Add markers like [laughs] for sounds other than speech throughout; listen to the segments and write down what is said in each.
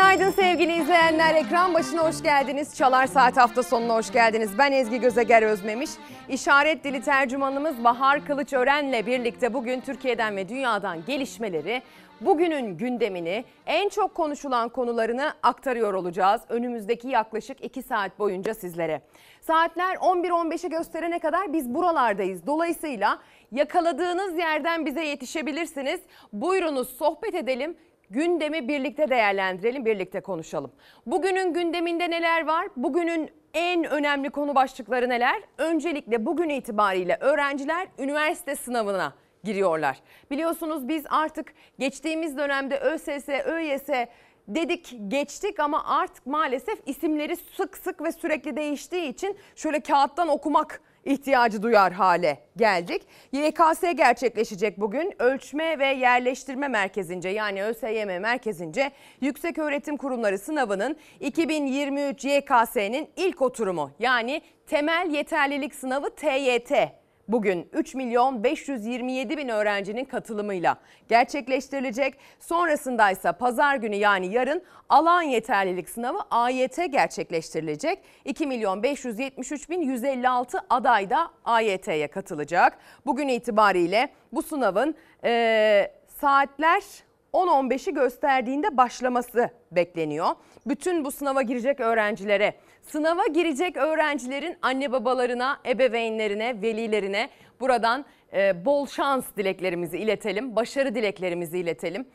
Günaydın sevgili izleyenler. Ekran başına hoş geldiniz. Çalar Saat hafta sonuna hoş geldiniz. Ben Ezgi Gözeger Özmemiş. İşaret dili tercümanımız Bahar Kılıçören'le birlikte bugün Türkiye'den ve dünyadan gelişmeleri, bugünün gündemini, en çok konuşulan konularını aktarıyor olacağız. Önümüzdeki yaklaşık 2 saat boyunca sizlere. Saatler 11-15'i gösterene kadar biz buralardayız. Dolayısıyla yakaladığınız yerden bize yetişebilirsiniz. Buyurunuz sohbet edelim. Gündemi birlikte değerlendirelim, birlikte konuşalım. Bugünün gündeminde neler var? Bugünün en önemli konu başlıkları neler? Öncelikle bugün itibariyle öğrenciler üniversite sınavına giriyorlar. Biliyorsunuz biz artık geçtiğimiz dönemde ÖSS, ÖYS dedik geçtik ama artık maalesef isimleri sık sık ve sürekli değiştiği için şöyle kağıttan okumak ihtiyacı duyar hale geldik. YKS gerçekleşecek bugün. Ölçme ve Yerleştirme Merkezince yani ÖSYM merkezince Yüksek Öğretim Kurumları sınavının 2023 YKS'nin ilk oturumu yani temel yeterlilik sınavı TYT bugün 3 milyon 527 bin öğrencinin katılımıyla gerçekleştirilecek. Sonrasında ise pazar günü yani yarın alan yeterlilik sınavı AYT gerçekleştirilecek. 2 milyon 573 bin 156 aday da AYT'ye katılacak. Bugün itibariyle bu sınavın e, saatler 10-15'i gösterdiğinde başlaması bekleniyor. Bütün bu sınava girecek öğrencilere, sınava girecek öğrencilerin anne babalarına, ebeveynlerine, velilerine buradan e, bol şans dileklerimizi iletelim, başarı dileklerimizi iletelim.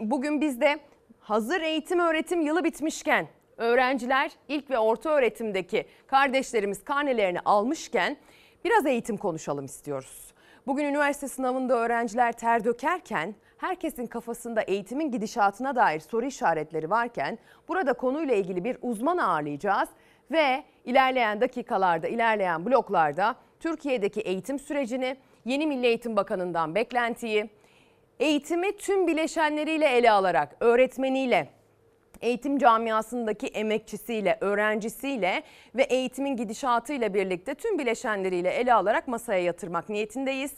Bugün bizde hazır eğitim öğretim yılı bitmişken öğrenciler ilk ve orta öğretimdeki kardeşlerimiz karnelerini almışken biraz eğitim konuşalım istiyoruz. Bugün üniversite sınavında öğrenciler ter dökerken herkesin kafasında eğitimin gidişatına dair soru işaretleri varken burada konuyla ilgili bir uzman ağırlayacağız ve ilerleyen dakikalarda, ilerleyen bloklarda Türkiye'deki eğitim sürecini, yeni Milli Eğitim Bakanı'ndan beklentiyi, eğitimi tüm bileşenleriyle ele alarak öğretmeniyle, eğitim camiasındaki emekçisiyle, öğrencisiyle ve eğitimin gidişatıyla birlikte tüm bileşenleriyle ele alarak masaya yatırmak niyetindeyiz.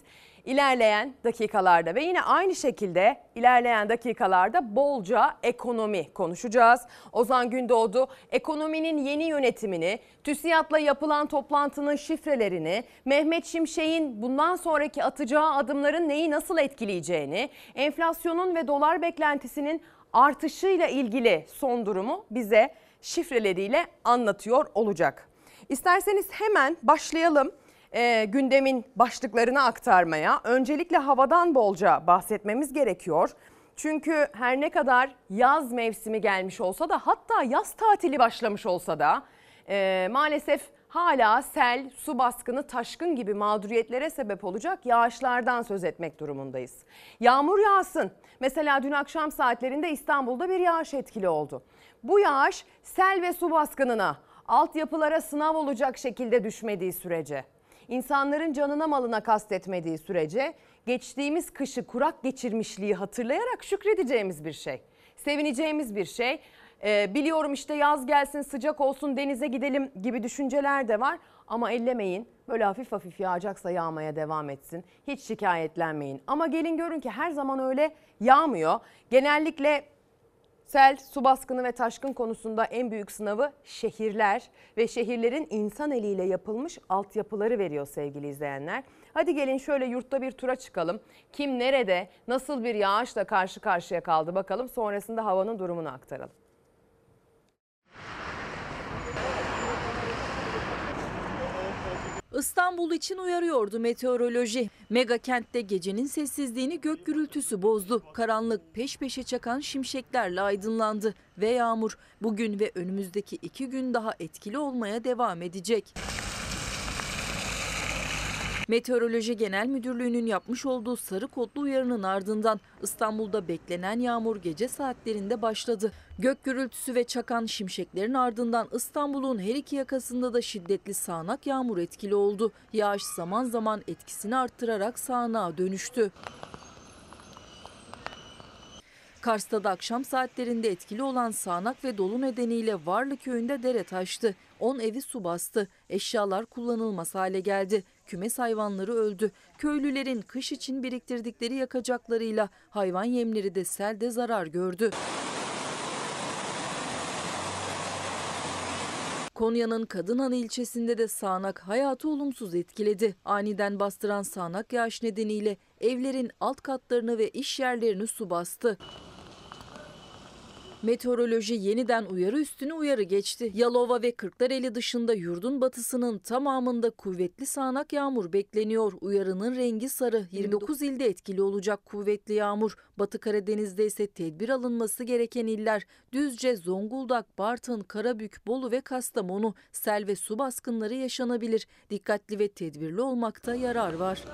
İlerleyen dakikalarda ve yine aynı şekilde ilerleyen dakikalarda bolca ekonomi konuşacağız. Ozan Gündoğdu ekonominin yeni yönetimini, TÜSİAD'la yapılan toplantının şifrelerini, Mehmet Şimşek'in bundan sonraki atacağı adımların neyi nasıl etkileyeceğini, enflasyonun ve dolar beklentisinin artışıyla ilgili son durumu bize şifreleriyle anlatıyor olacak. İsterseniz hemen başlayalım e, gündemin başlıklarını aktarmaya. Öncelikle havadan bolca bahsetmemiz gerekiyor. Çünkü her ne kadar yaz mevsimi gelmiş olsa da hatta yaz tatili başlamış olsa da e, maalesef hala sel, su baskını, taşkın gibi mağduriyetlere sebep olacak yağışlardan söz etmek durumundayız. Yağmur yağsın. Mesela dün akşam saatlerinde İstanbul'da bir yağış etkili oldu. Bu yağış sel ve su baskınına, altyapılara sınav olacak şekilde düşmediği sürece insanların canına malına kastetmediği sürece geçtiğimiz kışı kurak geçirmişliği hatırlayarak şükredeceğimiz bir şey. Sevineceğimiz bir şey. Ee, biliyorum işte yaz gelsin sıcak olsun denize gidelim gibi düşünceler de var. Ama ellemeyin böyle hafif hafif yağacaksa yağmaya devam etsin. Hiç şikayetlenmeyin. Ama gelin görün ki her zaman öyle yağmıyor. Genellikle Sel, su baskını ve taşkın konusunda en büyük sınavı şehirler ve şehirlerin insan eliyle yapılmış altyapıları veriyor sevgili izleyenler. Hadi gelin şöyle yurtta bir tura çıkalım. Kim nerede, nasıl bir yağışla karşı karşıya kaldı bakalım. Sonrasında havanın durumunu aktaralım. İstanbul için uyarıyordu meteoroloji. Mega kentte gecenin sessizliğini gök gürültüsü bozdu. Karanlık peş peşe çakan şimşeklerle aydınlandı ve yağmur bugün ve önümüzdeki iki gün daha etkili olmaya devam edecek. Meteoroloji Genel Müdürlüğü'nün yapmış olduğu sarı kodlu uyarının ardından İstanbul'da beklenen yağmur gece saatlerinde başladı. Gök gürültüsü ve çakan şimşeklerin ardından İstanbul'un her iki yakasında da şiddetli sağanak yağmur etkili oldu. Yağış zaman zaman etkisini arttırarak sağanağa dönüştü. Kars'ta da akşam saatlerinde etkili olan sağanak ve dolu nedeniyle Varlı köyünde dere taştı. 10 evi su bastı. Eşyalar kullanılmaz hale geldi. Kümes hayvanları öldü. Köylülerin kış için biriktirdikleri yakacaklarıyla hayvan yemleri de selde zarar gördü. Konya'nın Kadınhan ilçesinde de sağanak hayatı olumsuz etkiledi. Aniden bastıran sağanak yağış nedeniyle evlerin alt katlarını ve iş yerlerini su bastı. Meteoroloji yeniden uyarı üstüne uyarı geçti. Yalova ve Kırklareli dışında yurdun batısının tamamında kuvvetli sağanak yağmur bekleniyor. Uyarının rengi sarı. 29 ilde etkili olacak kuvvetli yağmur. Batı Karadeniz'de ise tedbir alınması gereken iller Düzce, Zonguldak, Bartın, Karabük, Bolu ve Kastamonu. Sel ve su baskınları yaşanabilir. Dikkatli ve tedbirli olmakta yarar var.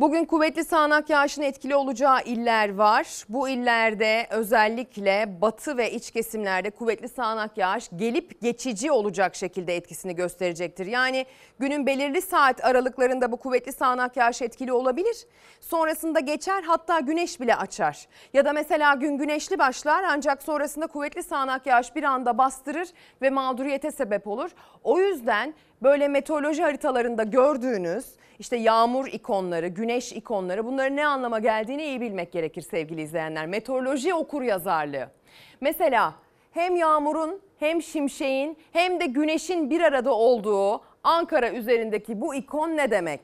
Bugün kuvvetli sağanak yağışın etkili olacağı iller var. Bu illerde özellikle batı ve iç kesimlerde kuvvetli sağanak yağış gelip geçici olacak şekilde etkisini gösterecektir. Yani günün belirli saat aralıklarında bu kuvvetli sağanak yağış etkili olabilir. Sonrasında geçer hatta güneş bile açar. Ya da mesela gün güneşli başlar ancak sonrasında kuvvetli sağanak yağış bir anda bastırır ve mağduriyete sebep olur. O yüzden böyle meteoroloji haritalarında gördüğünüz işte yağmur ikonları, güneş ikonları bunların ne anlama geldiğini iyi bilmek gerekir sevgili izleyenler. Meteoroloji okur yazarlığı. Mesela hem yağmurun hem şimşeğin hem de güneşin bir arada olduğu Ankara üzerindeki bu ikon ne demek?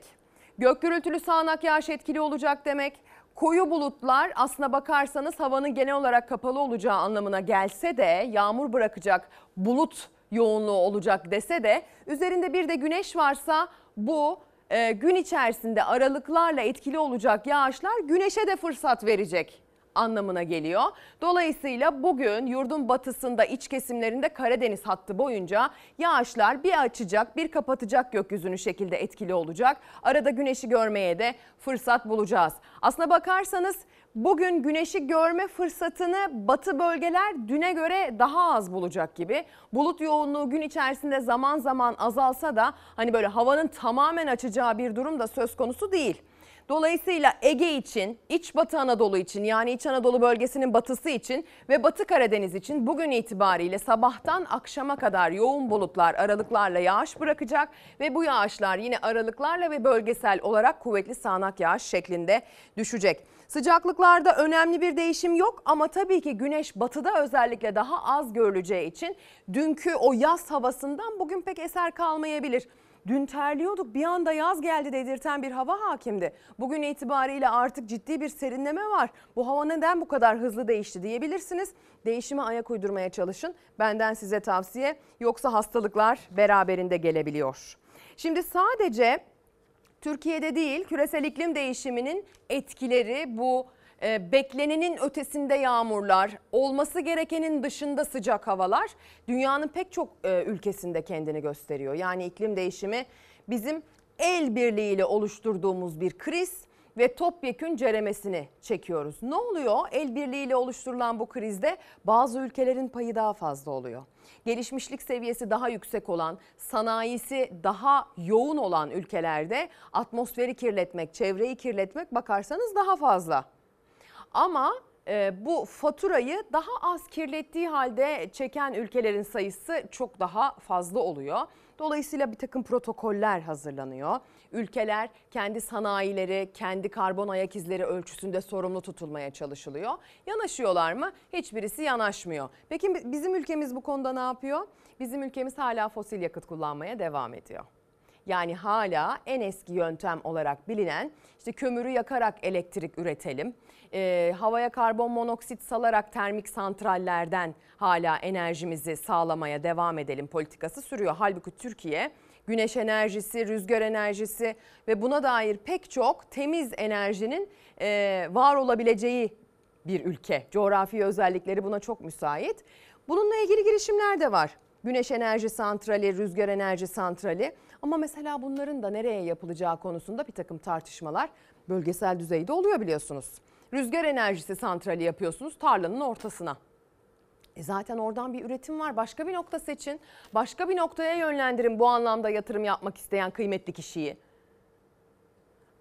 Gök gürültülü sağanak yağış etkili olacak demek. Koyu bulutlar aslına bakarsanız havanın genel olarak kapalı olacağı anlamına gelse de yağmur bırakacak bulut yoğunluğu olacak dese de üzerinde bir de güneş varsa bu e, gün içerisinde aralıklarla etkili olacak yağışlar güneşe de fırsat verecek anlamına geliyor. Dolayısıyla bugün yurdun batısında iç kesimlerinde Karadeniz hattı boyunca yağışlar bir açacak bir kapatacak gökyüzünü şekilde etkili olacak. Arada güneşi görmeye de fırsat bulacağız. Aslına bakarsanız bugün güneşi görme fırsatını batı bölgeler düne göre daha az bulacak gibi. Bulut yoğunluğu gün içerisinde zaman zaman azalsa da hani böyle havanın tamamen açacağı bir durum da söz konusu değil. Dolayısıyla Ege için, İç Batı Anadolu için yani İç Anadolu bölgesinin batısı için ve Batı Karadeniz için bugün itibariyle sabahtan akşama kadar yoğun bulutlar aralıklarla yağış bırakacak ve bu yağışlar yine aralıklarla ve bölgesel olarak kuvvetli sağanak yağış şeklinde düşecek. Sıcaklıklarda önemli bir değişim yok ama tabii ki güneş batıda özellikle daha az görüleceği için dünkü o yaz havasından bugün pek eser kalmayabilir. Dün terliyorduk bir anda yaz geldi dedirten bir hava hakimdi. Bugün itibariyle artık ciddi bir serinleme var. Bu hava neden bu kadar hızlı değişti diyebilirsiniz. Değişime ayak uydurmaya çalışın. Benden size tavsiye yoksa hastalıklar beraberinde gelebiliyor. Şimdi sadece Türkiye'de değil küresel iklim değişiminin etkileri bu beklenenin ötesinde yağmurlar, olması gerekenin dışında sıcak havalar dünyanın pek çok e, ülkesinde kendini gösteriyor. Yani iklim değişimi bizim el birliğiyle oluşturduğumuz bir kriz ve topyekün ceremesini çekiyoruz. Ne oluyor? El birliğiyle oluşturulan bu krizde bazı ülkelerin payı daha fazla oluyor. Gelişmişlik seviyesi daha yüksek olan, sanayisi daha yoğun olan ülkelerde atmosferi kirletmek, çevreyi kirletmek bakarsanız daha fazla. Ama e, bu faturayı daha az kirlettiği halde çeken ülkelerin sayısı çok daha fazla oluyor. Dolayısıyla bir takım protokoller hazırlanıyor. Ülkeler kendi sanayileri, kendi karbon ayak izleri ölçüsünde sorumlu tutulmaya çalışılıyor. Yanaşıyorlar mı? Hiçbirisi yanaşmıyor. Peki bizim ülkemiz bu konuda ne yapıyor? Bizim ülkemiz hala fosil yakıt kullanmaya devam ediyor. Yani hala en eski yöntem olarak bilinen işte kömürü yakarak elektrik üretelim. E, havaya karbon monoksit salarak termik santrallerden hala enerjimizi sağlamaya devam edelim politikası sürüyor. Halbuki Türkiye güneş enerjisi, rüzgar enerjisi ve buna dair pek çok temiz enerjinin e, var olabileceği bir ülke. Coğrafi özellikleri buna çok müsait. Bununla ilgili girişimler de var. Güneş enerji santrali, rüzgar enerji santrali ama mesela bunların da nereye yapılacağı konusunda bir takım tartışmalar bölgesel düzeyde oluyor biliyorsunuz. Rüzgar enerjisi santrali yapıyorsunuz tarlanın ortasına. E zaten oradan bir üretim var. Başka bir nokta seçin. Başka bir noktaya yönlendirin bu anlamda yatırım yapmak isteyen kıymetli kişiyi.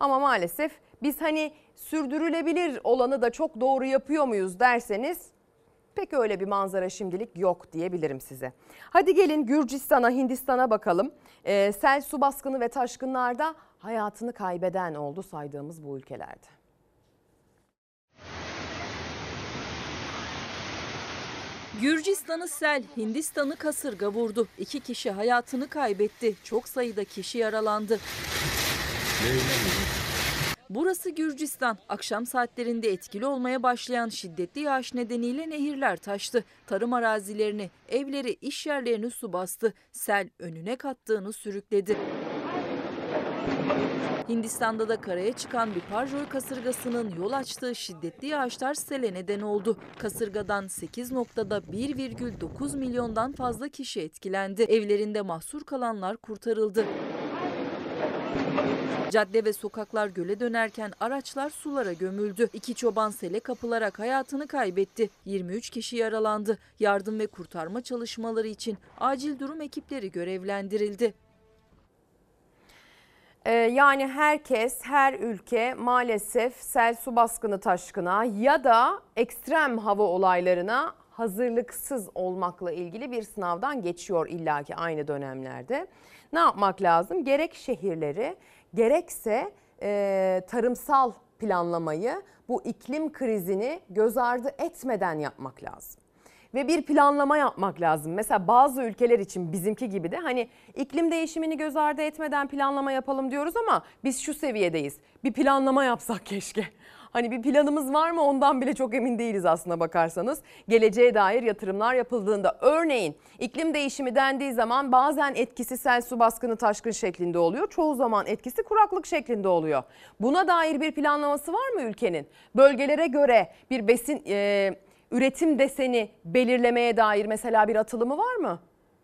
Ama maalesef biz hani sürdürülebilir olanı da çok doğru yapıyor muyuz derseniz pek öyle bir manzara şimdilik yok diyebilirim size. Hadi gelin Gürcistan'a, Hindistan'a bakalım. Ee, sel, su baskını ve taşkınlarda hayatını kaybeden oldu saydığımız bu ülkelerde. Gürcistan'ı sel, Hindistan'ı kasırga vurdu. İki kişi hayatını kaybetti. Çok sayıda kişi yaralandı. Burası Gürcistan. Akşam saatlerinde etkili olmaya başlayan şiddetli yağış nedeniyle nehirler taştı. Tarım arazilerini, evleri, iş yerlerini su bastı. Sel önüne kattığını sürükledi. Hindistan'da da karaya çıkan bir parjol kasırgasının yol açtığı şiddetli yağışlar sele neden oldu. Kasırgadan 8 noktada 1,9 milyondan fazla kişi etkilendi. Evlerinde mahsur kalanlar kurtarıldı. Cadde ve sokaklar göle dönerken araçlar sulara gömüldü. İki çoban sele kapılarak hayatını kaybetti. 23 kişi yaralandı. Yardım ve kurtarma çalışmaları için acil durum ekipleri görevlendirildi. Ee, yani herkes, her ülke maalesef sel su baskını taşkına ya da ekstrem hava olaylarına hazırlıksız olmakla ilgili bir sınavdan geçiyor illaki aynı dönemlerde. Ne yapmak lazım? Gerek şehirleri gerekse e, tarımsal planlamayı bu iklim krizini göz ardı etmeden yapmak lazım ve bir planlama yapmak lazım. Mesela bazı ülkeler için bizimki gibi de hani iklim değişimini göz ardı etmeden planlama yapalım diyoruz ama biz şu seviyedeyiz. Bir planlama yapsak keşke. Hani bir planımız var mı ondan bile çok emin değiliz aslına bakarsanız. Geleceğe dair yatırımlar yapıldığında örneğin iklim değişimi dendiği zaman bazen etkisi sel su baskını taşkın şeklinde oluyor. Çoğu zaman etkisi kuraklık şeklinde oluyor. Buna dair bir planlaması var mı ülkenin? Bölgelere göre bir besin... E, üretim deseni belirlemeye dair mesela bir atılımı var mı?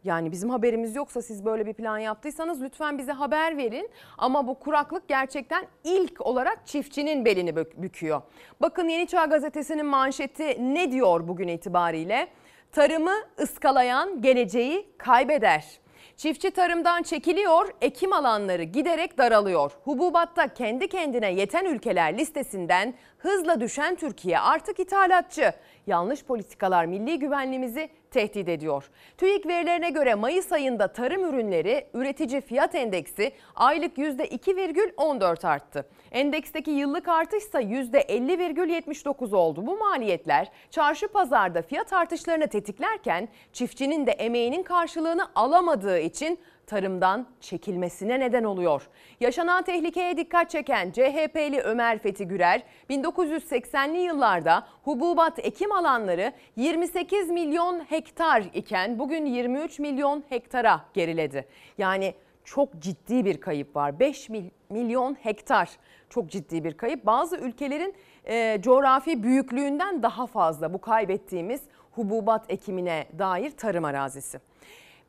Yani bizim haberimiz yoksa siz böyle bir plan yaptıysanız lütfen bize haber verin. Ama bu kuraklık gerçekten ilk olarak çiftçinin belini büküyor. Bakın Yeni Çağ Gazetesi'nin manşeti ne diyor bugün itibariyle? Tarımı ıskalayan geleceği kaybeder. Çiftçi tarımdan çekiliyor, ekim alanları giderek daralıyor. Hububatta kendi kendine yeten ülkeler listesinden hızla düşen Türkiye artık ithalatçı. Yanlış politikalar milli güvenliğimizi tehdit ediyor. TÜİK verilerine göre Mayıs ayında tarım ürünleri üretici fiyat endeksi aylık %2,14 arttı. Endeksteki yıllık artış ise %50,79 oldu. Bu maliyetler çarşı pazarda fiyat artışlarını tetiklerken çiftçinin de emeğinin karşılığını alamadığı için tarımdan çekilmesine neden oluyor. Yaşanan tehlikeye dikkat çeken CHP'li Ömer Fethi Gürer 1980'li yıllarda hububat ekim alanları 28 milyon hektar iken bugün 23 milyon hektara geriledi. Yani çok ciddi bir kayıp var. 5 milyon hektar çok ciddi bir kayıp. Bazı ülkelerin e, coğrafi büyüklüğünden daha fazla bu kaybettiğimiz hububat ekimine dair tarım arazisi.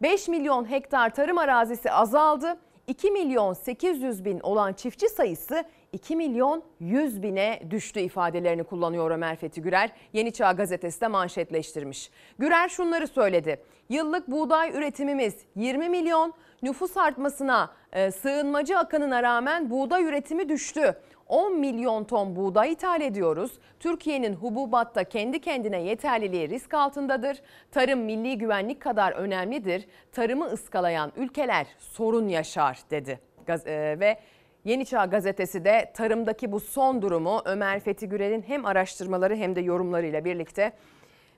5 milyon hektar tarım arazisi azaldı. 2 milyon 800 bin olan çiftçi sayısı 2 milyon 100 bine düştü ifadelerini kullanıyor Ömer Fethi Gürer. Yeni Çağ gazetesi de manşetleştirmiş. Gürer şunları söyledi. Yıllık buğday üretimimiz 20 milyon, nüfus artmasına, e, sığınmacı akınına rağmen buğday üretimi düştü. 10 milyon ton buğday ithal ediyoruz. Türkiye'nin hububatta kendi kendine yeterliliği risk altındadır. Tarım milli güvenlik kadar önemlidir. Tarımı ıskalayan ülkeler sorun yaşar dedi. E, ve Yeni Çağ gazetesi de tarımdaki bu son durumu Ömer Fethi Gürel'in hem araştırmaları hem de yorumlarıyla birlikte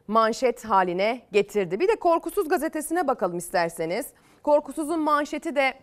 manşet haline getirdi. Bir de Korkusuz gazetesine bakalım isterseniz. Korkusuz'un manşeti de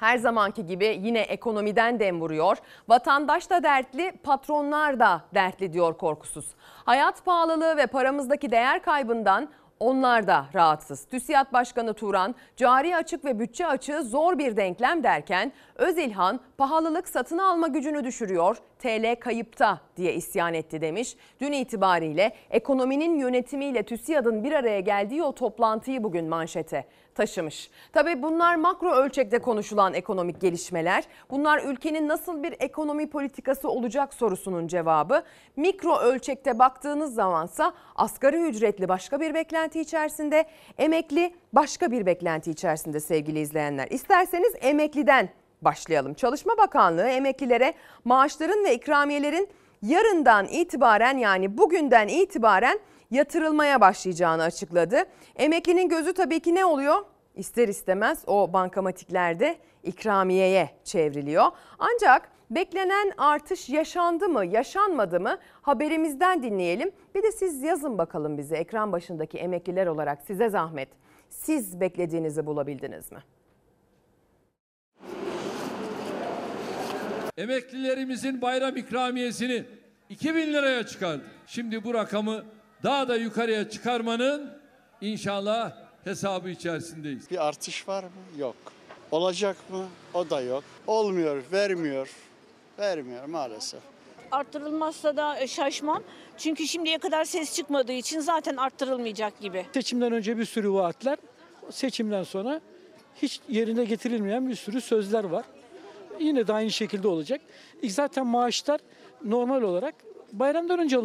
her zamanki gibi yine ekonomiden dem vuruyor. Vatandaş da dertli, patronlar da dertli diyor korkusuz. Hayat pahalılığı ve paramızdaki değer kaybından onlar da rahatsız. TÜSİAD Başkanı Turan, cari açık ve bütçe açığı zor bir denklem derken Özilhan pahalılık satın alma gücünü düşürüyor, TL kayıpta diye isyan etti demiş. Dün itibariyle ekonominin yönetimiyle TÜSİAD'ın bir araya geldiği o toplantıyı bugün manşete taşımış. Tabii bunlar makro ölçekte konuşulan ekonomik gelişmeler. Bunlar ülkenin nasıl bir ekonomi politikası olacak sorusunun cevabı. Mikro ölçekte baktığınız zamansa asgari ücretli başka bir beklenti içerisinde, emekli başka bir beklenti içerisinde sevgili izleyenler. İsterseniz emekliden başlayalım. Çalışma Bakanlığı emeklilere maaşların ve ikramiyelerin yarından itibaren yani bugünden itibaren yatırılmaya başlayacağını açıkladı. Emeklinin gözü tabii ki ne oluyor? İster istemez o bankamatiklerde ikramiyeye çevriliyor. Ancak Beklenen artış yaşandı mı, yaşanmadı mı? Haberimizden dinleyelim. Bir de siz yazın bakalım bize ekran başındaki emekliler olarak size zahmet. Siz beklediğinizi bulabildiniz mi? Emeklilerimizin bayram ikramiyesini 2000 liraya çıkardı. Şimdi bu rakamı daha da yukarıya çıkarmanın inşallah hesabı içerisindeyiz. Bir artış var mı? Yok. Olacak mı? O da yok. Olmuyor, vermiyor. Vermiyor maalesef. Arttırılmazsa da şaşmam. Çünkü şimdiye kadar ses çıkmadığı için zaten arttırılmayacak gibi. Seçimden önce bir sürü vaatler, seçimden sonra hiç yerine getirilmeyen bir sürü sözler var. Yine de aynı şekilde olacak. E Zaten maaşlar normal olarak bayramdan önce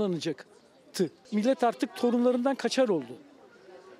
alınacaktı. Millet artık torunlarından kaçar oldu.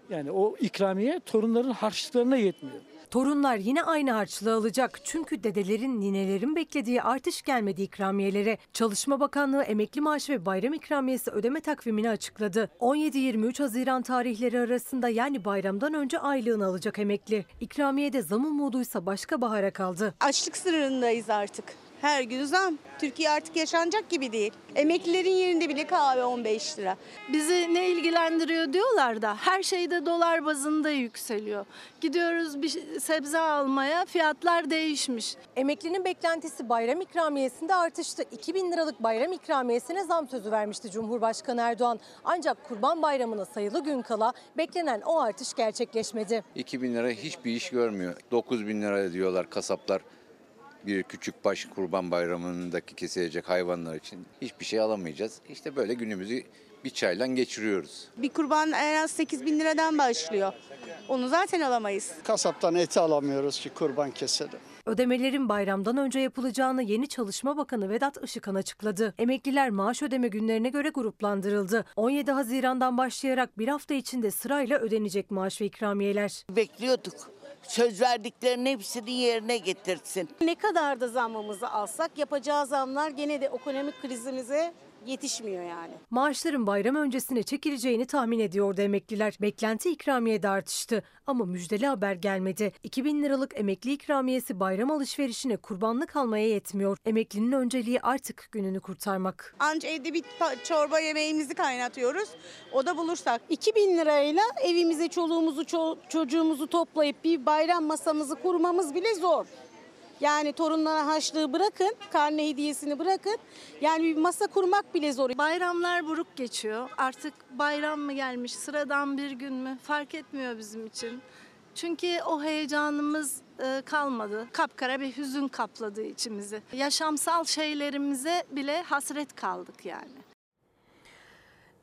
Yani o ikramiye torunların harçlıklarına yetmiyor. Torunlar yine aynı harçlığı alacak çünkü dedelerin, ninelerin beklediği artış gelmedi ikramiyelere. Çalışma Bakanlığı emekli maaşı ve bayram ikramiyesi ödeme takvimini açıkladı. 17-23 Haziran tarihleri arasında yani bayramdan önce aylığını alacak emekli. İkramiyede zam umuduysa başka bahara kaldı. Açlık sınırındayız artık. Her gün zam. Türkiye artık yaşanacak gibi değil. Emeklilerin yerinde bile kahve 15 lira. Bizi ne ilgilendiriyor diyorlar da her şeyde dolar bazında yükseliyor. Gidiyoruz bir sebze almaya fiyatlar değişmiş. Emeklinin beklentisi bayram ikramiyesinde artıştı. 2000 liralık bayram ikramiyesine zam sözü vermişti Cumhurbaşkanı Erdoğan. Ancak Kurban Bayramı'na sayılı gün kala beklenen o artış gerçekleşmedi. 2000 lira hiçbir iş görmüyor. 9000 lira diyorlar kasaplar bir küçük baş kurban bayramındaki kesilecek hayvanlar için hiçbir şey alamayacağız. İşte böyle günümüzü bir çayla geçiriyoruz. Bir kurban en az 8 bin liradan başlıyor. Onu zaten alamayız. Kasaptan eti alamıyoruz ki kurban keselim. Ödemelerin bayramdan önce yapılacağını yeni Çalışma Bakanı Vedat Işıkhan açıkladı. Emekliler maaş ödeme günlerine göre gruplandırıldı. 17 Haziran'dan başlayarak bir hafta içinde sırayla ödenecek maaş ve ikramiyeler. Bekliyorduk. Söz verdiklerinin hepsini yerine getirsin. Ne kadar da zammımızı alsak yapacağı zamlar gene de ekonomik krizimize yetişmiyor yani. Maaşların bayram öncesine çekileceğini tahmin ediyordu emekliler. Beklenti ikramiye de artıştı ama müjdeli haber gelmedi. 2000 liralık emekli ikramiyesi bayram alışverişine kurbanlık almaya yetmiyor. Emeklinin önceliği artık gününü kurtarmak. Anca evde bir çorba yemeğimizi kaynatıyoruz. O da bulursak 2000 lirayla evimize çoluğumuzu ço- çocuğumuzu toplayıp bir bayram masamızı kurmamız bile zor. Yani torunlara haşlığı bırakın, karne hediyesini bırakın. Yani bir masa kurmak bile zor. Bayramlar buruk geçiyor. Artık bayram mı gelmiş, sıradan bir gün mü fark etmiyor bizim için. Çünkü o heyecanımız e, kalmadı. Kapkara bir hüzün kapladı içimizi. Yaşamsal şeylerimize bile hasret kaldık yani.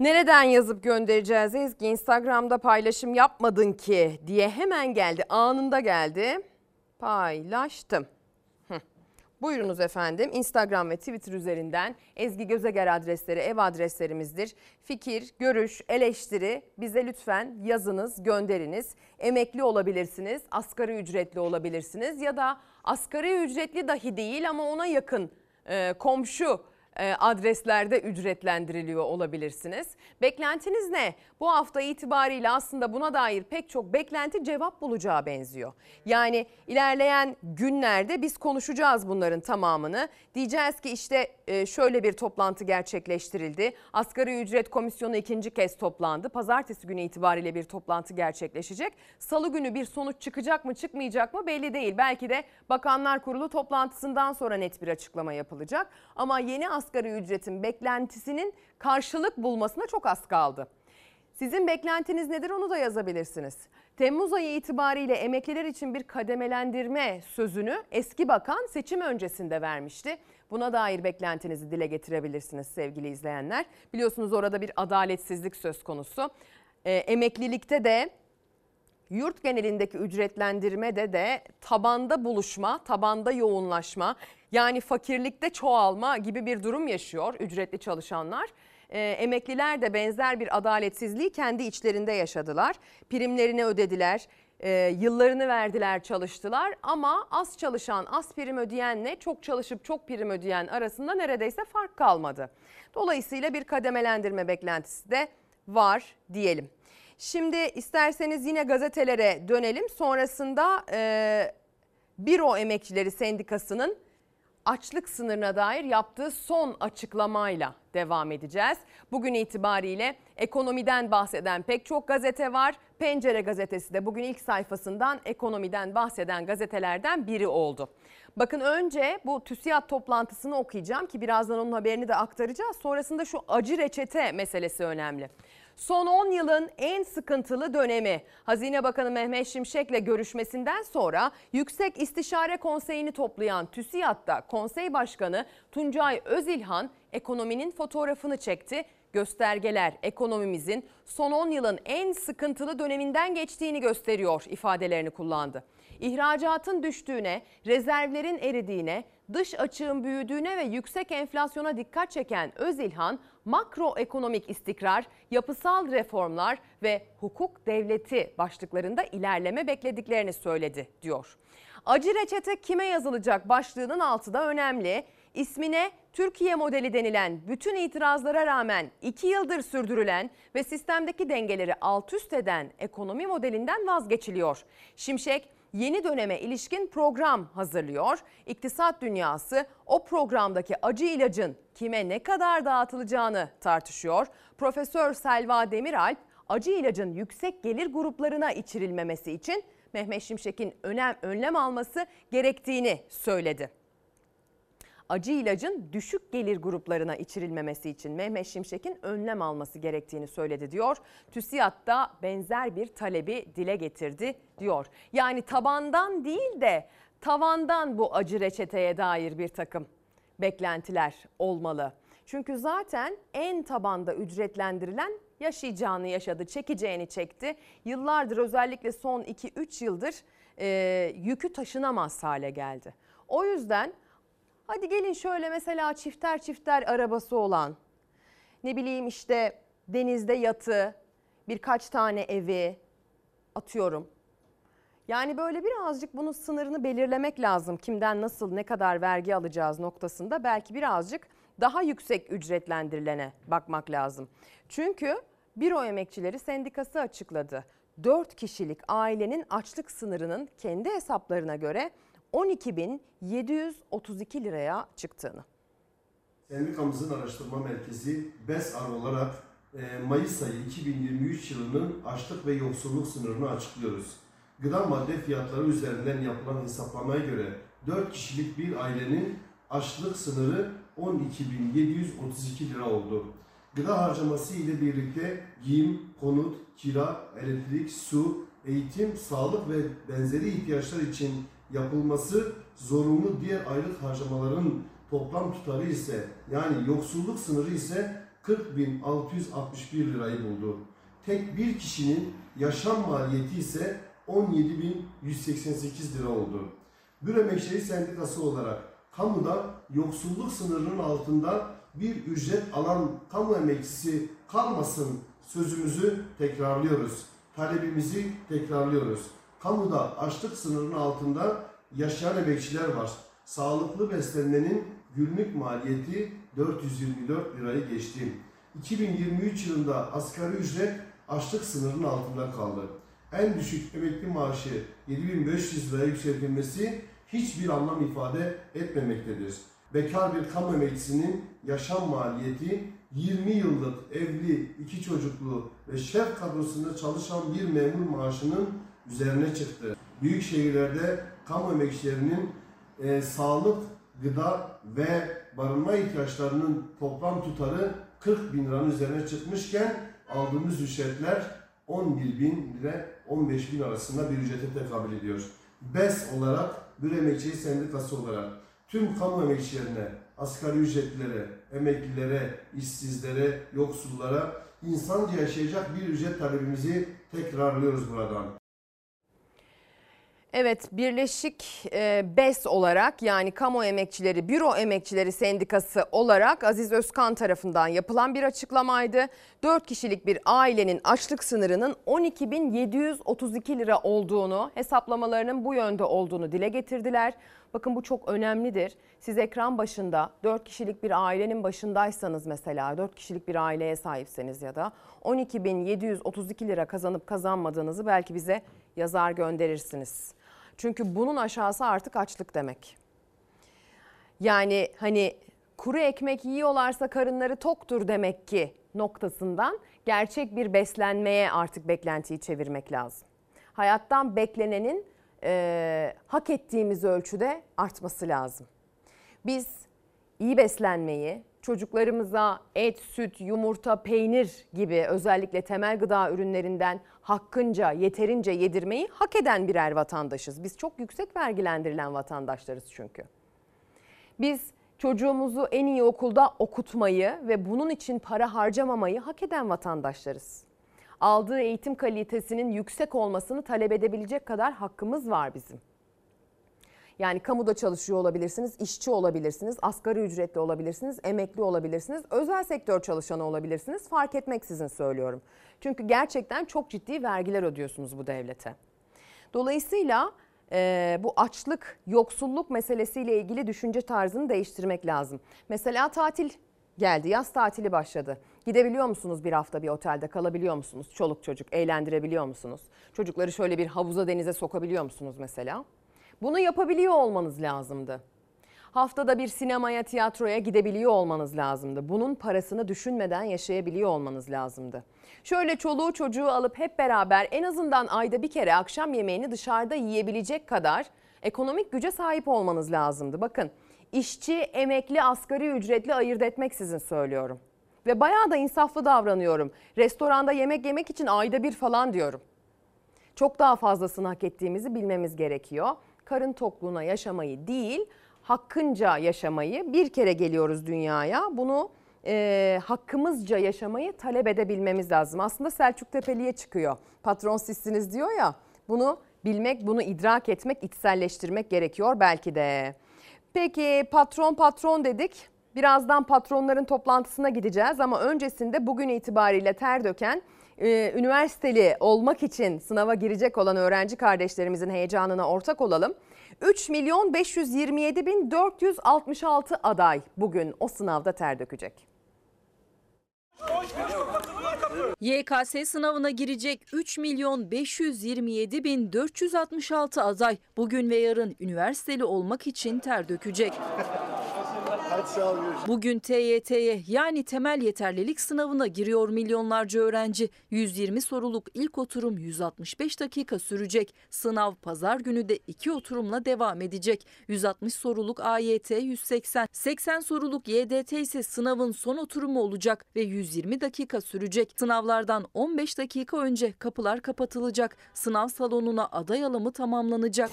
Nereden yazıp göndereceğiz Ezgi? Instagram'da paylaşım yapmadın ki diye hemen geldi. Anında geldi. Paylaştım. Buyurunuz efendim. Instagram ve Twitter üzerinden Ezgi Gözeger adresleri ev adreslerimizdir. Fikir, görüş, eleştiri bize lütfen yazınız, gönderiniz. Emekli olabilirsiniz, asgari ücretli olabilirsiniz ya da asgari ücretli dahi değil ama ona yakın komşu adreslerde ücretlendiriliyor olabilirsiniz. Beklentiniz ne? Bu hafta itibariyle aslında buna dair pek çok beklenti cevap bulacağı benziyor. Yani ilerleyen günlerde biz konuşacağız bunların tamamını. Diyeceğiz ki işte e, şöyle bir toplantı gerçekleştirildi. Asgari ücret komisyonu ikinci kez toplandı. Pazartesi günü itibariyle bir toplantı gerçekleşecek. Salı günü bir sonuç çıkacak mı çıkmayacak mı belli değil. Belki de Bakanlar Kurulu toplantısından sonra net bir açıklama yapılacak. Ama yeni asgari ücretin beklentisinin karşılık bulmasına çok az kaldı. Sizin beklentiniz nedir onu da yazabilirsiniz. Temmuz ayı itibariyle emekliler için bir kademelendirme sözünü eski bakan seçim öncesinde vermişti. Buna dair beklentinizi dile getirebilirsiniz sevgili izleyenler. Biliyorsunuz orada bir adaletsizlik söz konusu. Ee, emeklilikte de Yurt genelindeki ücretlendirmede de tabanda buluşma, tabanda yoğunlaşma yani fakirlikte çoğalma gibi bir durum yaşıyor ücretli çalışanlar. Ee, emekliler de benzer bir adaletsizliği kendi içlerinde yaşadılar. Primlerini ödediler, e, yıllarını verdiler, çalıştılar ama az çalışan, az prim ödeyenle çok çalışıp çok prim ödeyen arasında neredeyse fark kalmadı. Dolayısıyla bir kademelendirme beklentisi de var diyelim. Şimdi isterseniz yine gazetelere dönelim. Sonrasında e, Büro Emekçileri Sendikası'nın açlık sınırına dair yaptığı son açıklamayla devam edeceğiz. Bugün itibariyle ekonomiden bahseden pek çok gazete var. Pencere gazetesi de bugün ilk sayfasından ekonomiden bahseden gazetelerden biri oldu. Bakın önce bu TÜSİAD toplantısını okuyacağım ki birazdan onun haberini de aktaracağız. Sonrasında şu acı reçete meselesi önemli. Son 10 yılın en sıkıntılı dönemi. Hazine Bakanı Mehmet Şimşek'le görüşmesinden sonra Yüksek İstişare Konseyi'ni toplayan TÜSİAD'da konsey başkanı Tuncay Özilhan ekonominin fotoğrafını çekti. Göstergeler ekonomimizin son 10 yılın en sıkıntılı döneminden geçtiğini gösteriyor ifadelerini kullandı. İhracatın düştüğüne, rezervlerin eridiğine, dış açığın büyüdüğüne ve yüksek enflasyona dikkat çeken Özilhan, makroekonomik istikrar, yapısal reformlar ve hukuk devleti başlıklarında ilerleme beklediklerini söyledi diyor. Acı reçete kime yazılacak başlığının altı da önemli. İsmine Türkiye modeli denilen bütün itirazlara rağmen 2 yıldır sürdürülen ve sistemdeki dengeleri alt üst eden ekonomi modelinden vazgeçiliyor. Şimşek yeni döneme ilişkin program hazırlıyor. İktisat dünyası o programdaki acı ilacın kime ne kadar dağıtılacağını tartışıyor. Profesör Selva Demiralp acı ilacın yüksek gelir gruplarına içirilmemesi için Mehmet Şimşek'in önem önlem alması gerektiğini söyledi. Acı ilacın düşük gelir gruplarına içirilmemesi için Mehmet Şimşek'in önlem alması gerektiğini söyledi diyor. TÜSİAD da benzer bir talebi dile getirdi diyor. Yani tabandan değil de tavandan bu acı reçeteye dair bir takım beklentiler olmalı. Çünkü zaten en tabanda ücretlendirilen yaşayacağını yaşadı, çekeceğini çekti. Yıllardır özellikle son 2-3 yıldır e, yükü taşınamaz hale geldi. O yüzden hadi gelin şöyle mesela çifter çifter arabası olan, ne bileyim işte denizde yatı, birkaç tane evi atıyorum. Yani böyle birazcık bunun sınırını belirlemek lazım. Kimden nasıl ne kadar vergi alacağız noktasında belki birazcık daha yüksek ücretlendirilene bakmak lazım. Çünkü Büro Emekçileri Sendikası açıkladı. 4 kişilik ailenin açlık sınırının kendi hesaplarına göre 12.732 liraya çıktığını. Sendikamızın araştırma merkezi BESAR olarak e, Mayıs ayı 2023 yılının açlık ve yoksulluk sınırını açıklıyoruz. Gıda madde fiyatları üzerinden yapılan hesaplamaya göre 4 kişilik bir ailenin açlık sınırı 12.732 lira oldu. Gıda harcaması ile birlikte giyim, konut, kira, elektrik, su, eğitim, sağlık ve benzeri ihtiyaçlar için yapılması zorunlu diğer aylık harcamaların toplam tutarı ise yani yoksulluk sınırı ise 40.661 lirayı buldu. Tek bir kişinin yaşam maliyeti ise 17.188 lira oldu. Büro Emekçileri Sendikası olarak kamuda yoksulluk sınırının altında bir ücret alan kamu emekçisi kalmasın sözümüzü tekrarlıyoruz. Talebimizi tekrarlıyoruz. Kamuda açlık sınırının altında yaşayan emekçiler var. Sağlıklı beslenmenin günlük maliyeti 424 lirayı geçti. 2023 yılında asgari ücret açlık sınırının altında kaldı. En düşük emekli maaşı 7500 liraya yükseltilmesi hiçbir anlam ifade etmemektedir. Bekar bir kamu emeklisinin yaşam maliyeti 20 yıllık evli, iki çocuklu ve şef kadrosunda çalışan bir memur maaşının üzerine çıktı. Büyük şehirlerde kamu emekçilerinin e, sağlık, gıda ve barınma ihtiyaçlarının toplam tutarı 40 bin liranın üzerine çıkmışken aldığımız ücretler 11 bin ile 15 bin arasında bir ücrete tekabül ediyor. BES olarak, bir emekçi sendikası olarak tüm kamu emekçilerine, asgari ücretlilere, emeklilere, işsizlere, yoksullara insanca yaşayacak bir ücret talebimizi tekrarlıyoruz buradan. Evet Birleşik e, BES olarak yani Kamu Emekçileri Büro Emekçileri Sendikası olarak Aziz Özkan tarafından yapılan bir açıklamaydı. 4 kişilik bir ailenin açlık sınırının 12.732 lira olduğunu, hesaplamalarının bu yönde olduğunu dile getirdiler. Bakın bu çok önemlidir. Siz ekran başında 4 kişilik bir ailenin başındaysanız mesela 4 kişilik bir aileye sahipseniz ya da 12.732 lira kazanıp kazanmadığınızı belki bize yazar gönderirsiniz. Çünkü bunun aşağısı artık açlık demek. Yani hani kuru ekmek yiyorlarsa karınları toktur demek ki noktasından gerçek bir beslenmeye artık beklentiyi çevirmek lazım. Hayattan beklenenin e, hak ettiğimiz ölçüde artması lazım. Biz iyi beslenmeyi, çocuklarımıza et, süt, yumurta, peynir gibi özellikle temel gıda ürünlerinden hakkınca, yeterince yedirmeyi hak eden birer vatandaşız. Biz çok yüksek vergilendirilen vatandaşlarız çünkü. Biz çocuğumuzu en iyi okulda okutmayı ve bunun için para harcamamayı hak eden vatandaşlarız. Aldığı eğitim kalitesinin yüksek olmasını talep edebilecek kadar hakkımız var bizim. Yani kamuda çalışıyor olabilirsiniz, işçi olabilirsiniz, asgari ücretli olabilirsiniz, emekli olabilirsiniz, özel sektör çalışanı olabilirsiniz. Fark etmeksizin söylüyorum. Çünkü gerçekten çok ciddi vergiler ödüyorsunuz bu devlete. Dolayısıyla e, bu açlık, yoksulluk meselesiyle ilgili düşünce tarzını değiştirmek lazım. Mesela tatil geldi, yaz tatili başladı. Gidebiliyor musunuz bir hafta bir otelde kalabiliyor musunuz? Çoluk çocuk eğlendirebiliyor musunuz? Çocukları şöyle bir havuza denize sokabiliyor musunuz mesela? Bunu yapabiliyor olmanız lazımdı. Haftada bir sinemaya, tiyatroya gidebiliyor olmanız lazımdı. Bunun parasını düşünmeden yaşayabiliyor olmanız lazımdı. Şöyle çoluğu çocuğu alıp hep beraber en azından ayda bir kere akşam yemeğini dışarıda yiyebilecek kadar ekonomik güce sahip olmanız lazımdı. Bakın işçi, emekli, asgari ücretli ayırt etmeksizin söylüyorum. Ve bayağı da insaflı davranıyorum. Restoranda yemek yemek için ayda bir falan diyorum. Çok daha fazlasını hak ettiğimizi bilmemiz gerekiyor. Karın tokluğuna yaşamayı değil, hakkınca yaşamayı bir kere geliyoruz dünyaya. Bunu e, hakkımızca yaşamayı talep edebilmemiz lazım. Aslında Selçuk Tepeli'ye çıkıyor. Patron sizsiniz diyor ya. Bunu bilmek, bunu idrak etmek, içselleştirmek gerekiyor belki de. Peki patron patron dedik. Birazdan patronların toplantısına gideceğiz ama öncesinde bugün itibariyle ter döken e, üniversiteli olmak için sınava girecek olan öğrenci kardeşlerimizin heyecanına ortak olalım. 3 milyon 527 bin 466 aday bugün o sınavda ter dökecek. YKS sınavına girecek 3 milyon 527 bin 466 aday bugün ve yarın üniversiteli olmak için ter dökecek. Bugün TYT'ye yani temel yeterlilik sınavına giriyor milyonlarca öğrenci. 120 soruluk ilk oturum 165 dakika sürecek. Sınav pazar günü de iki oturumla devam edecek. 160 soruluk AYT 180, 80 soruluk YDT ise sınavın son oturumu olacak ve 120 dakika sürecek. Sınavlardan 15 dakika önce kapılar kapatılacak. Sınav salonuna aday alımı tamamlanacak.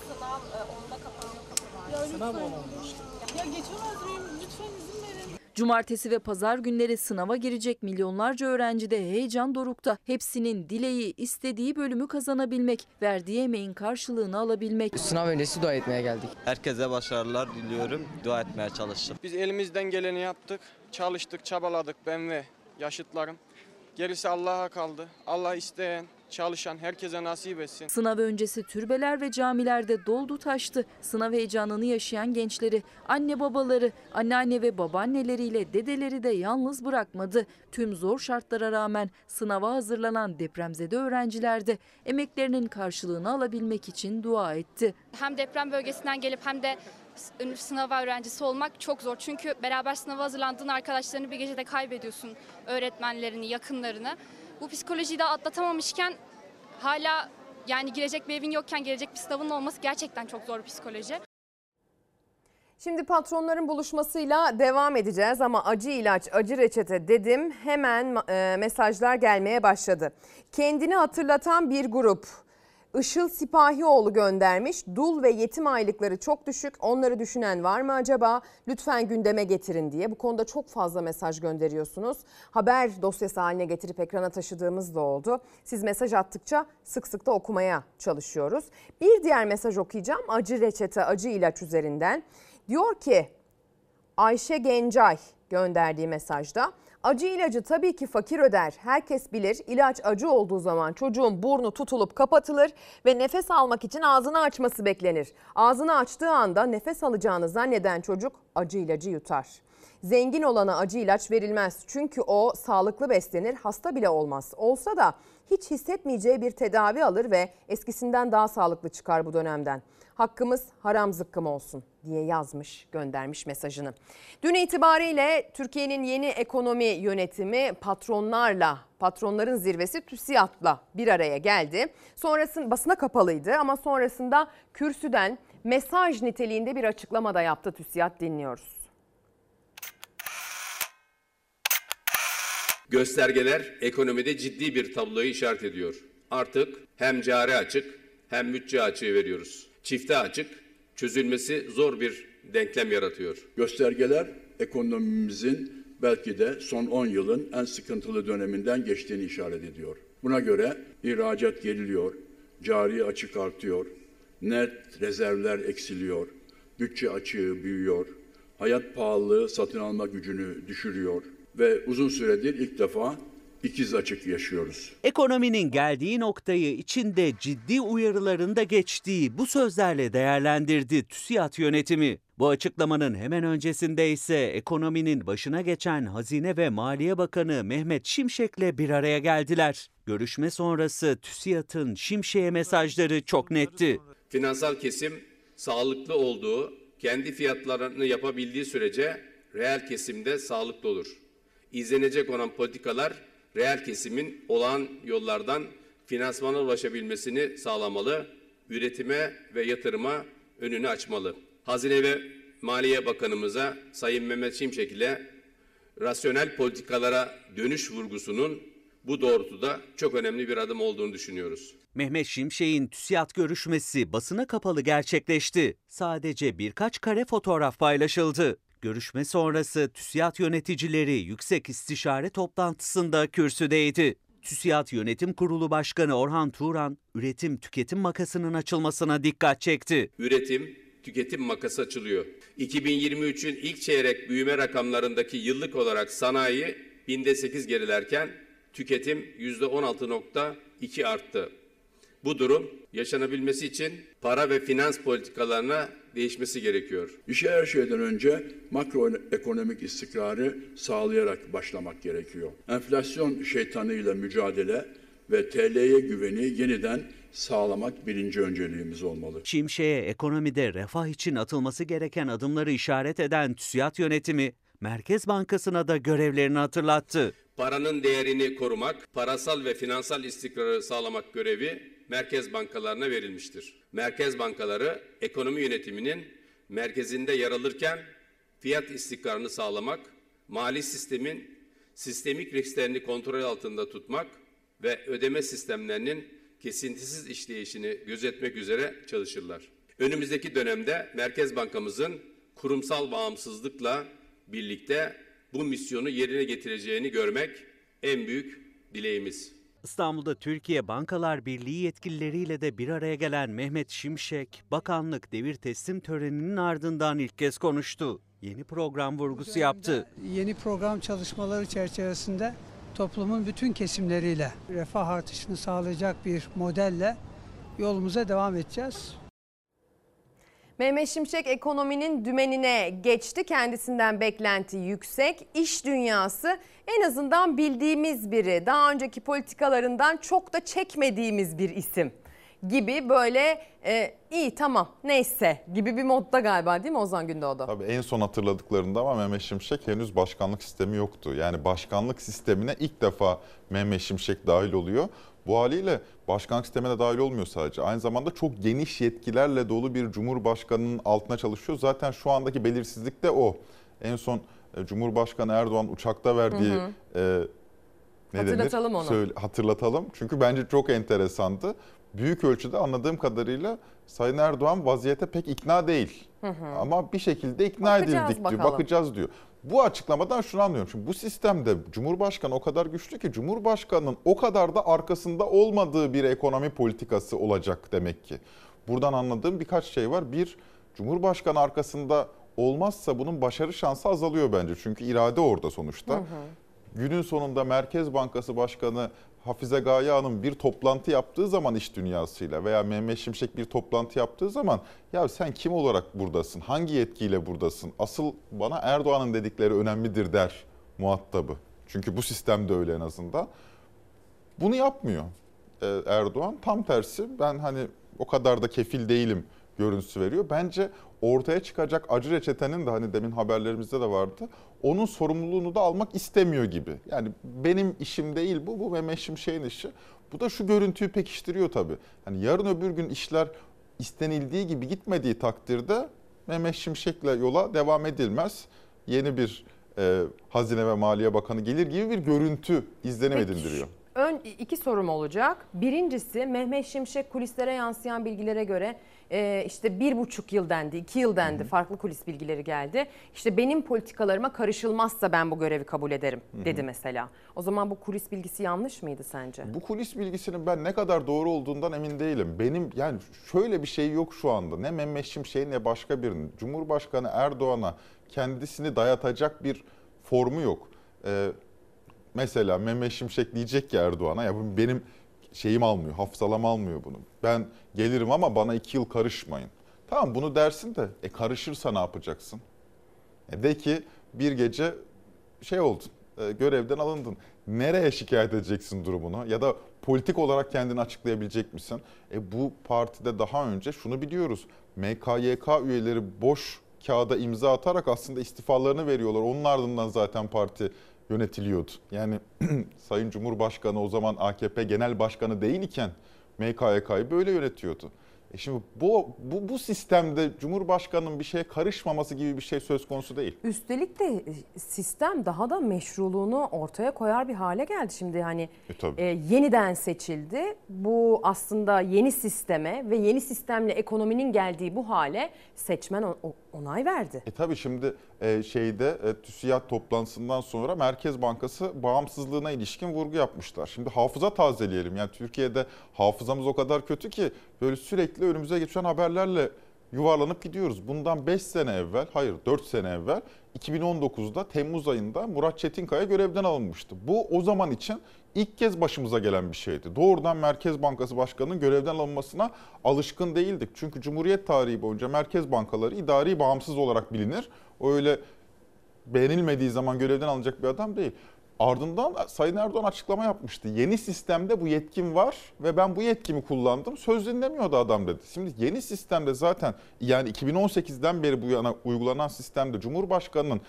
Cumartesi ve pazar günleri sınava girecek milyonlarca öğrenci de heyecan dorukta. Hepsinin dileği istediği bölümü kazanabilmek, verdiği emeğin karşılığını alabilmek. Sınav öncesi dua etmeye geldik. Herkese başarılar diliyorum. Dua etmeye çalıştım. Biz elimizden geleni yaptık. Çalıştık, çabaladık ben ve yaşıtlarım. Gerisi Allah'a kaldı. Allah isteyen, çalışan herkese nasip etsin. Sınav öncesi türbeler ve camilerde doldu taştı. Sınav heyecanını yaşayan gençleri, anne babaları, anneanne ve babaanneleriyle dedeleri de yalnız bırakmadı. Tüm zor şartlara rağmen sınava hazırlanan depremzede öğrenciler de emeklerinin karşılığını alabilmek için dua etti. Hem deprem bölgesinden gelip hem de sınava öğrencisi olmak çok zor. Çünkü beraber sınava hazırlandığın arkadaşlarını bir gecede kaybediyorsun. Öğretmenlerini, yakınlarını. Bu psikolojiyi de atlatamamışken hala yani girecek bir evin yokken gelecek bir sınavın olması gerçekten çok zor psikoloji. Şimdi patronların buluşmasıyla devam edeceğiz ama acı ilaç, acı reçete dedim hemen e, mesajlar gelmeye başladı. Kendini hatırlatan bir grup Işıl Sipahioğlu göndermiş. Dul ve yetim aylıkları çok düşük. Onları düşünen var mı acaba? Lütfen gündeme getirin diye. Bu konuda çok fazla mesaj gönderiyorsunuz. Haber dosyası haline getirip ekrana taşıdığımız da oldu. Siz mesaj attıkça sık sık da okumaya çalışıyoruz. Bir diğer mesaj okuyacağım. Acı reçete, acı ilaç üzerinden. Diyor ki Ayşe Gencay gönderdiği mesajda Acı ilacı tabii ki fakir öder. Herkes bilir ilaç acı olduğu zaman çocuğun burnu tutulup kapatılır ve nefes almak için ağzını açması beklenir. Ağzını açtığı anda nefes alacağını zanneden çocuk acı ilacı yutar. Zengin olana acı ilaç verilmez çünkü o sağlıklı beslenir hasta bile olmaz. Olsa da hiç hissetmeyeceği bir tedavi alır ve eskisinden daha sağlıklı çıkar bu dönemden. Hakkımız haram zıkkım olsun diye yazmış, göndermiş mesajını. Dün itibariyle Türkiye'nin yeni ekonomi yönetimi patronlarla, patronların zirvesi TÜSİAD'la bir araya geldi. Sonrasında basına kapalıydı ama sonrasında kürsüden mesaj niteliğinde bir açıklama da yaptı TÜSİAD dinliyoruz. Göstergeler ekonomide ciddi bir tabloyu işaret ediyor. Artık hem cari açık hem bütçe açığı veriyoruz. Çifte açık çözülmesi zor bir denklem yaratıyor. Göstergeler ekonomimizin belki de son 10 yılın en sıkıntılı döneminden geçtiğini işaret ediyor. Buna göre ihracat geriliyor, cari açık artıyor, net rezervler eksiliyor, bütçe açığı büyüyor, hayat pahalılığı satın alma gücünü düşürüyor ve uzun süredir ilk defa ikiz açık yaşıyoruz. Ekonominin geldiği noktayı içinde ciddi uyarıların da geçtiği bu sözlerle değerlendirdi TÜSİAD yönetimi. Bu açıklamanın hemen öncesinde ise ekonominin başına geçen Hazine ve Maliye Bakanı Mehmet Şimşek'le bir araya geldiler. Görüşme sonrası TÜSİAD'ın Şimşek'e mesajları çok netti. Finansal kesim sağlıklı olduğu, kendi fiyatlarını yapabildiği sürece reel kesimde sağlıklı olur. İzlenecek olan politikalar reel kesimin olağan yollardan finansmana ulaşabilmesini sağlamalı, üretime ve yatırıma önünü açmalı. Hazine ve Maliye Bakanımıza Sayın Mehmet Şimşek ile rasyonel politikalara dönüş vurgusunun bu doğrultuda çok önemli bir adım olduğunu düşünüyoruz. Mehmet Şimşek'in TÜSİAD görüşmesi basına kapalı gerçekleşti. Sadece birkaç kare fotoğraf paylaşıldı. Görüşme sonrası TÜSİAD yöneticileri yüksek istişare toplantısında kürsüdeydi. TÜSİAD Yönetim Kurulu Başkanı Orhan Turan, üretim tüketim makasının açılmasına dikkat çekti. Üretim, tüketim makası açılıyor. 2023'ün ilk çeyrek büyüme rakamlarındaki yıllık olarak sanayi binde 8 gerilerken tüketim %16.2 arttı. Bu durum yaşanabilmesi için para ve finans politikalarına değişmesi gerekiyor. İşe her şeyden önce makroekonomik istikrarı sağlayarak başlamak gerekiyor. Enflasyon şeytanıyla mücadele ve TL'ye güveni yeniden sağlamak birinci önceliğimiz olmalı. Şimşek'e ekonomide refah için atılması gereken adımları işaret eden TÜSİAD yönetimi, Merkez Bankası'na da görevlerini hatırlattı. Paranın değerini korumak, parasal ve finansal istikrarı sağlamak görevi merkez bankalarına verilmiştir. Merkez bankaları ekonomi yönetiminin merkezinde yer alırken fiyat istikrarını sağlamak, mali sistemin sistemik risklerini kontrol altında tutmak ve ödeme sistemlerinin kesintisiz işleyişini gözetmek üzere çalışırlar. Önümüzdeki dönemde Merkez Bankamızın kurumsal bağımsızlıkla birlikte bu misyonu yerine getireceğini görmek en büyük dileğimiz. İstanbul'da Türkiye Bankalar Birliği yetkilileriyle de bir araya gelen Mehmet Şimşek, bakanlık devir teslim töreninin ardından ilk kez konuştu. Yeni program vurgusu yaptı. Yeni program çalışmaları çerçevesinde toplumun bütün kesimleriyle refah artışını sağlayacak bir modelle yolumuza devam edeceğiz. Mehmet Şimşek ekonominin dümenine geçti. Kendisinden beklenti yüksek. İş dünyası en azından bildiğimiz biri. Daha önceki politikalarından çok da çekmediğimiz bir isim gibi böyle e, iyi tamam neyse gibi bir modda galiba değil mi Ozan Gündoğdu? Tabii en son hatırladıklarında ama Mehmet Şimşek henüz başkanlık sistemi yoktu. Yani başkanlık sistemine ilk defa Mehmet Şimşek dahil oluyor. Bu haliyle başkanlık sistemine dahil olmuyor sadece. Aynı zamanda çok geniş yetkilerle dolu bir cumhurbaşkanının altına çalışıyor. Zaten şu andaki belirsizlik de o. En son e, Cumhurbaşkanı Erdoğan uçakta verdiği Hı hı. e, ne Hatırlatalım denir? onu. Söyle, hatırlatalım. Çünkü bence çok enteresandı. Büyük ölçüde anladığım kadarıyla Sayın Erdoğan vaziyete pek ikna değil. Hı hı. Ama bir şekilde ikna Bakacağız edildik diyor. bakalım. Bakacağız diyor. Bu açıklamadan şunu anlıyorum. Şimdi bu sistemde Cumhurbaşkanı o kadar güçlü ki Cumhurbaşkanının o kadar da arkasında olmadığı bir ekonomi politikası olacak demek ki. Buradan anladığım birkaç şey var. Bir, Cumhurbaşkanı arkasında olmazsa bunun başarı şansı azalıyor bence. Çünkü irade orada sonuçta. Hı hı. Günün sonunda Merkez Bankası Başkanı Hafize Gaye Hanım bir toplantı yaptığı zaman iş dünyasıyla veya Mehmet Şimşek bir toplantı yaptığı zaman ya sen kim olarak buradasın? Hangi yetkiyle buradasın? Asıl bana Erdoğan'ın dedikleri önemlidir der muhatabı. Çünkü bu sistemde öyle en azından. Bunu yapmıyor Ee, Erdoğan. Tam tersi ben hani o kadar da kefil değilim görüntüsü veriyor. Bence ortaya çıkacak acı reçetenin de hani demin haberlerimizde de vardı. Onun sorumluluğunu da almak istemiyor gibi. Yani benim işim değil bu, bu Mehmet Şimşek'in işi. Bu da şu görüntüyü pekiştiriyor tabii. Hani yarın öbür gün işler istenildiği gibi gitmediği takdirde Mehmet Şimşek'le yola devam edilmez. Yeni bir e, Hazine ve Maliye Bakanı gelir gibi bir görüntü izlenim Peki, edindiriyor. Ön iki sorum olacak. Birincisi Mehmet Şimşek kulislere yansıyan bilgilere göre e, işte bir buçuk yıl dendi, iki yıl dendi. Farklı kulis bilgileri geldi. İşte benim politikalarıma karışılmazsa ben bu görevi kabul ederim dedi mesela. O zaman bu kulis bilgisi yanlış mıydı sence? Bu kulis bilgisinin ben ne kadar doğru olduğundan emin değilim. Benim yani şöyle bir şey yok şu anda. Ne Mehmet Şimşek'in ne başka birinin. Cumhurbaşkanı Erdoğan'a kendisini dayatacak bir formu yok. Ee, mesela Mehmet Şimşek diyecek ki Erdoğan'a ya benim şeyim almıyor, hafızalam almıyor bunu. Ben gelirim ama bana iki yıl karışmayın. Tamam bunu dersin de e karışırsa ne yapacaksın? E de ki bir gece şey oldun, e, görevden alındın. Nereye şikayet edeceksin durumunu? Ya da politik olarak kendini açıklayabilecek misin? E bu partide daha önce şunu biliyoruz. MKYK üyeleri boş kağıda imza atarak aslında istifalarını veriyorlar. Onun ardından zaten parti yönetiliyordu. Yani [clears throat] Sayın Cumhurbaşkanı o zaman AKP Genel Başkanı değil iken MKYK'yı böyle yönetiyordu. E şimdi bu, bu, bu sistemde Cumhurbaşkanı'nın bir şeye karışmaması gibi bir şey söz konusu değil. Üstelik de e, sistem daha da meşruluğunu ortaya koyar bir hale geldi. Şimdi hani E tabii. e, yeniden seçildi. Bu aslında yeni sisteme ve yeni sistemle ekonominin geldiği bu hale seçmen onay verdi. E tabii şimdi e, şeyde e, TÜSİAD toplantısından sonra Merkez Bankası bağımsızlığına ilişkin vurgu yapmışlar. Şimdi hafıza tazeleyelim. Yani Türkiye'de hafızamız o kadar kötü ki böyle sürekli önümüze geçen haberlerle yuvarlanıp gidiyoruz. Bundan 5 sene evvel, hayır 4 sene evvel 2019'da Temmuz ayında Murat Çetinkaya görevden alınmıştı. Bu o zaman için ilk kez başımıza gelen bir şeydi. Doğrudan Merkez Bankası Başkanı'nın görevden alınmasına alışkın değildik. Çünkü Cumhuriyet tarihi boyunca merkez bankaları idari bağımsız olarak bilinir. Öyle beğenilmediği zaman görevden alınacak bir adam değil. Ardından Sayın Erdoğan açıklama yapmıştı. Yeni sistemde bu yetkim var ve ben bu yetkimi kullandım. Söz dinlemiyordu adam dedi. Şimdi yeni sistemde zaten yani 2018'den beri bu yana uygulanan sistemde Cumhurbaşkanı'nın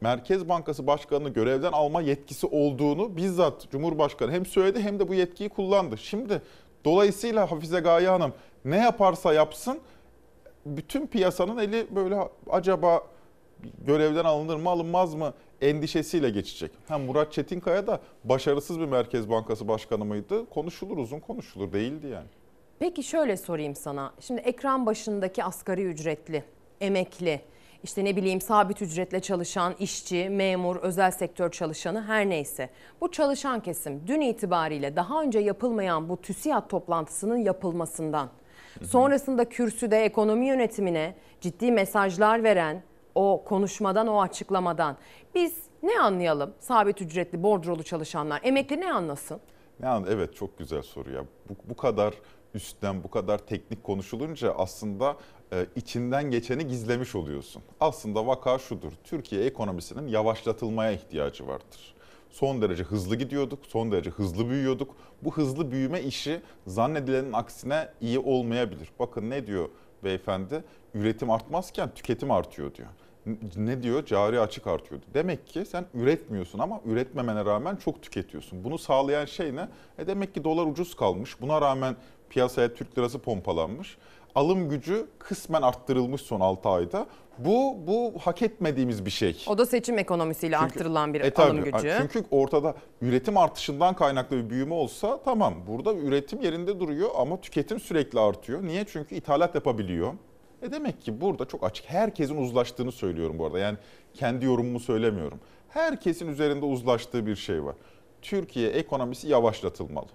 Merkez Bankası Başkanı'nı görevden alma yetkisi olduğunu bizzat Cumhurbaşkanı hem söyledi hem de bu yetkiyi kullandı. Şimdi dolayısıyla Hafize Gaye Hanım ne yaparsa yapsın bütün piyasanın eli böyle acaba görevden alınır mı alınmaz mı endişesiyle geçecek. Ha Murat Çetinkaya da başarısız bir Merkez Bankası Başkanı mıydı? Konuşulur uzun konuşulur değildi yani. Peki şöyle sorayım sana. Şimdi ekran başındaki asgari ücretli, emekli, işte ne bileyim sabit ücretle çalışan işçi, memur, özel sektör çalışanı her neyse. Bu çalışan kesim dün itibariyle daha önce yapılmayan bu TÜSİAD toplantısının yapılmasından, sonrasında kürsüde ekonomi yönetimine ciddi mesajlar veren o konuşmadan, o açıklamadan biz ne anlayalım? Sabit ücretli, bordrolu çalışanlar, emekli ne anlasın? Yani evet çok güzel soru ya. Bu, bu kadar üstten, bu kadar teknik konuşulunca aslında e, içinden geçeni gizlemiş oluyorsun. Aslında vaka şudur. Türkiye ekonomisinin yavaşlatılmaya ihtiyacı vardır. Son derece hızlı gidiyorduk, son derece hızlı büyüyorduk. Bu hızlı büyüme işi zannedilenin aksine iyi olmayabilir. Bakın ne diyor beyefendi? Üretim artmazken tüketim artıyor diyor. Ne diyor? Cari açık artıyor. Demek ki sen üretmiyorsun ama üretmemene rağmen çok tüketiyorsun. Bunu sağlayan şey ne? E demek ki dolar ucuz kalmış. Buna rağmen piyasaya Türk lirası pompalanmış. Alım gücü kısmen arttırılmış son 6 ayda. Bu bu hak etmediğimiz bir şey. O da seçim ekonomisiyle Çünkü- arttırılan bir E tabii. alım gücü. Çünkü ortada üretim artışından kaynaklı bir büyüme olsa tamam. Burada üretim yerinde duruyor ama tüketim sürekli artıyor. Niye? Çünkü ithalat yapabiliyor. E demek ki burada çok açık. Herkesin uzlaştığını söylüyorum bu arada. Yani kendi yorumumu söylemiyorum. Herkesin üzerinde uzlaştığı bir şey var. Türkiye ekonomisi yavaşlatılmalı.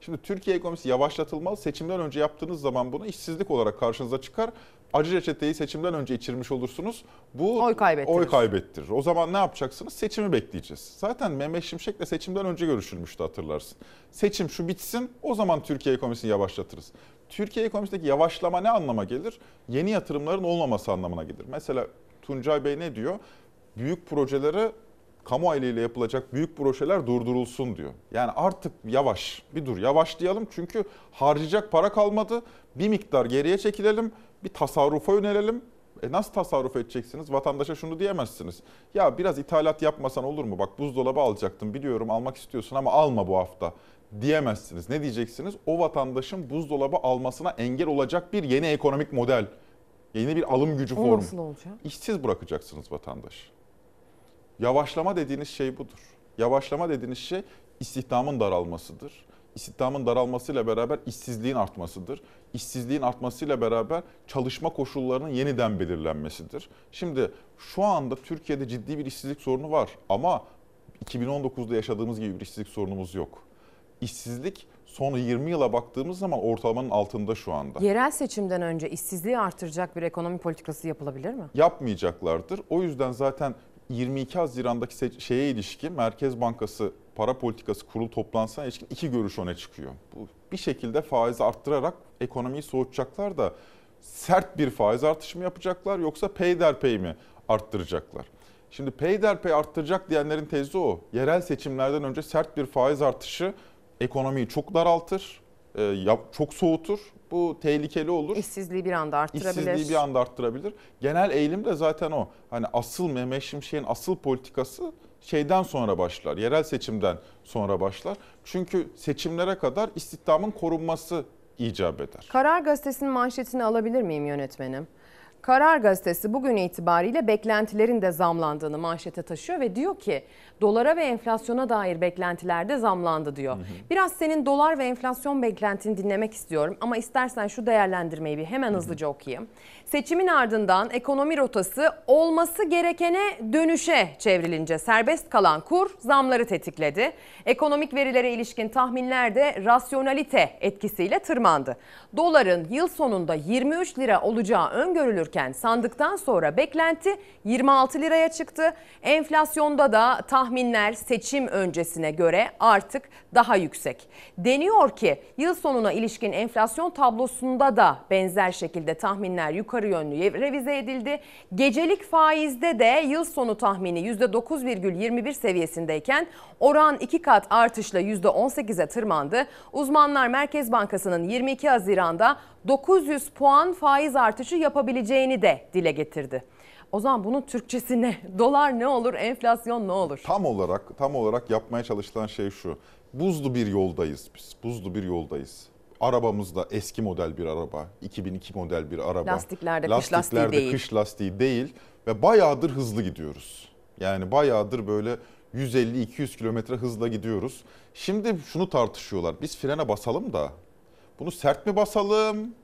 Şimdi Türkiye ekonomisi yavaşlatılmalı. Seçimden önce yaptığınız zaman bunu işsizlik olarak karşınıza çıkar. Acı reçeteyi seçimden önce içirmiş olursunuz. Bu Oy kaybettirir. Oy kaybettirir. O zaman ne yapacaksınız? Seçimi bekleyeceğiz. Zaten Mehmet Şimşek'le seçimden önce görüşülmüştü hatırlarsın. Seçim şu bitsin o zaman Türkiye ekonomisini yavaşlatırız. Türkiye ekonomisindeki yavaşlama ne anlama gelir? Yeni yatırımların olmaması anlamına gelir. Mesela Tuncay Bey ne diyor? Büyük projelere kamu eliyle yapılacak büyük projeler durdurulsun diyor. Yani artık yavaş bir dur yavaşlayalım çünkü harcayacak para kalmadı. Bir miktar geriye çekilelim bir tasarrufa yönelelim. E nasıl tasarruf edeceksiniz? Vatandaşa şunu diyemezsiniz. Ya biraz ithalat yapmasan olur mu? Bak buzdolabı alacaktım biliyorum almak istiyorsun ama alma bu hafta diyemezsiniz. Ne diyeceksiniz? O vatandaşın buzdolabı almasına engel olacak bir yeni ekonomik model, yeni bir alım gücü O formu. nasıl olacak? İşsiz bırakacaksınız vatandaşı. Yavaşlama dediğiniz şey budur. Yavaşlama dediğiniz şey istihdamın daralmasıdır. İstihdamın daralmasıyla beraber işsizliğin artmasıdır. İşsizliğin artmasıyla beraber çalışma koşullarının yeniden belirlenmesidir. Şimdi şu anda Türkiye'de ciddi bir işsizlik sorunu var ama 2019'da yaşadığımız gibi bir işsizlik sorunumuz yok. İşsizlik son 20 yıla baktığımız zaman ortalamanın altında şu anda. Yerel seçimden önce işsizliği artıracak bir ekonomi politikası yapılabilir mi? yapmayacaklardır. O yüzden zaten 22 Haziran'daki şeye ilişkin Merkez Bankası Para Politikası Kurulu toplantısına ilişkin iki görüş öne çıkıyor. Bu bir şekilde faizi arttırarak ekonomiyi soğutacaklar da sert bir faiz artışı mı yapacaklar yoksa peyderpey mi arttıracaklar? Şimdi peyderpey arttıracak diyenlerin tezi o. Yerel seçimlerden önce sert bir faiz artışı ekonomiyi çok daraltır, e, çok soğutur. Bu tehlikeli olur. İşsizliği bir anda arttırabilir. İşsizliği bir anda arttırabilir. Genel eğilim de zaten o. Hani asıl Mehmet Şimşek'in asıl politikası şeyden sonra başlar. Yerel seçimden sonra başlar. Çünkü seçimlere kadar istihdamın korunması icap eder. Karar Gazetesi'nin manşetini alabilir miyim yönetmenim? Karar Gazetesi bugün itibariyle beklentilerin de zamlandığını manşete taşıyor ve diyor ki dolara ve enflasyona dair beklentiler de zamlandı diyor. Biraz senin dolar ve enflasyon beklentini dinlemek istiyorum ama istersen şu değerlendirmeyi bir hemen hızlıca okuyayım. Seçimin ardından ekonomi rotası olması gerekene dönüşe çevrilince serbest kalan kur zamları tetikledi. Ekonomik verilere ilişkin tahminler de rasyonalite etkisiyle tırmandı. Doların yıl sonunda 23 lira olacağı öngörülürken sandıktan sonra beklenti 26 liraya çıktı. Enflasyonda da tahminler seçim öncesine göre artık daha yüksek. Deniyor ki yıl sonuna ilişkin enflasyon tablosunda da benzer şekilde tahminler yukarı yönlü revize edildi. Gecelik faizde de yıl sonu tahmini %9,21 seviyesindeyken oran 2 kat artışla %18'e tırmandı. Uzmanlar Merkez Bankası'nın 22 Haziran'da 900 puan faiz artışı yapabileceğini de dile getirdi. O zaman bunun Türkçesi ne? [laughs] Dolar ne olur, enflasyon ne olur? Tam olarak tam olarak yapmaya çalışılan şey şu. Buzlu bir yoldayız biz. Buzlu bir yoldayız. Arabamızda eski model bir araba, 2002 model bir araba. Lastiklerde kış lastiği Lastiklerde değil. kış lastiği değil ve bayağıdır hızlı gidiyoruz. Yani bayağıdır böyle 150-200 kilometre hızla gidiyoruz. Şimdi şunu tartışıyorlar. Biz frene basalım da bunu sert mi basalım,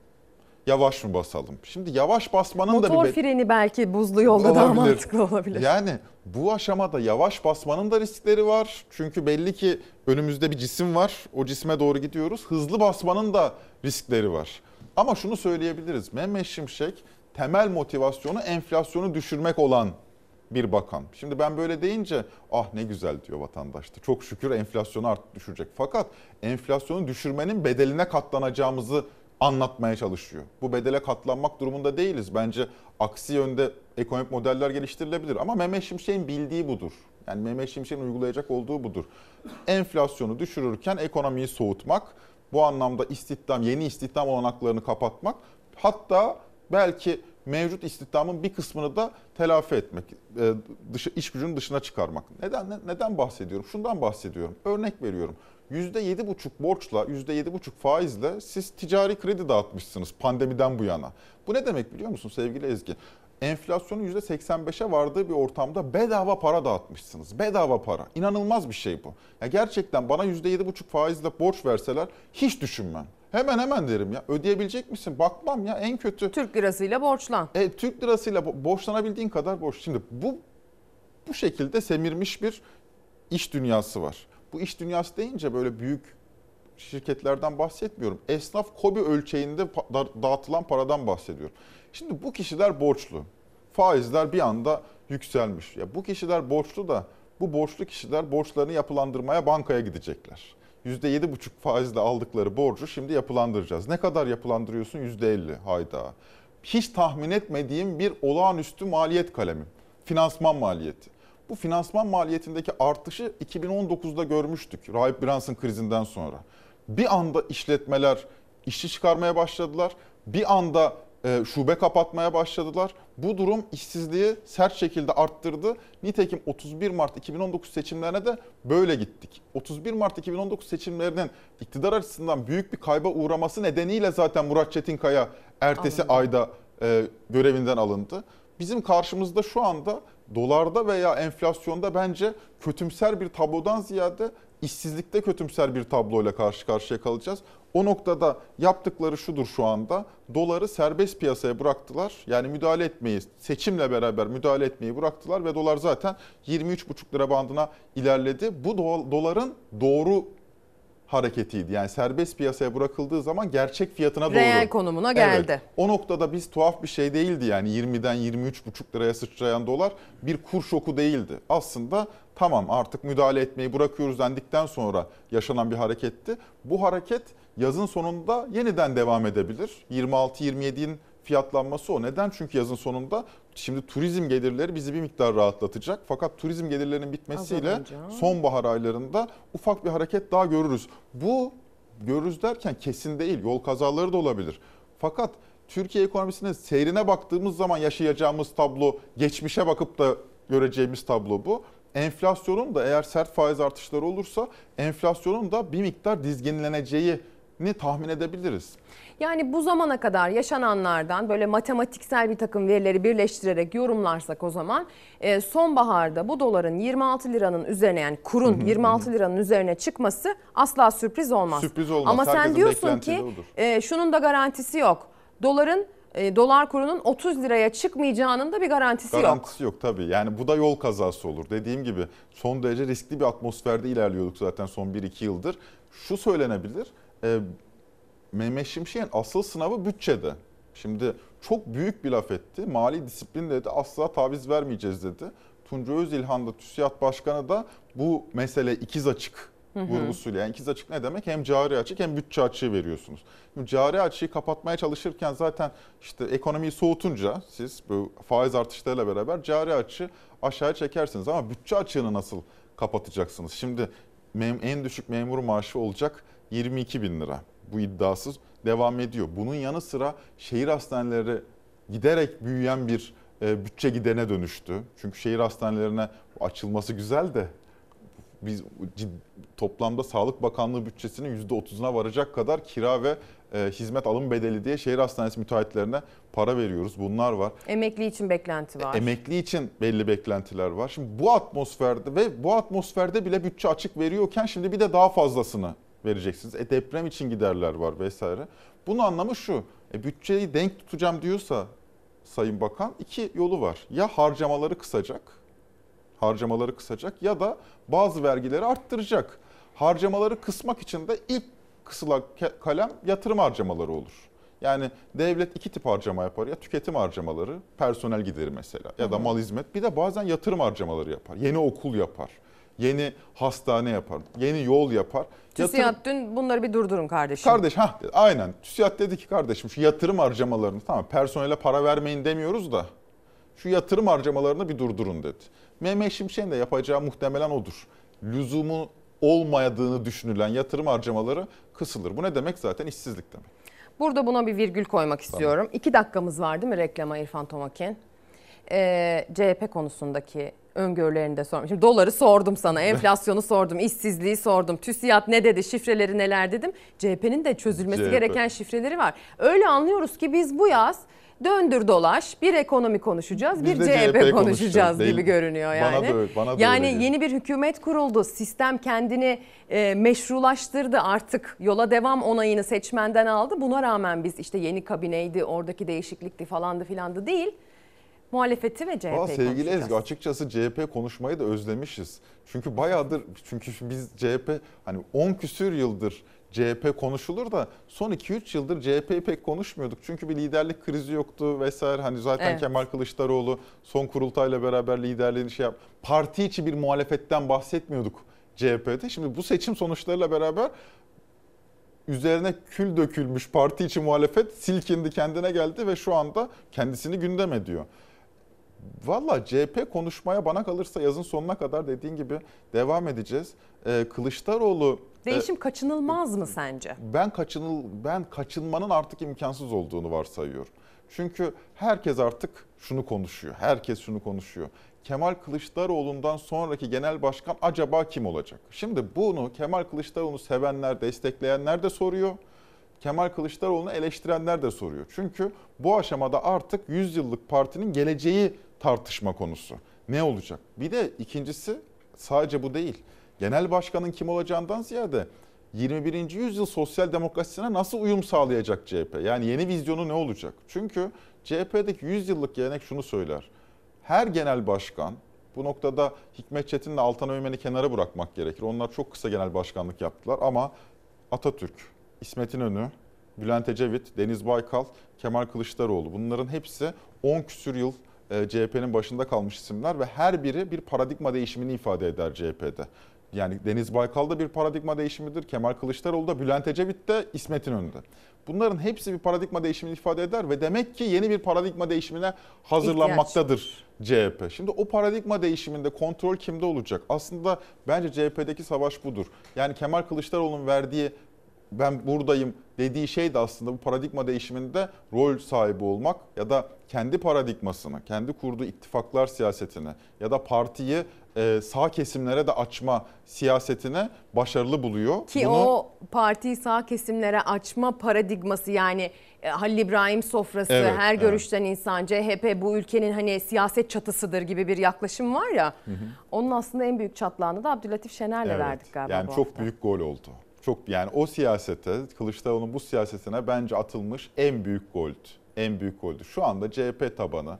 yavaş mı basalım? Şimdi yavaş basmanın da bir Motor freni belki buzlu yolda daha Olabilir. mantıklı olabilir. Yani bu aşamada yavaş basmanın da riskleri var. Çünkü belli ki önümüzde bir cisim var. O cisme doğru gidiyoruz. Hızlı basmanın da riskleri var. Ama şunu söyleyebiliriz. Mehmet Şimşek temel motivasyonu enflasyonu düşürmek olan bir bakan. Şimdi ben böyle deyince ah ne güzel diyor vatandaş da. Çok şükür enflasyonu art düşürecek. Fakat enflasyonu düşürmenin bedeline katlanacağımızı anlatmaya çalışıyor. Bu bedele katlanmak durumunda değiliz. Bence aksi yönde ekonomik modeller geliştirilebilir. Ama Mehmet Şimşek'in bildiği budur. Yani Mehmet Şimşek'in uygulayacak olduğu budur. Enflasyonu düşürürken ekonomiyi soğutmak, bu anlamda istihdam, yeni istihdam olanaklarını kapatmak, hatta belki mevcut istihdamın bir kısmını da telafi etmek, e, dışı, iş gücünün dışına çıkarmak. Neden ne- neden bahsediyorum? Şundan bahsediyorum. Örnek veriyorum. %7,5 borçla, %7,5 faizle siz ticari kredi dağıtmışsınız pandemiden bu yana. Bu ne demek biliyor musun sevgili Ezgi? Enflasyonun %85'e vardığı bir ortamda bedava para dağıtmışsınız. Bedava para. İnanılmaz bir şey bu. Ya gerçekten bana %7,5 faizle borç verseler hiç düşünmem. Hemen hemen derim ya. Ödeyebilecek misin? Bakmam ya en kötü. Türk lirasıyla borçlan. E, Türk lirasıyla bo- borçlanabildiğin kadar borç. Şimdi bu bu şekilde semirmiş bir iş dünyası var. Bu iş dünyası deyince böyle büyük şirketlerden bahsetmiyorum. Esnaf kobi ölçeğinde dağıtılan paradan bahsediyorum. Şimdi bu kişiler borçlu. Faizler bir anda yükselmiş. Ya bu kişiler borçlu da bu borçlu kişiler borçlarını yapılandırmaya bankaya gidecekler. %7,5 faizle aldıkları borcu şimdi yapılandıracağız. Ne kadar yapılandırıyorsun? %50. Hayda. Hiç tahmin etmediğim bir olağanüstü maliyet kalemi. Finansman maliyeti. Bu finansman maliyetindeki artışı 2019'da görmüştük. Rahip Brunson krizinden sonra. Bir anda işletmeler işçi çıkarmaya başladılar. Bir anda e, şube kapatmaya başladılar. Bu durum işsizliği sert şekilde arttırdı. Nitekim 31 Mart 2019 seçimlerine de böyle gittik. 31 Mart 2019 seçimlerinin iktidar açısından büyük bir kayba uğraması nedeniyle zaten Murat Çetinkaya ertesi Anladım. ayda e, görevinden alındı. Bizim karşımızda şu anda dolarda veya enflasyonda bence kötümser bir tablodan ziyade işsizlikte kötümser bir tabloyla karşı karşıya kalacağız. O noktada yaptıkları şudur şu anda. Doları serbest piyasaya bıraktılar. Yani müdahale etmeyi, seçimle beraber müdahale etmeyi bıraktılar ve dolar zaten 23,5 lira bandına ilerledi. Bu do- doların doğru hareketiydi. Yani serbest piyasaya bırakıldığı zaman gerçek fiyatına doğru. Reel konumuna geldi. Evet. O noktada biz tuhaf bir şey değildi yani 20'den 23,5 liraya sıçrayan dolar bir kur şoku değildi. Aslında tamam artık müdahale etmeyi bırakıyoruz dendikten sonra yaşanan bir hareketti. Bu hareket yazın sonunda yeniden devam edebilir. 26-27'in fiyatlanması o. Neden? Çünkü yazın sonunda şimdi turizm gelirleri bizi bir miktar rahatlatacak. Fakat turizm gelirlerinin bitmesiyle Azalınca. sonbahar aylarında ufak bir hareket daha görürüz. Bu görürüz derken kesin değil. Yol kazaları da olabilir. Fakat Türkiye ekonomisinin seyrine baktığımız zaman yaşayacağımız tablo, geçmişe bakıp da göreceğimiz tablo bu. Enflasyonun da eğer sert faiz artışları olursa enflasyonun da bir miktar dizginleneceğini tahmin edebiliriz. Yani bu zamana kadar yaşananlardan böyle matematiksel bir takım verileri birleştirerek yorumlarsak o zaman e, sonbaharda bu doların 26 liranın üzerine yani kurun 26 liranın üzerine çıkması asla sürpriz olmaz. Sürpriz olmaz. Ama sen Herkesin diyorsun beklentisi ki e, şunun da garantisi yok. Doların e, dolar kurunun 30 liraya çıkmayacağının da bir garantisi, yok. Garantisi yok tabii. Yani bu da yol kazası olur. Dediğim gibi son derece riskli bir atmosferde ilerliyorduk zaten son 1-2 yıldır. Şu söylenebilir. E, Mehmet Şimşek'in asıl sınavı bütçede. Şimdi çok büyük bir laf etti. Mali disiplin dedi. Asla taviz vermeyeceğiz dedi. Tunca Özilhan da TÜSİAD Başkanı da bu mesele ikiz açık vurgusuyla. Yani ikiz açık ne demek? Hem cari açık hem bütçe açığı veriyorsunuz. Şimdi cari açığı kapatmaya çalışırken zaten işte ekonomiyi soğutunca siz bu faiz artışlarıyla beraber cari açığı aşağıya çekersiniz. Ama bütçe açığını nasıl kapatacaksınız? Şimdi en düşük memur maaşı olacak 22 bin lira. Bu iddiasız devam ediyor. Bunun yanı sıra şehir hastaneleri giderek büyüyen bir e, bütçe gidene dönüştü. Çünkü şehir hastanelerine açılması güzel de biz toplamda Sağlık Bakanlığı bütçesinin %30'una varacak kadar kira ve e, hizmet alım bedeli diye şehir hastanesi müteahhitlerine para veriyoruz. Bunlar var. Emekli için beklenti var. Emekli için belli beklentiler var. Şimdi bu atmosferde ve bu atmosferde bile bütçe açık veriyorken şimdi bir de daha fazlasını vereceksiniz. E deprem için giderler var vesaire. Bunun anlamı şu. E bütçeyi denk tutacağım diyorsa Sayın Bakan iki yolu var. Ya harcamaları kısacak. Harcamaları kısacak ya da bazı vergileri arttıracak. Harcamaları kısmak için de ilk kısılan kalem yatırım harcamaları olur. Yani devlet iki tip harcama yapar. Ya tüketim harcamaları, personel gideri mesela ya da mal hizmet. Bir de bazen yatırım harcamaları yapar. Yeni okul yapar. Yeni hastane yapar. Yeni yol yapar. Yatırım- TÜSİAD dün bunları bir durdurun kardeşim. Kardeş ha aynen. TÜSİAD dedi ki kardeşim şu yatırım harcamalarını tamam personele para vermeyin demiyoruz da şu yatırım harcamalarını bir durdurun dedi. Mehmet Şimşek'in de yapacağı muhtemelen odur. Lüzumu olmadığını düşünülen yatırım harcamaları kısılır. Bu ne demek zaten işsizlik demek. Burada buna bir virgül koymak istiyorum. İki dakikamız var değil mi reklama İrfan Tomakin? Ee, CHP konusundaki öngörülerini de sormuşum. Şimdi doları sordum sana, [laughs] enflasyonu sordum, işsizliği sordum. TÜSİAD ne dedi, şifreleri neler dedim. CHP'nin de çözülmesi CHP. gereken şifreleri var. Öyle anlıyoruz ki biz bu yaz döndür dolaş bir ekonomi konuşacağız, Biz bir de CHP, CHP konuşacağız konuşacağız, gibi değil. görünüyor Bana yani. da öyle- bana da yani öyle yeni bir hükümet kuruldu. Sistem kendini e, meşrulaştırdı artık. Yola devam onayını seçmenden aldı. Buna rağmen biz işte yeni kabineydi, oradaki değişiklikti falandı filandı değil. Muhalefeti ve CHP'yi Valla sevgili konuşacağız. Ezgi açıkçası CHP konuşmayı da özlemişiz. Çünkü bayağıdır çünkü biz CHP hani 10 küsür yıldır CHP konuşulur da son 2-3 yıldır CHP'yi pek konuşmuyorduk. Çünkü bir liderlik krizi yoktu vesaire. Hani zaten Evet. Kemal Kılıçdaroğlu son kurultayla beraber liderliğini şey yap. Parti içi bir muhalefetten bahsetmiyorduk CHP'de. Şimdi bu seçim sonuçlarıyla beraber üzerine kül dökülmüş parti içi muhalefet silkindi kendine geldi ve şu anda kendisini gündem ediyor. Valla CHP konuşmaya bana kalırsa yazın sonuna kadar dediğin gibi devam edeceğiz. Ee, Kılıçdaroğlu e, Değişim kaçınılmaz mı sence? ben kaçınıl ben kaçınmanın artık imkansız olduğunu varsayıyorum. Çünkü herkes artık şunu konuşuyor. Herkes şunu konuşuyor. Kemal Kılıçdaroğlu'ndan sonraki genel başkan acaba kim olacak? Şimdi bunu Kemal Kılıçdaroğlu'nu sevenler, destekleyenler de soruyor. Kemal Kılıçdaroğlu'nu eleştirenler de soruyor. Çünkü bu aşamada artık 100 yıllık partinin geleceği tartışma konusu. Ne olacak? Bir de ikincisi sadece bu değil. Genel başkanın kim olacağından ziyade 21. yüzyıl sosyal demokrasisine nasıl uyum sağlayacak CHP? Yani yeni vizyonu ne olacak? Çünkü CHP'deki 100 yıllık gelenek şunu söyler. Her genel başkan bu noktada Hikmet Çetin'le Altan Öğmen'i kenara bırakmak gerekir. Onlar çok kısa genel başkanlık yaptılar ama Atatürk, İsmet İnönü, Bülent Ecevit, Deniz Baykal, Kemal Kılıçdaroğlu bunların hepsi 10 küsür yıl CHP'nin başında kalmış isimler ve her biri bir paradigma değişimini ifade eder CHP'de. Yani Deniz Baykal da bir paradigma değişimidir. Kemal Kılıçdaroğlu da, Bülent Ecevit de, İsmet İnönü de. Bunların hepsi bir paradigma değişimini ifade eder ve demek ki yeni bir paradigma değişimine hazırlanmaktadır CHP. Şimdi o paradigma değişiminde kontrol kimde olacak? Aslında bence CHP'deki savaş budur. Yani Kemal Kılıçdaroğlu'nun verdiği ben buradayım dediği şey de aslında bu paradigma değişiminde rol sahibi olmak ya da kendi paradigmasını, kendi kurduğu ittifaklar siyasetini ya da partiyi e, sağ kesimlere de açma siyasetine başarılı buluyor. Ki Bunu, o partiyi sağ kesimlere açma paradigması yani e, Halil İbrahim sofrası, Evet, her evet. görüşten insan, CHP bu ülkenin hani siyaset çatısıdır gibi bir yaklaşım var ya. Hı hı. Onun aslında en büyük çatlağını da Abdülatif Şener'le Evet, verdik galiba Yani çok hafta. büyük gol oldu. Çok yani o siyasete, Kılıçdaroğlu'nun bu siyasetine bence atılmış en büyük goldü. En büyük goldü. Şu anda CHP tabanı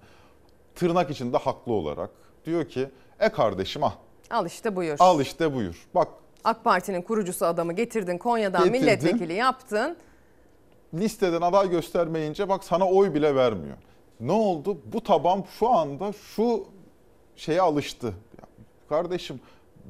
tırnak içinde haklı olarak diyor ki e kardeşim ah Al işte buyur. al işte buyur. Bak AK Parti'nin kurucusu adamı getirdin Konya'dan Getirdin. milletvekili yaptın. listeden aday göstermeyince bak sana oy bile vermiyor. Ne oldu? Bu taban şu anda şu şeye alıştı. Kardeşim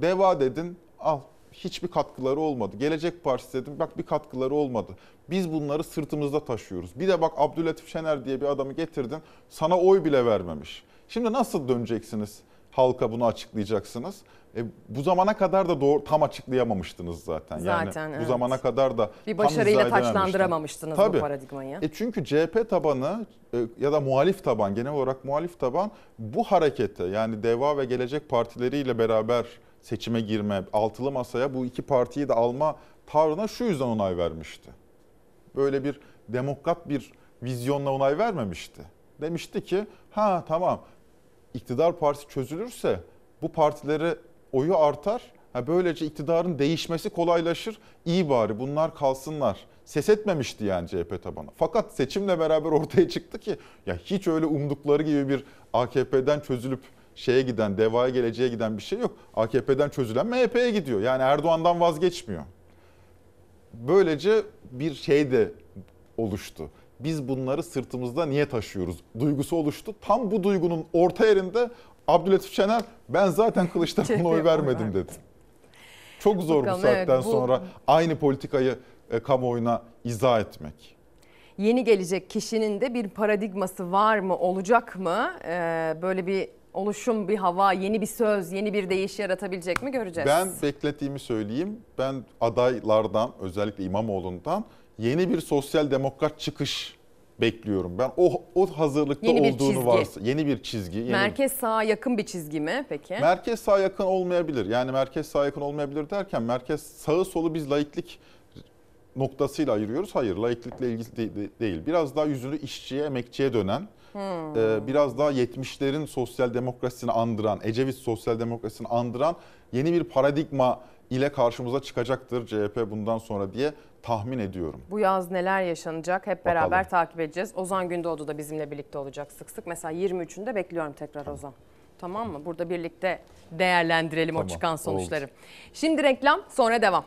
deva dedin al hiçbir katkıları olmadı. Gelecek Partisi dedim bak bir katkıları olmadı. Biz bunları sırtımızda taşıyoruz. Bir de bak Abdülatif Şener diye bir adamı getirdin sana oy bile vermemiş. Şimdi nasıl döneceksiniz? Halka bunu açıklayacaksınız. E, bu zamana kadar da doğru tam açıklayamamıştınız zaten. Zaten, yani bu evet. zamana kadar da Bir başarıyla taçlandıramamıştınız bu paradigmayı. E çünkü CHP tabanı e, ya da muhalif taban genel olarak muhalif taban bu harekete yani Deva ve Gelecek partileriyle beraber seçime girme, altılı masaya bu iki partiyi de alma tavrına şu yüzden onay vermişti. Böyle bir demokrat bir vizyonla onay vermemişti. Demişti ki ha tamam iktidar partisi çözülürse bu partileri oyu artar. Ha böylece iktidarın değişmesi kolaylaşır. İyi bari bunlar kalsınlar. Ses etmemişti yani CHP tabanı. Fakat seçimle beraber ortaya çıktı ki ya hiç öyle umdukları gibi bir AKP'den çözülüp şeye giden, devaya geleceğe giden bir şey yok. AKP'den çözülen MHP'ye gidiyor. Yani Erdoğan'dan vazgeçmiyor. Böylece bir şey de oluştu. Biz bunları sırtımızda niye taşıyoruz? Duygusu oluştu. Tam bu duygunun orta yerinde Abdülatif Şener ben zaten Kılıçdaroğlu'na oy vermedim dedi. Çok zor Bakalım, bu saatten evet, bu- sonra aynı politikayı e, kamuoyuna izah etmek. Yeni gelecek kişinin de bir paradigması var mı, olacak mı? Ee, böyle bir oluşum, bir hava, yeni bir söz, yeni bir değiş yaratabilecek mi göreceğiz. Ben beklediğimi söyleyeyim. Ben adaylardan özellikle İmamoğlu'ndan yeni bir sosyal demokrat çıkış bekliyorum. Ben o o hazırlıkta Yeni olduğunu çizgi. varsa yeni bir çizgi, yeni Merkez sağa yakın bir çizgi mi peki? Merkez sağ yakın olmayabilir. Yani merkez sağ yakın olmayabilir derken merkez sağı solu biz laiklik noktasıyla ayırıyoruz. Hayır laiklikle ilgili de- de- değil. Biraz daha yüzünü işçiye, emekçiye dönen, Hmm. e, biraz daha 70'lerin sosyal demokrasisini andıran, Ecevit sosyal demokrasisini andıran yeni bir paradigma ile karşımıza çıkacaktır CHP bundan sonra diye tahmin ediyorum. Bu yaz neler yaşanacak hep beraber Bakalım. takip edeceğiz. Ozan Gündoğdu da bizimle birlikte olacak sık sık. Mesela 23'ünde bekliyorum tekrar Ozan. Tamam mı? Burada birlikte değerlendirelim o Tamam, çıkan oldu. sonuçları. Şimdi reklam sonra devam.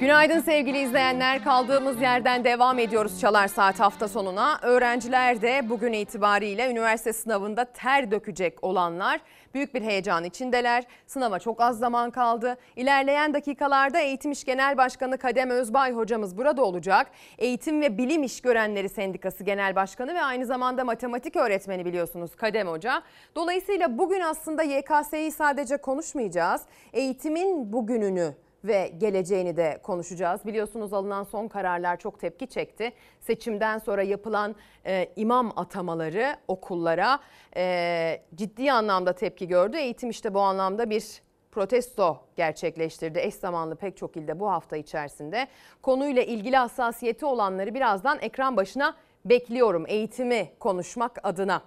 Günaydın sevgili izleyenler. Kaldığımız yerden devam ediyoruz Çalar Saat hafta sonuna. Öğrenciler de bugün itibariyle üniversite sınavında ter dökecek olanlar büyük bir heyecan içindeler. Sınava çok az zaman kaldı. İlerleyen dakikalarda Eğitim İş Genel Başkanı Kadem Özbay hocamız burada olacak. Eğitim ve Bilim İş Görenleri Sendikası Genel Başkanı ve aynı zamanda matematik öğretmeni biliyorsunuz Kadem Hoca. Dolayısıyla bugün aslında YKS'yi sadece konuşmayacağız. Eğitimin bugününü ve geleceğini de konuşacağız. Biliyorsunuz alınan son kararlar çok tepki çekti. Seçimden sonra yapılan e, imam atamaları okullara e, ciddi anlamda tepki gördü. Eğitim işte bu anlamda bir protesto gerçekleştirdi. Eş zamanlı pek çok ilde bu hafta içerisinde. Konuyla ilgili hassasiyeti olanları birazdan ekran başına bekliyorum eğitimi konuşmak adına.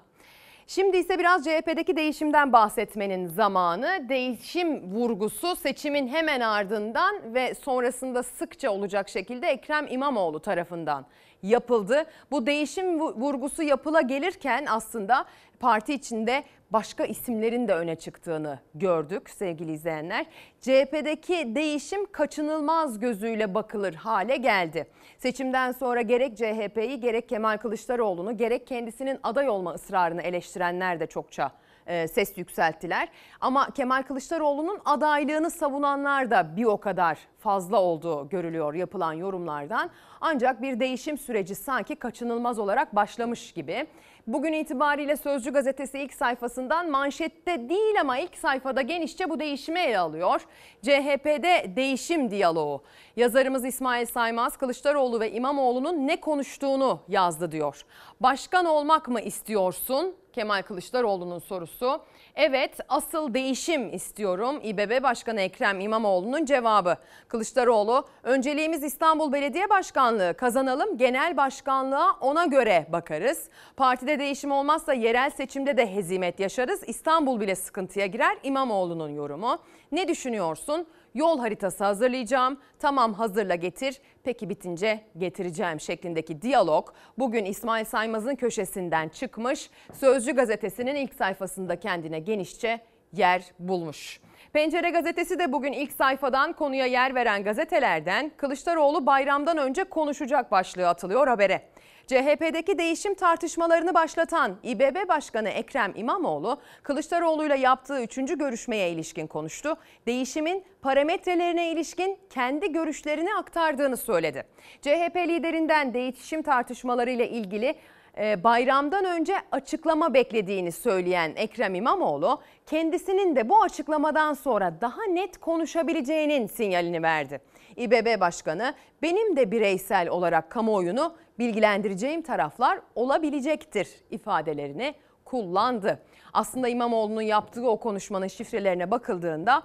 Şimdi ise biraz CHP'deki değişimden bahsetmenin zamanı. Değişim vurgusu seçimin hemen ardından ve sonrasında sıkça olacak şekilde Ekrem İmamoğlu tarafından yapıldı. Bu değişim vurgusu yapıla gelirken aslında parti içinde başka isimlerin de öne çıktığını gördük sevgili izleyenler. CHP'deki değişim kaçınılmaz gözüyle bakılır hale geldi. Seçimden sonra gerek CHP'yi gerek Kemal Kılıçdaroğlu'nu gerek kendisinin aday olma ısrarını eleştirenler de çokça e, ses yükselttiler. Ama Kemal Kılıçdaroğlu'nun adaylığını savunanlar da bir o kadar fazla olduğu görülüyor yapılan yorumlardan. Ancak bir değişim süreci sanki kaçınılmaz olarak başlamış gibi. Bugün itibariyle Sözcü gazetesi ilk sayfasından manşette değil ama ilk sayfada genişçe bu değişimi ele alıyor. CHP'de değişim diyaloğu. Yazarımız İsmail Saymaz Kılıçdaroğlu ve İmamoğlu'nun ne konuştuğunu yazdı diyor. Başkan olmak mı istiyorsun? Kemal Kılıçdaroğlu'nun sorusu. Evet asıl değişim istiyorum. İBB Başkanı Ekrem İmamoğlu'nun cevabı. Kılıçdaroğlu önceliğimiz İstanbul Belediye Başkanlığı kazanalım genel başkanlığa ona göre bakarız. Partide değişim olmazsa yerel seçimde de hezimet yaşarız. İstanbul bile sıkıntıya girer İmamoğlu'nun yorumu. Ne düşünüyorsun? Yol haritası hazırlayacağım. Tamam hazırla getir. Peki bitince getireceğim şeklindeki diyalog bugün İsmail Saymaz'ın köşesinden çıkmış. Sözcü gazetesinin ilk sayfasında kendine genişçe yer bulmuş. Pencere gazetesi de bugün ilk sayfadan konuya yer veren gazetelerden Kılıçdaroğlu bayramdan önce konuşacak başlığı atılıyor habere. CHP'deki değişim tartışmalarını başlatan İBB Başkanı Ekrem İmamoğlu, Kılıçdaroğlu'yla yaptığı üçüncü görüşmeye ilişkin konuştu. Değişimin parametrelerine ilişkin kendi görüşlerini aktardığını söyledi. CHP liderinden değişim tartışmalarıyla ilgili e, bayramdan önce açıklama beklediğini söyleyen Ekrem İmamoğlu kendisinin de bu açıklamadan sonra daha net konuşabileceğinin sinyalini verdi. İBB Başkanı benim de bireysel olarak kamuoyunu bilgilendireceğim taraflar olabilecektir ifadelerini kullandı. Aslında İmamoğlu'nun yaptığı o konuşmanın şifrelerine bakıldığında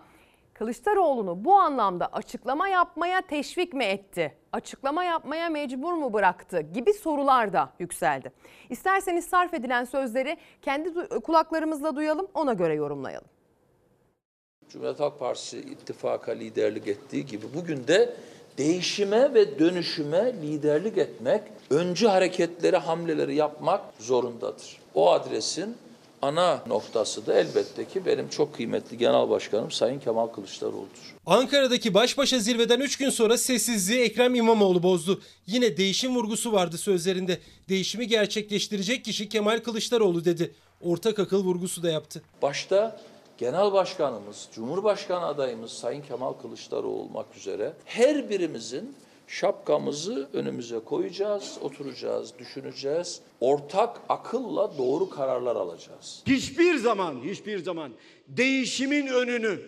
Kılıçdaroğlu'nu bu anlamda açıklama yapmaya teşvik mi etti? Açıklama yapmaya mecbur mu bıraktı gibi sorular da yükseldi. İsterseniz sarf edilen sözleri kendi kulaklarımızla duyalım ona göre yorumlayalım. Cumhuriyet Halk Partisi ittifaka liderlik ettiği gibi bugün de değişime ve dönüşüme liderlik etmek, öncü hareketleri, hamleleri yapmak zorundadır. O adresin ana noktası da elbette ki benim çok kıymetli Genel Başkanım Sayın Kemal Kılıçdaroğlu'dur. Ankara'daki baş başa zirveden 3 gün sonra sessizliği Ekrem İmamoğlu bozdu. Yine değişim vurgusu vardı sözlerinde. Değişimi gerçekleştirecek kişi Kemal Kılıçdaroğlu dedi. Ortak akıl vurgusu da yaptı. Başta Genel Başkanımız, Cumhurbaşkanı adayımız Sayın Kemal Kılıçdaroğlu olmak üzere her birimizin şapkamızı önümüze koyacağız, oturacağız, düşüneceğiz. Ortak akılla doğru kararlar alacağız. Hiçbir zaman, hiçbir zaman değişimin önünü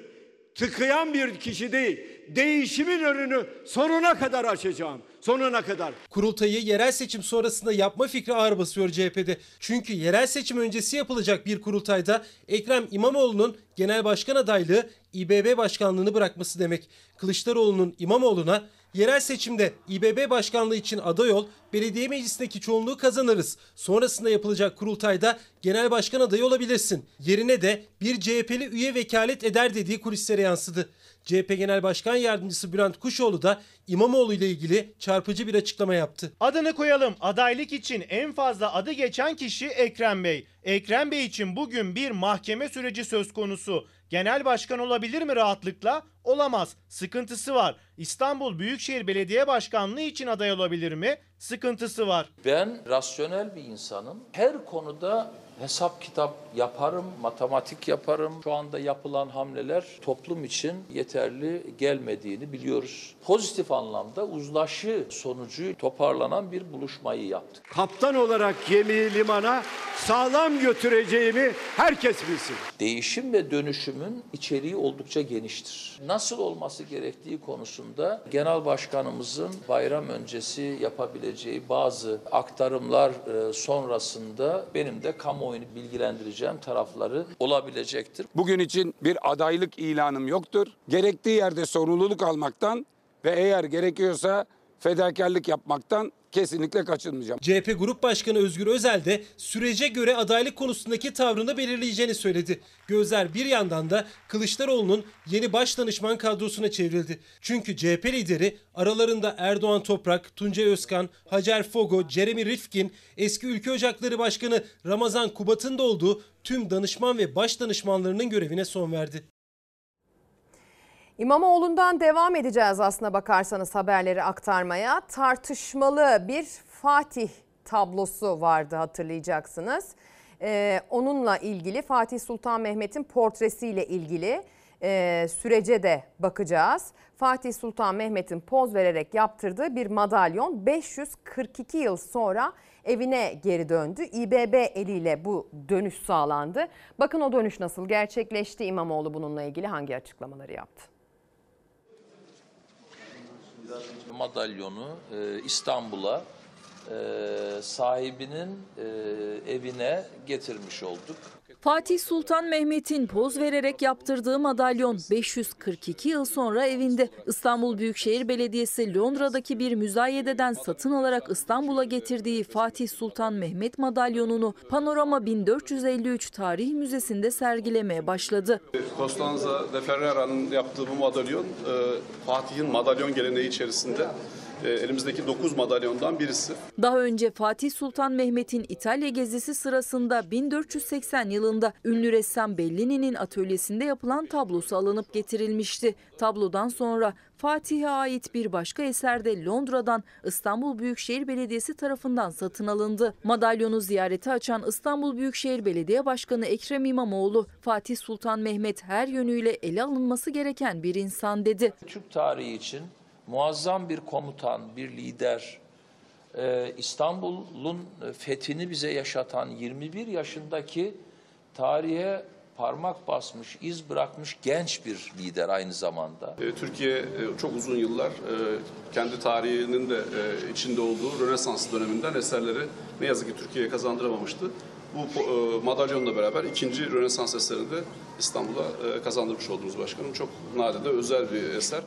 tıkayan bir kişi değil, değişimin önünü sonuna kadar açacağım. Sonuna kadar. Kurultayı yerel seçim sonrasında yapma fikri ağır basıyor CHP'de. Çünkü yerel seçim öncesi yapılacak bir kurultayda Ekrem İmamoğlu'nun genel başkan adaylığı İBB başkanlığını bırakması demek. Kılıçdaroğlu'nun İmamoğlu'na Yerel seçimde İBB başkanlığı için aday ol, belediye meclisindeki çoğunluğu kazanırız. Sonrasında yapılacak kurultayda genel başkan adayı olabilirsin. Yerine de bir CHP'li üye vekalet eder dediği kulislere yansıdı. CHP Genel Başkan Yardımcısı Bülent Kuşoğlu da İmamoğlu ile ilgili çarpıcı bir açıklama yaptı. Adını koyalım. Adaylık için en fazla adı geçen kişi Ekrem Bey. Ekrem Bey için bugün bir mahkeme süreci söz konusu. Genel başkan olabilir mi rahatlıkla? Olamaz. Sıkıntısı var. İstanbul Büyükşehir Belediye Başkanlığı için aday olabilir mi? sıkıntısı var. Ben rasyonel bir insanım. Her konuda hesap kitap yaparım, matematik yaparım. Şu anda yapılan hamleler toplum için yeterli gelmediğini biliyoruz. Pozitif anlamda uzlaşı sonucu toparlanan bir buluşmayı yaptık. Kaptan olarak gemiyi limana sağlam götüreceğimi herkes bilsin. Değişim ve dönüşümün içeriği oldukça geniştir. Nasıl olması gerektiği konusunda genel başkanımızın bayram öncesi yapabileceği bazı aktarımlar e, sonrasında benim de kamuoyunu bilgilendireceğim tarafları olabilecektir. Bugün için bir adaylık ilanım yoktur. Gerektiği yerde sorumluluk almaktan ve eğer gerekiyorsa fedakarlık yapmaktan kesinlikle kaçınmayacağım. CHP Grup Başkanı Özgür Özel de sürece göre adaylık konusundaki tavrını belirleyeceğini söyledi. Gözler bir yandan da Kılıçdaroğlu'nun yeni baş danışman kadrosuna çevrildi. Çünkü CHP lideri aralarında Erdoğan Toprak, Tuncay Özkan, Hacer Fogo, Jeremy Rifkin, eski Ülke Ocakları Başkanı Ramazan Kubat'ın da olduğu tüm danışman ve baş danışmanlarının görevine son verdi. İmamoğlu'ndan devam edeceğiz aslına bakarsanız haberleri aktarmaya. Tartışmalı bir Fatih tablosu vardı hatırlayacaksınız. Ee, onunla ilgili Fatih Sultan Mehmet'in portresiyle ilgili e, sürece de bakacağız. Fatih Sultan Mehmet'in poz vererek yaptırdığı bir madalyon 542 yıl sonra evine geri döndü. İBB eliyle bu dönüş sağlandı. Bakın o dönüş nasıl gerçekleşti? İmamoğlu bununla ilgili hangi açıklamaları yaptı? Madalyonu e, İstanbul'a e, sahibinin e, evine getirmiş olduk. Fatih Sultan Mehmet'in poz vererek yaptırdığı madalyon 542 yıl sonra evinde. İstanbul Büyükşehir Belediyesi Londra'daki bir müzayededen satın alarak İstanbul'a getirdiği Fatih Sultan Mehmet madalyonunu Panorama 1453 Tarih Müzesi'nde sergilemeye başladı. Costanza de Ferrara'nın yaptığı bu madalyon e, Fatih'in madalyon geleneği içerisinde elimizdeki 9 madalyondan birisi. Daha önce Fatih Sultan Mehmet'in İtalya gezisi sırasında 1480 yılında ünlü ressam Bellini'nin atölyesinde yapılan tablosu alınıp getirilmişti. Tablodan sonra Fatih'e ait bir başka eser de Londra'dan İstanbul Büyükşehir Belediyesi tarafından satın alındı. Madalyonu ziyarete açan İstanbul Büyükşehir Belediye Başkanı Ekrem İmamoğlu, Fatih Sultan Mehmet her yönüyle ele alınması gereken bir insan dedi. Türk tarihi için muazzam bir komutan, bir lider, Ee, İstanbul'un fethini bize yaşatan 21 yaşındaki tarihe parmak basmış, iz bırakmış genç bir lider aynı zamanda. E, Türkiye e, çok uzun yıllar e, kendi tarihinin de e, içinde olduğu Rönesans döneminden eserleri ne yazık ki Türkiye'ye kazandıramamıştı. Bu e, madalyonla beraber ikinci Rönesans eserini de İstanbul'a e, kazandırmış olduğumuz başkanım. Çok nadide özel bir eser.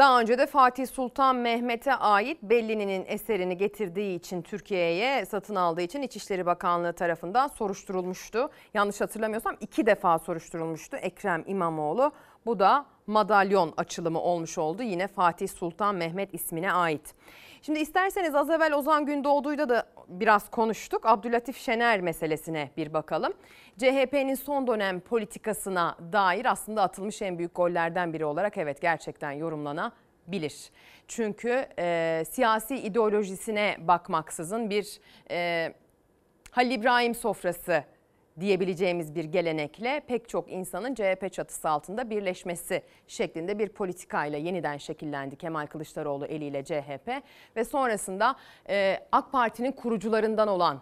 Daha önce de Fatih Sultan Mehmet'e ait Bellini'nin eserini getirdiği için Türkiye'ye satın aldığı için İçişleri Bakanlığı tarafından soruşturulmuştu. Yanlış hatırlamıyorsam iki defa soruşturulmuştu Ekrem İmamoğlu. Bu da madalyon açılımı olmuş oldu yine Fatih Sultan Mehmet ismine ait. Şimdi isterseniz az evvel Ozan Gündoğdu'yla da biraz konuştuk. Abdülatif Şener meselesine bir bakalım. CHP'nin son dönem politikasına dair aslında atılmış en büyük gollerden biri olarak evet gerçekten yorumlanabilir. Çünkü e, siyasi ideolojisine bakmaksızın bir e, Halil İbrahim sofrası diyebileceğimiz bir gelenekle pek çok insanın CHP çatısı altında birleşmesi şeklinde bir politikayla yeniden şekillendi Kemal Kılıçdaroğlu eliyle CHP ve sonrasında e, AK Parti'nin kurucularından olan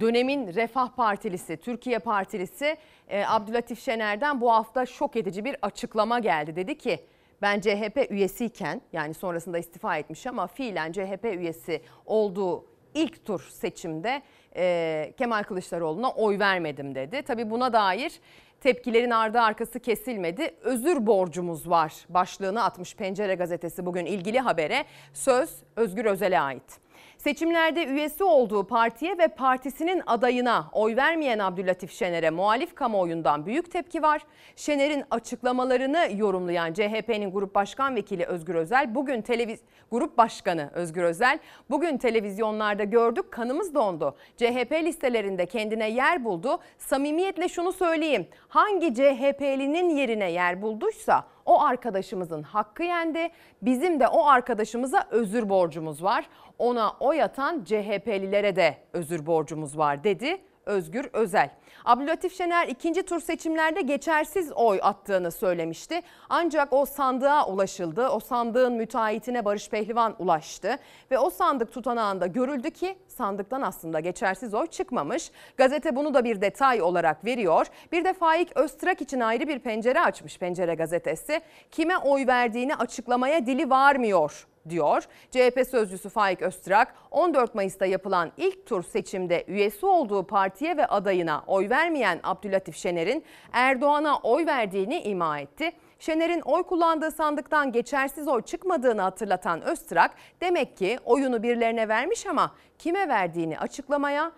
dönemin Refah Partilisi, Türkiye Partilisi e, Abdülatif Şener'den bu hafta şok edici bir açıklama geldi. Dedi ki ben CHP üyesiyken yani sonrasında istifa etmiş ama fiilen CHP üyesi olduğu ilk tur seçimde e, Kemal Kılıçdaroğlu'na oy vermedim dedi. Tabii buna dair tepkilerin ardı arkası kesilmedi. Özür borcumuz var başlığını atmış Pencere gazetesi bugün ilgili habere. Söz Özgür Özel'e ait. Seçimlerde üyesi olduğu partiye ve partisinin adayına oy vermeyen Abdülatif Şener'e muhalif kamuoyundan büyük tepki var. Şener'in açıklamalarını yorumlayan CHP'nin Grup Başkan Vekili Özgür Özel bugün televiz Grup Başkanı Özgür Özel bugün televizyonlarda gördük kanımız dondu. CHP listelerinde kendine yer buldu. Samimiyetle şunu söyleyeyim. Hangi CHP'linin yerine yer bulduysa O arkadaşımızın hakkı yendi. Bizim de o arkadaşımıza özür borcumuz var. Ona oy atan CHP'lilere de özür borcumuz var dedi Özgür Özel. Abdülatif Şener ikinci tur seçimlerde geçersiz oy attığını söylemişti. Ancak o sandığa ulaşıldı. O sandığın müteahhitine Barış Pehlivan ulaştı. Ve o sandık tutanağında görüldü ki sandıktan aslında geçersiz oy çıkmamış. Gazete bunu da bir detay olarak veriyor. Bir de Faik Öztrak için ayrı bir pencere açmış Pencere gazetesi. Kime oy verdiğini açıklamaya dili varmıyor diyor. CHP sözcüsü Faik Öztrak 14 Mayıs'ta yapılan ilk tur seçimde üyesi olduğu partiye ve adayına oy vermeyen Abdülatif Şener'in Erdoğan'a oy verdiğini ima etti. Şener'in oy kullandığı sandıktan geçersiz oy çıkmadığını hatırlatan Öztrak demek ki oyunu birilerine vermiş ama kime verdiğini açıklamaya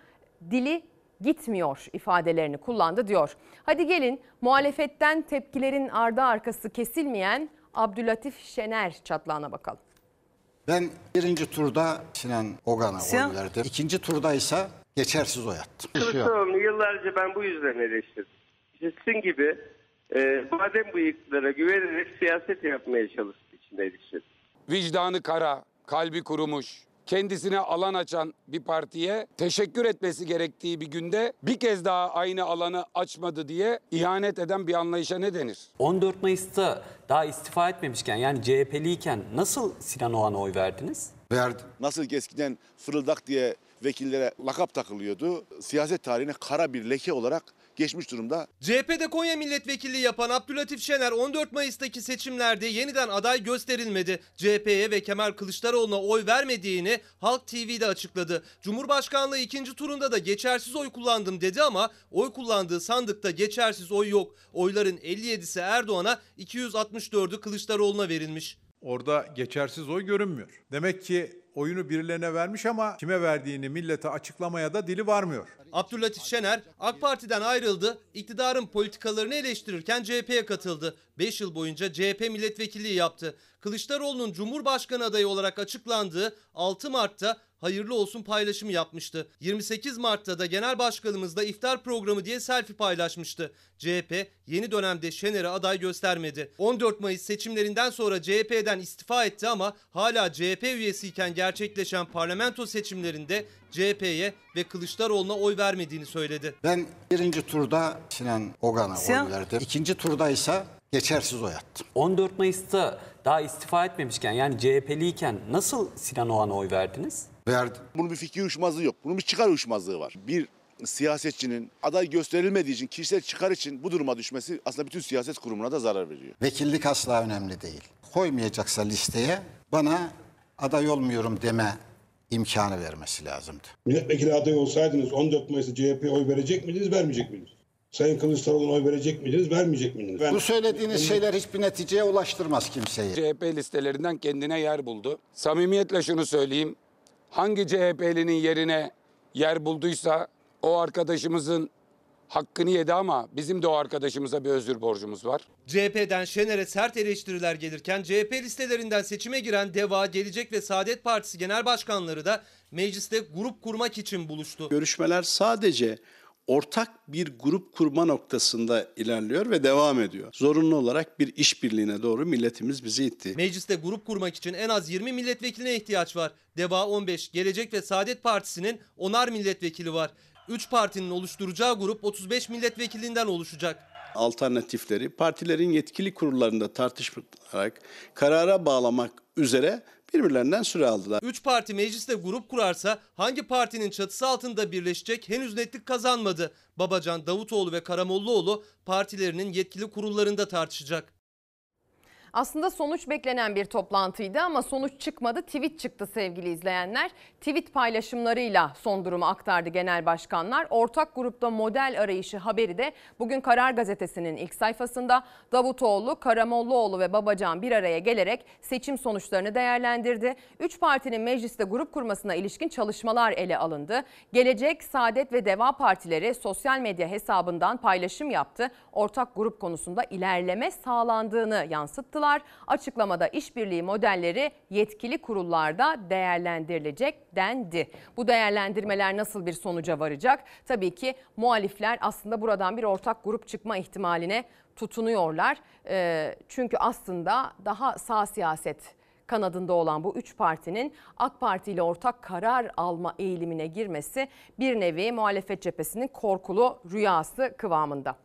dili gitmiyor ifadelerini kullandı diyor. Hadi gelin muhalefetten tepkilerin ardı arkası kesilmeyen Abdülatif Şener çatlağına bakalım. Ben birinci turda Sinan Ogan'a Sinan- oy verdim. İkinci turda ise geçersiz oy attım. Kılıçdaroğlu'nu yıllarca ben bu yüzden eleştirdim. İşte sizin gibi e, badem bıyıklara güvenerek siyaset yapmaya çalıştığı için eleştirdim. vicdanı kara, kalbi kurumuş, kendisine alan açan bir partiye teşekkür etmesi gerektiği bir günde bir kez daha aynı alanı açmadı diye ihanet eden bir anlayışa ne denir? 14 Mayıs'ta daha istifa etmemişken yani CHP'liyken nasıl Sinan Oğan'a oy verdiniz? Verdim. Nasıl ki eskiden fırıldak diye vekillere lakap takılıyordu. Siyaset tarihine kara bir leke olarak geçmiş durumda. CHP'de Konya milletvekilliği yapan Abdülatif Şener 14 Mayıs'taki seçimlerde yeniden aday gösterilmedi. CHP'ye ve Kemal Kılıçdaroğlu'na oy vermediğini Halk TV'de açıkladı. Cumhurbaşkanlığı ikinci turunda da geçersiz oy kullandım dedi ama oy kullandığı sandıkta geçersiz oy yok. Oyların 57'si Erdoğan'a 264'ü Kılıçdaroğlu'na verilmiş. Orada geçersiz oy görünmüyor. Demek ki oyunu birilerine vermiş ama kime verdiğini millete açıklamaya da dili varmıyor. Abdülatif Şener AK Parti'den ayrıldı, iktidarın politikalarını eleştirirken CHP'ye katıldı. 5 yıl boyunca CHP milletvekilliği yaptı. Kılıçdaroğlu'nun Cumhurbaşkanı adayı olarak açıklandığı 6 Mart'ta hayırlı olsun paylaşımı yapmıştı. 28 Mart'ta da genel başkanımızla iftar programı diye selfie paylaşmıştı. CHP yeni dönemde Şener'e aday göstermedi. 14 Mayıs seçimlerinden sonra CHP'den istifa etti ama hala CHP üyesiyken gerçekleşen parlamento seçimlerinde CHP'ye ve Kılıçdaroğlu'na oy vermediğini söyledi. Ben birinci turda Sinan Ogan'a Sinan- oy verdim. İkinci turda ise geçersiz oy attım. 14 Mayıs'ta daha istifa etmemişken yani CHP'liyken nasıl Sinan Oğan'a oy verdiniz? Verdim. Bunun bir fikir uyuşmazlığı yok. Bunun bir çıkar uyuşmazlığı var. Bir siyasetçinin aday gösterilmediği için, kişisel çıkar için bu duruma düşmesi aslında bütün siyaset kurumuna da zarar veriyor. Vekillik asla önemli değil. Koymayacaksa listeye bana aday olmuyorum deme imkanı vermesi lazımdı. Milletvekili adayı olsaydınız 14 Mayıs'ta CHP'ye oy verecek miydiniz, vermeyecek miydiniz? Sayın Kılıçdaroğlu'na oy verecek miydiniz, vermeyecek miydiniz? Ben- Bu söylediğiniz şeyler hiçbir neticeye ulaştırmaz kimseyi. CHP listelerinden kendine yer buldu. Samimiyetle şunu söyleyeyim. Hangi CHP'linin yerine yer bulduysa o arkadaşımızın hakkını yedi ama bizim de o arkadaşımıza bir özür borcumuz var. CHP'den Şener'e sert eleştiriler gelirken CHP listelerinden seçime giren DEVA, Gelecek ve Saadet Partisi genel başkanları da mecliste grup kurmak için buluştu. Görüşmeler sadece ortak bir grup kurma noktasında ilerliyor ve devam ediyor. Zorunlu olarak bir işbirliğine doğru milletimiz bizi itti. Mecliste grup kurmak için en az 20 milletvekiline ihtiyaç var. DEVA 15, Gelecek ve Saadet Partisi'nin onar milletvekili var. 3 partinin oluşturacağı grup 35 milletvekilinden oluşacak. Alternatifleri partilerin yetkili kurullarında tartışılarak karara bağlamak üzere birbirlerinden süre aldılar. 3 parti mecliste grup kurarsa hangi partinin çatısı altında birleşecek henüz netlik kazanmadı. Babacan, Davutoğlu ve Karamollaoğlu partilerinin yetkili kurullarında tartışacak. Aslında sonuç beklenen bir toplantıydı ama sonuç çıkmadı. Tweet çıktı sevgili izleyenler. Tweet paylaşımlarıyla son durumu aktardı genel başkanlar. Ortak grupta model arayışı haberi de bugün Karar Gazetesi'nin ilk sayfasında Davutoğlu, Karamollaoğlu ve Babacan bir araya gelerek seçim sonuçlarını değerlendirdi. Üç partinin mecliste grup kurmasına ilişkin çalışmalar ele alındı. Gelecek, Saadet ve Deva partileri sosyal medya hesabından paylaşım yaptı. Ortak grup konusunda ilerleme sağlandığını yansıttılar yaptılar. Açıklamada işbirliği modelleri yetkili kurullarda değerlendirilecek dendi. Bu değerlendirmeler nasıl bir sonuca varacak? Tabii ki muhalifler aslında buradan bir ortak grup çıkma ihtimaline tutunuyorlar. Ee, çünkü aslında daha sağ siyaset kanadında olan bu üç partinin AK Parti ile ortak karar alma eğilimine girmesi bir nevi muhalefet cephesinin korkulu rüyası kıvamında.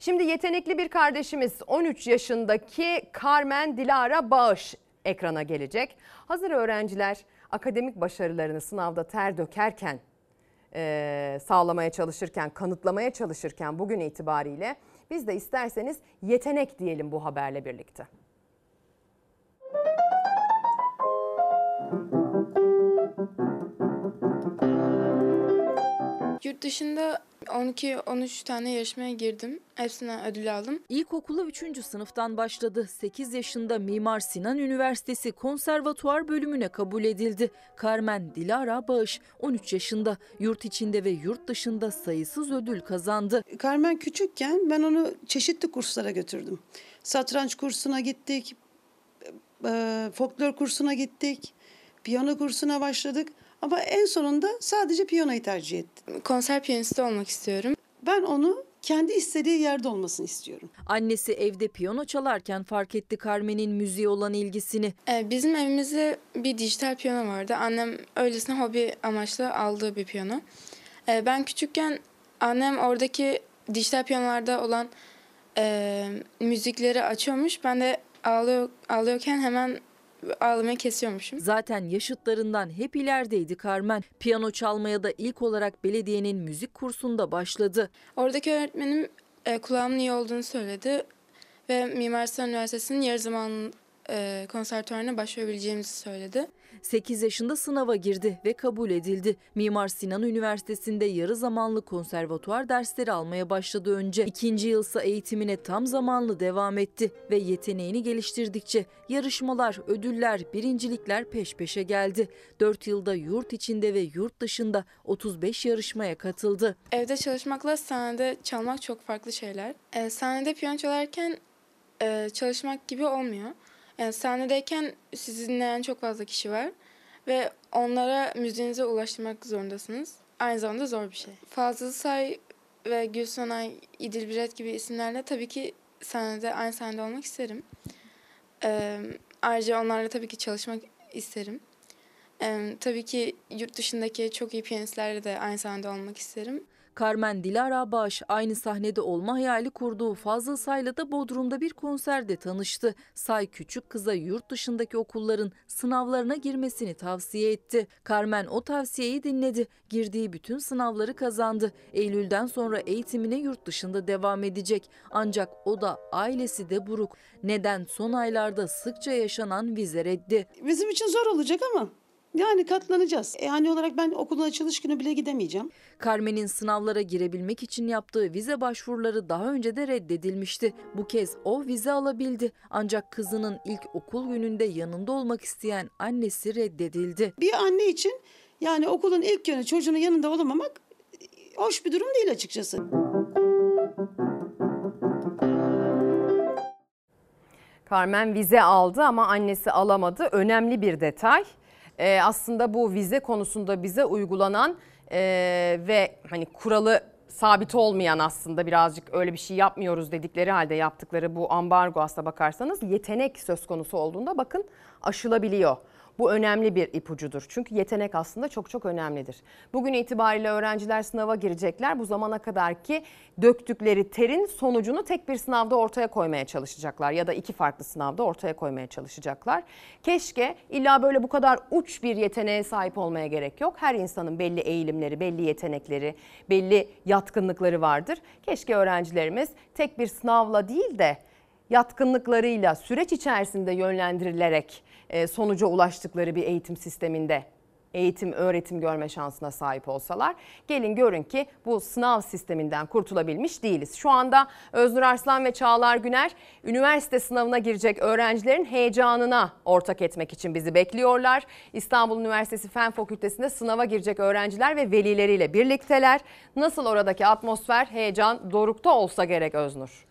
Şimdi yetenekli bir kardeşimiz 13 yaşındaki Carmen Dilara Bağış ekrana gelecek. Hazır öğrenciler akademik başarılarını sınavda ter dökerken e, sağlamaya çalışırken, kanıtlamaya çalışırken bugün itibariyle biz de isterseniz yetenek diyelim bu haberle birlikte. Yurt dışında 12-13 tane yarışmaya girdim. Hepsinden ödül aldım. İlkokula 3. sınıftan başladı. 8 yaşında Mimar Sinan Üniversitesi Konservatuar bölümüne kabul edildi. Carmen Dilara Bağış 13 yaşında yurt içinde ve yurt dışında sayısız ödül kazandı. Carmen küçükken ben onu çeşitli kurslara götürdüm. Satranç kursuna gittik, e, folklor kursuna gittik, piyano kursuna başladık. Ama en sonunda sadece piyanoyu tercih ettim. Konser piyanisti olmak istiyorum. Ben onu kendi istediği yerde olmasını istiyorum. Annesi evde piyano çalarken fark etti Carmen'in müziğe olan ilgisini. Ee, bizim evimizde bir dijital piyano vardı. Annem öylesine hobi amaçlı aldığı bir piyano. Ee, ben küçükken annem oradaki dijital piyanolarda olan e, müzikleri açıyormuş. Ben de ağlıyor, ağlıyorken hemen ağlamayı kesiyormuşum. Zaten yaşıtlarından hep ilerideydi Carmen. Piyano çalmaya da ilk olarak belediyenin müzik kursunda başladı. Oradaki öğretmenim e, kulağımın iyi olduğunu söyledi ve Mimar Sinan Üniversitesi'nin yarı zaman e, konservatuarına başvurabileceğimizi söyledi. 8 yaşında sınava girdi ve kabul edildi. Mimar Sinan Üniversitesi'nde yarı zamanlı konservatuar dersleri almaya başladı önce. İkinci yılsa eğitimine tam zamanlı devam etti ve yeteneğini geliştirdikçe yarışmalar, ödüller, birincilikler peş peşe geldi. 4 yılda yurt içinde ve yurt dışında 35 yarışmaya katıldı. Evde çalışmakla sahnede çalmak çok farklı şeyler. E, sahnede piyano çalarken e, çalışmak gibi olmuyor. Yani sahnedeyken sizi dinleyen çok fazla kişi var ve onlara müziğinize ulaştırmak zorundasınız. Aynı zamanda zor bir şey. Fazıl Say ve Gülsonay, İdil Biret gibi isimlerle tabii ki sahnede aynı sahnede olmak isterim. Ee, ayrıca onlarla tabii ki çalışmak isterim. Ee, tabii ki yurt dışındaki çok iyi piyanistlerle de aynı sahnede olmak isterim. Carmen Dilara Bağış aynı sahnede olma hayali kurduğu Fazıl Say'la da Bodrum'da bir konserde tanıştı. Say küçük kıza yurt dışındaki okulların sınavlarına girmesini tavsiye etti. Carmen o tavsiyeyi dinledi. Girdiği bütün sınavları kazandı. Eylül'den sonra eğitimine yurt dışında devam edecek. Ancak o da ailesi de buruk. Neden son aylarda sıkça yaşanan vize reddi. Bizim için zor olacak ama yani katlanacağız. Yani olarak ben okulun açılış günü bile gidemeyeceğim. Carmen'in sınavlara girebilmek için yaptığı vize başvuruları daha önce de reddedilmişti. Bu kez o vize alabildi. Ancak kızının ilk okul gününde yanında olmak isteyen annesi reddedildi. Bir anne için yani okulun ilk günü çocuğunun yanında olamamak hoş bir durum değil açıkçası. Carmen vize aldı ama annesi alamadı. Önemli bir detay. Ee, aslında bu vize konusunda bize uygulanan e, ve hani kuralı sabit olmayan aslında birazcık öyle bir şey yapmıyoruz dedikleri halde yaptıkları bu ambargo aslına bakarsanız yetenek söz konusu olduğunda bakın aşılabiliyor. Bu önemli bir ipucudur. Çünkü yetenek aslında çok çok önemlidir. Bugün itibariyle öğrenciler sınava girecekler. Bu zamana kadar ki döktükleri terin sonucunu tek bir sınavda ortaya koymaya çalışacaklar ya da iki farklı sınavda ortaya koymaya çalışacaklar. Keşke illa böyle bu kadar uç bir yeteneğe sahip olmaya gerek yok. Her insanın belli eğilimleri, belli yetenekleri, belli yatkınlıkları vardır. Keşke öğrencilerimiz tek bir sınavla değil de yatkınlıklarıyla süreç içerisinde yönlendirilerek e, sonuca ulaştıkları bir eğitim sisteminde eğitim, öğretim görme şansına sahip olsalar gelin görün ki bu sınav sisteminden kurtulabilmiş değiliz. Şu anda Öznur Arslan ve Çağlar Güner üniversite sınavına girecek öğrencilerin heyecanına ortak etmek için bizi bekliyorlar. İstanbul Üniversitesi Fen Fakültesi'nde sınava girecek öğrenciler ve velileriyle birlikteler. Nasıl oradaki atmosfer, heyecan dorukta olsa gerek Öznur?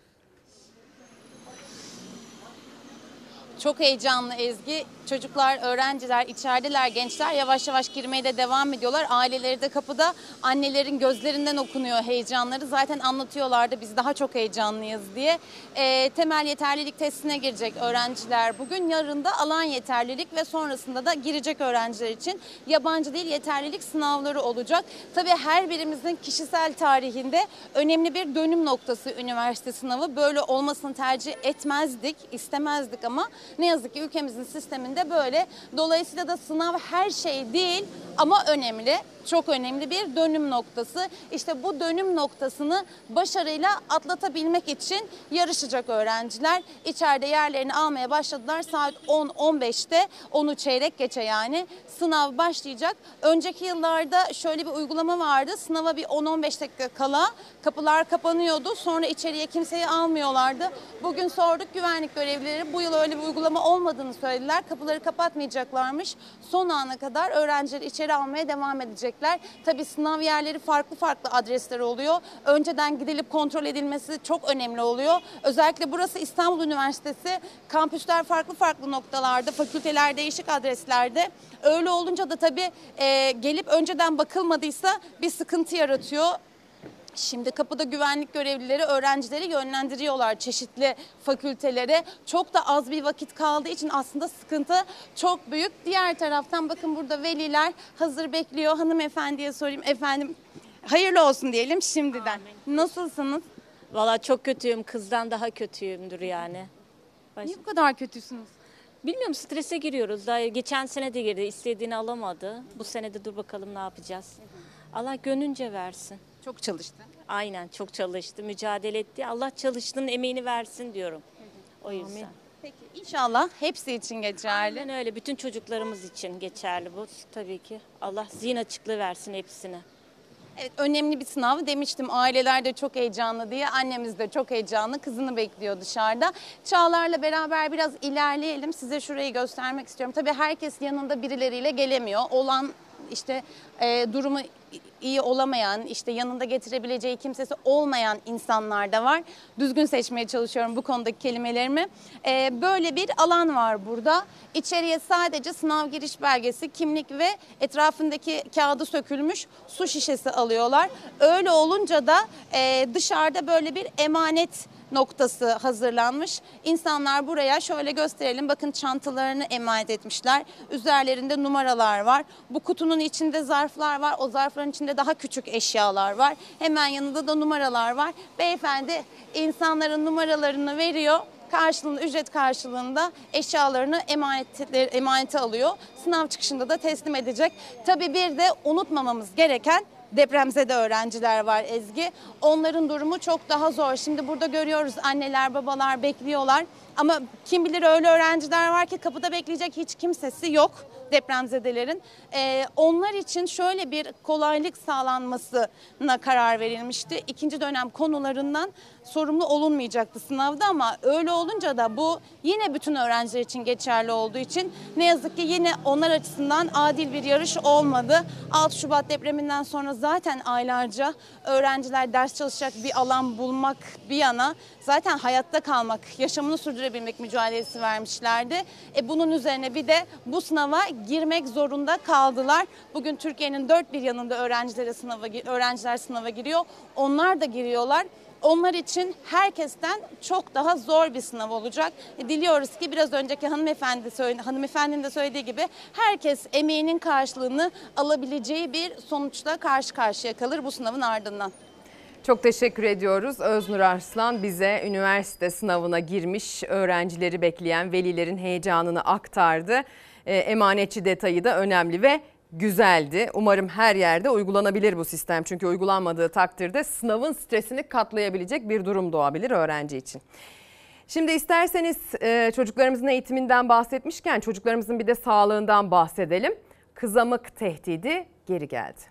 Çok heyecanlı Ezgi. Çocuklar, öğrenciler, içerideler, gençler yavaş yavaş girmeye de devam ediyorlar. Aileleri de kapıda. Annelerin gözlerinden okunuyor heyecanları. Zaten anlatıyorlardı biz daha çok heyecanlıyız diye. Ee, temel yeterlilik testine girecek öğrenciler bugün. Yarın da alan yeterlilik ve sonrasında da girecek öğrenciler için yabancı dil yeterlilik sınavları olacak. Tabii her birimizin kişisel tarihinde önemli bir dönüm noktası üniversite sınavı. Böyle olmasını tercih etmezdik, istemezdik ama ne yazık ki ülkemizin sisteminde böyle. Dolayısıyla da sınav her şey değil ama önemli. Çok önemli bir dönüm noktası. İşte bu dönüm noktasını başarıyla atlatabilmek için yarışacak öğrenciler. İçeride yerlerini almaya başladılar. Saat 10-15'te 10'u çeyrek geçe yani sınav başlayacak. Önceki yıllarda şöyle bir uygulama vardı. Sınava bir 10-15 dakika kala kapılar kapanıyordu. Sonra içeriye kimseyi almıyorlardı. Bugün sorduk güvenlik görevlileri bu yıl öyle bir uygulama olmadığını söylediler. Kapıları kapatmayacaklarmış. Son ana kadar öğrencileri içeri almaya devam edecekler. Tabii sınav yerleri farklı farklı adresler oluyor. Önceden gidilip kontrol edilmesi çok önemli oluyor. Özellikle burası İstanbul Üniversitesi. Kampüsler farklı farklı noktalarda, fakülteler değişik adreslerde. Öyle olunca da tabii e, gelip önceden bakılmadıysa bir sıkıntı yaratıyor. Şimdi kapıda güvenlik görevlileri öğrencileri yönlendiriyorlar çeşitli fakültelere. Çok da az bir vakit kaldığı için aslında sıkıntı çok büyük. Diğer taraftan bakın burada veliler hazır bekliyor. Hanımefendiye sorayım efendim. Hayırlı olsun diyelim şimdiden. Nasılsınız? Valla çok kötüyüm. Kızdan daha kötüyümdür yani. Niye bu kadar kötüsünüz? Bilmiyorum strese giriyoruz. Daha geçen sene de girdi. istediğini alamadı. Bu sene de dur bakalım ne yapacağız. Allah gönlünce versin. Çok çalıştı. Aynen çok çalıştı. Mücadele etti. Allah çalıştığının emeğini versin diyorum. O yüzden. Peki inşallah hepsi için geçerli. Aynen öyle. Bütün çocuklarımız için geçerli bu tabii ki. Allah zihin açıklığı versin hepsine. Evet önemli bir sınav demiştim aileler de çok heyecanlı diye annemiz de çok heyecanlı kızını bekliyor dışarıda. Çağlar'la beraber biraz ilerleyelim size şurayı göstermek istiyorum. Tabii herkes yanında birileriyle gelemiyor olan işte e, durumu iyi olamayan, işte yanında getirebileceği kimsesi olmayan insanlar da var. Düzgün seçmeye çalışıyorum bu konudaki kelimelerimi. E, böyle bir alan var burada. İçeriye sadece sınav giriş belgesi, kimlik ve etrafındaki kağıdı sökülmüş su şişesi alıyorlar. Öyle olunca da e, dışarıda böyle bir emanet noktası hazırlanmış. İnsanlar buraya şöyle gösterelim. Bakın çantalarını emanet etmişler. Üzerlerinde numaralar var. Bu kutunun içinde zarflar var. O zarfların içinde daha küçük eşyalar var. Hemen yanında da numaralar var. Beyefendi insanların numaralarını veriyor karşılığında ücret karşılığında eşyalarını emanete, emanete alıyor. Sınav çıkışında da teslim edecek. Tabii bir de unutmamamız gereken depremzede öğrenciler var Ezgi. Onların durumu çok daha zor. Şimdi burada görüyoruz anneler babalar bekliyorlar. Ama kim bilir öyle öğrenciler var ki kapıda bekleyecek hiç kimsesi yok depremzedelerin. Ee, onlar için şöyle bir kolaylık sağlanmasına karar verilmişti. İkinci dönem konularından sorumlu olunmayacaktı sınavda ama öyle olunca da bu yine bütün öğrenciler için geçerli olduğu için ne yazık ki yine onlar açısından adil bir yarış olmadı. 6 Şubat depreminden sonra zaten aylarca öğrenciler ders çalışacak bir alan bulmak bir yana zaten hayatta kalmak, yaşamını sürdürebilmek mücadelesi vermişlerdi. E bunun üzerine bir de bu sınava girmek zorunda kaldılar. Bugün Türkiye'nin dört bir yanında öğrencilere sınava, öğrenciler sınava giriyor. Onlar da giriyorlar. Onlar için herkesten çok daha zor bir sınav olacak. E, diliyoruz ki biraz önceki hanımefendi hanımefendinin de söylediği gibi herkes emeğinin karşılığını alabileceği bir sonuçla karşı karşıya kalır bu sınavın ardından. Çok teşekkür ediyoruz. Öznur Arslan bize üniversite sınavına girmiş öğrencileri bekleyen velilerin heyecanını aktardı. E, emanetçi detayı da önemli ve güzeldi. Umarım her yerde uygulanabilir bu sistem. Çünkü uygulanmadığı takdirde sınavın stresini katlayabilecek bir durum doğabilir öğrenci için. Şimdi isterseniz e, çocuklarımızın eğitiminden bahsetmişken çocuklarımızın bir de sağlığından bahsedelim. Kızamık tehdidi geri geldi.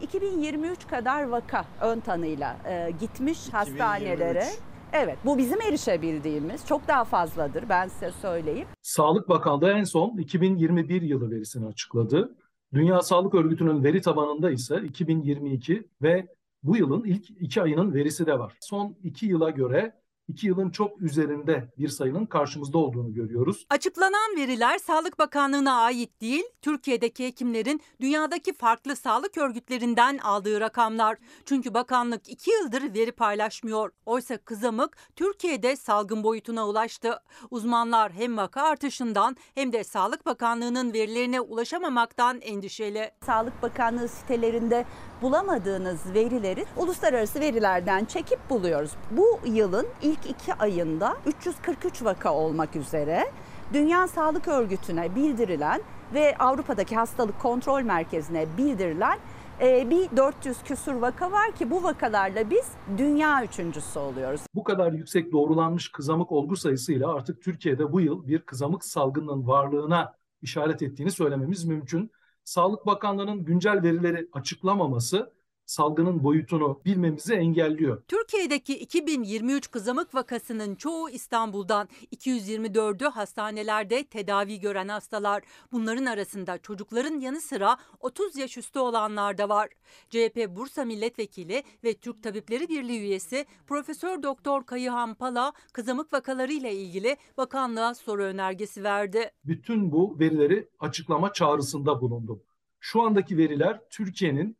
2023 kadar vaka ön tanıyla e, gitmiş hastanelere. Evet bu bizim erişebildiğimiz çok daha fazladır ben size söyleyeyim. Sağlık Bakanlığı en son 2021 yılı verisini açıkladı. Dünya Sağlık Örgütü'nün veri tabanında ise 2022 ve bu yılın ilk iki ayının verisi de var. Son iki yıla göre 2 yılın çok üzerinde bir sayının karşımızda olduğunu görüyoruz. Açıklanan veriler Sağlık Bakanlığı'na ait değil, Türkiye'deki hekimlerin dünyadaki farklı sağlık örgütlerinden aldığı rakamlar. Çünkü bakanlık 2 yıldır veri paylaşmıyor. Oysa kızamık Türkiye'de salgın boyutuna ulaştı. Uzmanlar hem vaka artışından hem de Sağlık Bakanlığı'nın verilerine ulaşamamaktan endişeli. Sağlık Bakanlığı sitelerinde bulamadığınız verileri uluslararası verilerden çekip buluyoruz. Bu yılın ilk iki ayında 343 vaka olmak üzere Dünya Sağlık Örgütü'ne bildirilen ve Avrupa'daki hastalık kontrol merkezine bildirilen e, bir 400 küsur vaka var ki bu vakalarla biz dünya üçüncüsü oluyoruz. Bu kadar yüksek doğrulanmış kızamık olgu sayısıyla artık Türkiye'de bu yıl bir kızamık salgınının varlığına işaret ettiğini söylememiz mümkün. Sağlık Bakanlığı'nın güncel verileri açıklamaması salgının boyutunu bilmemizi engelliyor. Türkiye'deki 2023 kızamık vakasının çoğu İstanbul'dan, 224'ü hastanelerde tedavi gören hastalar. Bunların arasında çocukların yanı sıra 30 yaş üstü olanlar da var. CHP Bursa Milletvekili ve Türk Tabipleri Birliği üyesi Profesör Doktor Kayıhan Pala kızamık vakalarıyla ilgili bakanlığa soru önergesi verdi. Bütün bu verileri açıklama çağrısında bulundum. Şu andaki veriler Türkiye'nin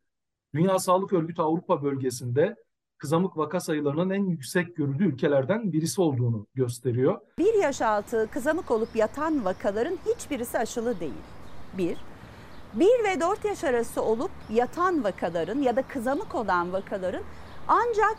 Dünya Sağlık Örgütü Avrupa bölgesinde kızamık vaka sayılarının en yüksek görüldüğü ülkelerden birisi olduğunu gösteriyor. Bir yaş altı kızamık olup yatan vakaların hiçbirisi aşılı değil. Bir. 1 ve 4 yaş arası olup yatan vakaların ya da kızamık olan vakaların ancak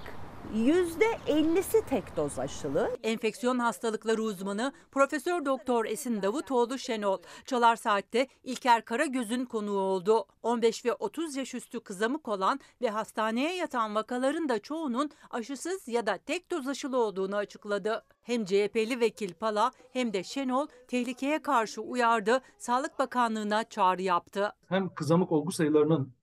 %50'si tek doz aşılı. Enfeksiyon hastalıkları uzmanı Profesör Doktor Esin Davutoğlu Şenol Çalar Saat'te İlker Karagöz'ün konuğu oldu. 15 ve 30 yaş üstü kızamık olan ve hastaneye yatan vakaların da çoğunun aşısız ya da tek doz aşılı olduğunu açıkladı. Hem CHP'li vekil Pala hem de Şenol tehlikeye karşı uyardı, Sağlık Bakanlığı'na çağrı yaptı. Hem kızamık olgu sayılarının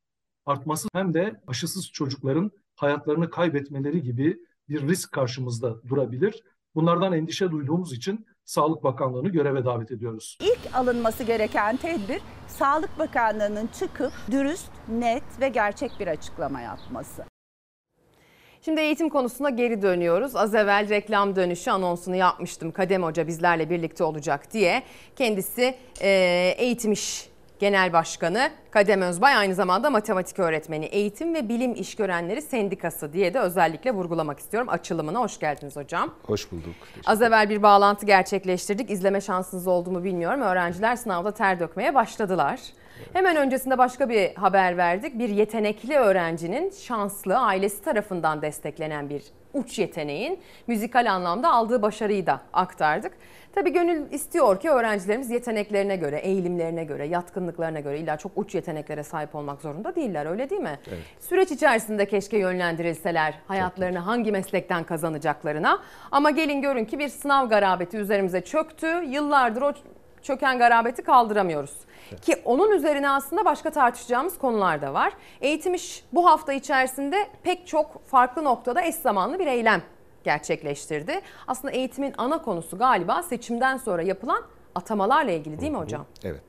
artması hem de aşısız çocukların hayatlarını kaybetmeleri gibi bir risk karşımızda durabilir. Bunlardan endişe duyduğumuz için Sağlık Bakanlığı'nı göreve davet ediyoruz. İlk alınması gereken tedbir Sağlık Bakanlığı'nın çıkıp dürüst, net ve gerçek bir açıklama yapması. Şimdi eğitim konusuna geri dönüyoruz. Az evvel reklam dönüşü anonsunu yapmıştım. Kadem Hoca bizlerle birlikte olacak diye. Kendisi e, eğitim iş Genel Başkanı Kadem Özbay aynı zamanda matematik öğretmeni, eğitim ve bilim işgörenleri sendikası diye de özellikle vurgulamak istiyorum. Açılımına hoş geldiniz hocam. Hoş bulduk. Az evvel bir bağlantı gerçekleştirdik. İzleme şansınız oldu mu bilmiyorum. Öğrenciler sınavda ter dökmeye başladılar. Hemen öncesinde başka bir haber verdik. Bir yetenekli öğrencinin şanslı ailesi tarafından desteklenen bir uç yeteneğin müzikal anlamda aldığı başarıyı da aktardık. Tabii gönül istiyor ki öğrencilerimiz yeteneklerine göre, eğilimlerine göre, yatkınlıklarına göre illa çok uç yeteneklere sahip olmak zorunda değiller öyle değil mi? Evet. Süreç içerisinde keşke yönlendirilseler hayatlarını hangi meslekten kazanacaklarına. Ama gelin görün ki bir sınav garabeti üzerimize çöktü. Yıllardır o çöken garabeti kaldıramıyoruz. Evet. Ki onun üzerine aslında başka tartışacağımız konular da var. Eğitim iş bu hafta içerisinde pek çok farklı noktada eş zamanlı bir eylem gerçekleştirdi. Aslında eğitimin ana konusu galiba seçimden sonra yapılan atamalarla ilgili değil mi hocam? Evet.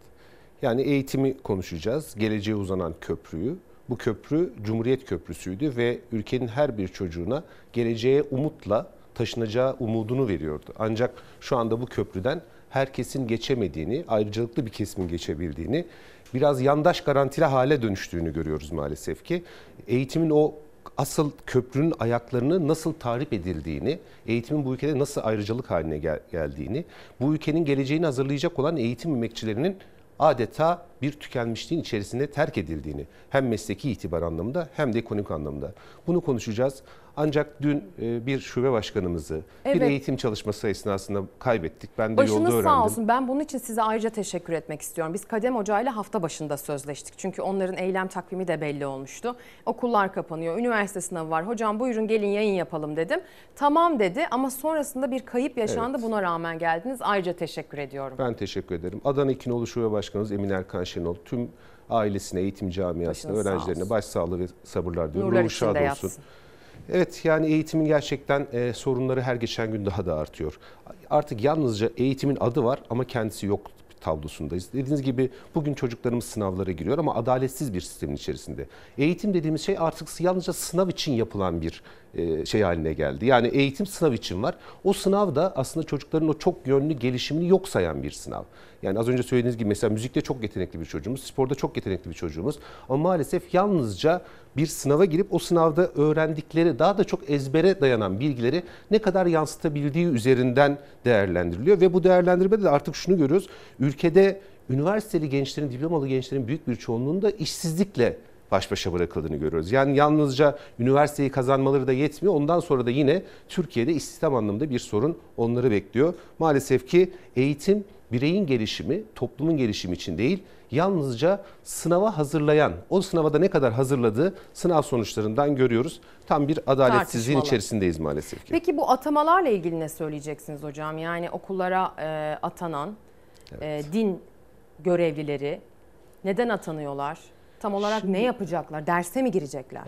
Yani eğitimi konuşacağız. Geleceğe uzanan köprüyü. Bu köprü Cumhuriyet Köprüsü'ydü ve ülkenin her bir çocuğuna geleceğe umutla taşınacağı umudunu veriyordu. Ancak şu anda bu köprüden herkesin geçemediğini, ayrıcalıklı bir kesimin geçebildiğini, biraz yandaş garantili hale dönüştüğünü görüyoruz maalesef ki. Eğitimin o asıl köprünün ayaklarını nasıl tarif edildiğini, eğitimin bu ülkede nasıl ayrıcalık haline gel- geldiğini, bu ülkenin geleceğini hazırlayacak olan eğitim emekçilerinin adeta bir tükenmişliğin içerisinde terk edildiğini hem mesleki itibar anlamında hem de ekonomik anlamda. Bunu konuşacağız. Ancak dün e, bir şube başkanımızı Evet. bir eğitim çalışması esnasında kaybettik. Ben de Başınız yolda öğrendim. sağ olsun. Ben bunun için size ayrıca teşekkür etmek istiyorum. Biz Kadem Hoca ile hafta başında sözleştik. Çünkü onların eylem takvimi de belli olmuştu. Okullar kapanıyor, üniversite sınavı var. Hocam buyurun gelin yayın yapalım dedim. Tamam dedi ama sonrasında bir kayıp yaşandı. Evet. Buna rağmen geldiniz. Ayrıca teşekkür ediyorum. Ben teşekkür ederim. Adana İkinoğlu Şube Başkanımız Emin Erkan Şenol, tüm ailesine, eğitim camiasına, Başınız öğrencilerine başsağlığı ve sabırlar diliyorum. Nurlar Ruhu şad olsun. yatsın. Evet yani eğitimin gerçekten e, sorunları her geçen gün daha da artıyor. Artık yalnızca eğitimin adı var ama kendisi yok tablosundayız. Dediğiniz gibi bugün çocuklarımız sınavlara giriyor ama adaletsiz bir sistemin içerisinde. Eğitim dediğimiz şey artık yalnızca sınav için yapılan bir şey haline geldi. Yani eğitim sınav için var. O sınav da aslında çocukların o çok yönlü gelişimini yok sayan bir sınav. Yani az önce söylediğiniz gibi mesela müzikte çok yetenekli bir çocuğumuz, sporda çok yetenekli bir çocuğumuz. Ama maalesef yalnızca bir sınava girip o sınavda öğrendikleri daha da çok ezbere dayanan bilgileri ne kadar yansıtabildiği üzerinden değerlendiriliyor. Ve bu değerlendirmede de artık şunu görüyoruz. Ülkede üniversiteli gençlerin, diplomalı gençlerin büyük bir çoğunluğunda da işsizlikle baş başa bırakıldığını görüyoruz. Yani yalnızca üniversiteyi kazanmaları da yetmiyor. Ondan sonra da yine Türkiye'de istihdam anlamında bir sorun onları bekliyor. Maalesef ki eğitim bireyin gelişimi, toplumun gelişimi için değil, yalnızca sınava hazırlayan, o sınava da ne kadar hazırladığı sınav sonuçlarından görüyoruz. Tam bir adaletsizliğin içerisindeyiz maalesef ki. Peki bu atamalarla ilgili ne söyleyeceksiniz hocam? Yani okullara e, atanan e, din görevlileri neden atanıyorlar? Tam olarak ne yapacaklar? Derse mi girecekler?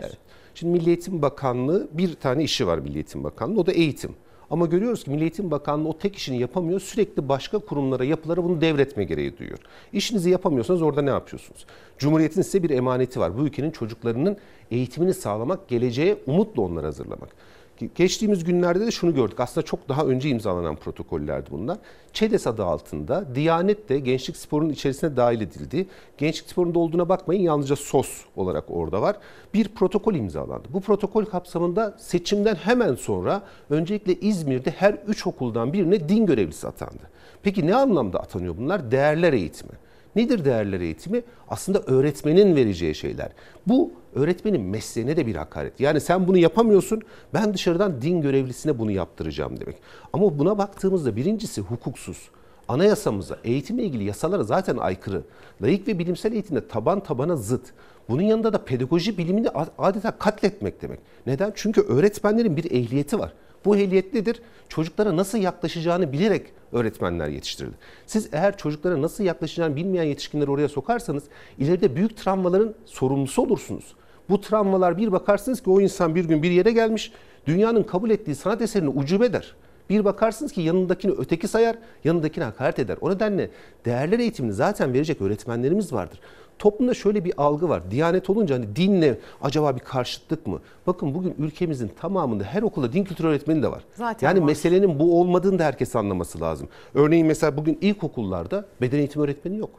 Şimdi Milli Eğitim Bakanlığı bir tane işi var Milli Eğitim Bakanlığı o da eğitim. Ama görüyoruz ki Milli Eğitim Bakanlığı o tek işini yapamıyor. Sürekli başka kurumlara, yapılara bunu devretme gereği duyuyor. İşinizi yapamıyorsanız orada ne yapıyorsunuz? Cumhuriyetin size bir emaneti var. Bu ülkenin çocuklarının eğitimini sağlamak, geleceğe umutla onları hazırlamak. Geçtiğimiz günlerde de şunu gördük. Aslında çok daha önce imzalanan protokollerdi bunlar. ÇEDES adı altında Diyanet de gençlik sporunun içerisine dahil edildi. Gençlik sporunda olduğuna bakmayın yalnızca SOS olarak orada var. Bir protokol imzalandı. Bu protokol kapsamında seçimden hemen sonra öncelikle İzmir'de her üç okuldan birine din görevlisi atandı. Peki ne anlamda atanıyor bunlar? Değerler eğitimi. Nedir değerler eğitimi? Aslında öğretmenin vereceği şeyler. Bu öğretmenin mesleğine de bir hakaret. Yani sen bunu yapamıyorsun, ben dışarıdan din görevlisine bunu yaptıracağım demek. Ama buna baktığımızda birincisi hukuksuz. Anayasamıza, eğitimle ilgili yasalara zaten aykırı. Layık ve bilimsel eğitimde taban tabana zıt. Bunun yanında da pedagoji bilimini adeta katletmek demek. Neden? Çünkü öğretmenlerin bir ehliyeti var. Bu ehliyet nedir? Çocuklara nasıl yaklaşacağını bilerek öğretmenler yetiştirildi. Siz eğer çocuklara nasıl yaklaşacağını bilmeyen yetişkinleri oraya sokarsanız ileride büyük travmaların sorumlusu olursunuz. Bu travmalar bir bakarsınız ki o insan bir gün bir yere gelmiş, dünyanın kabul ettiği sanat eserini ucube der. Bir bakarsınız ki yanındakini öteki sayar, yanındakine hakaret eder. O nedenle değerler eğitimini zaten verecek öğretmenlerimiz vardır. Toplumda şöyle bir algı var. Diyanet olunca hani dinle acaba bir karşıtlık mı? Bakın bugün ülkemizin tamamında her okulda din kültürü öğretmeni de var. Zaten yani var. meselenin bu olmadığını da herkes anlaması lazım. Örneğin mesela bugün ilkokullarda beden eğitimi öğretmeni yok.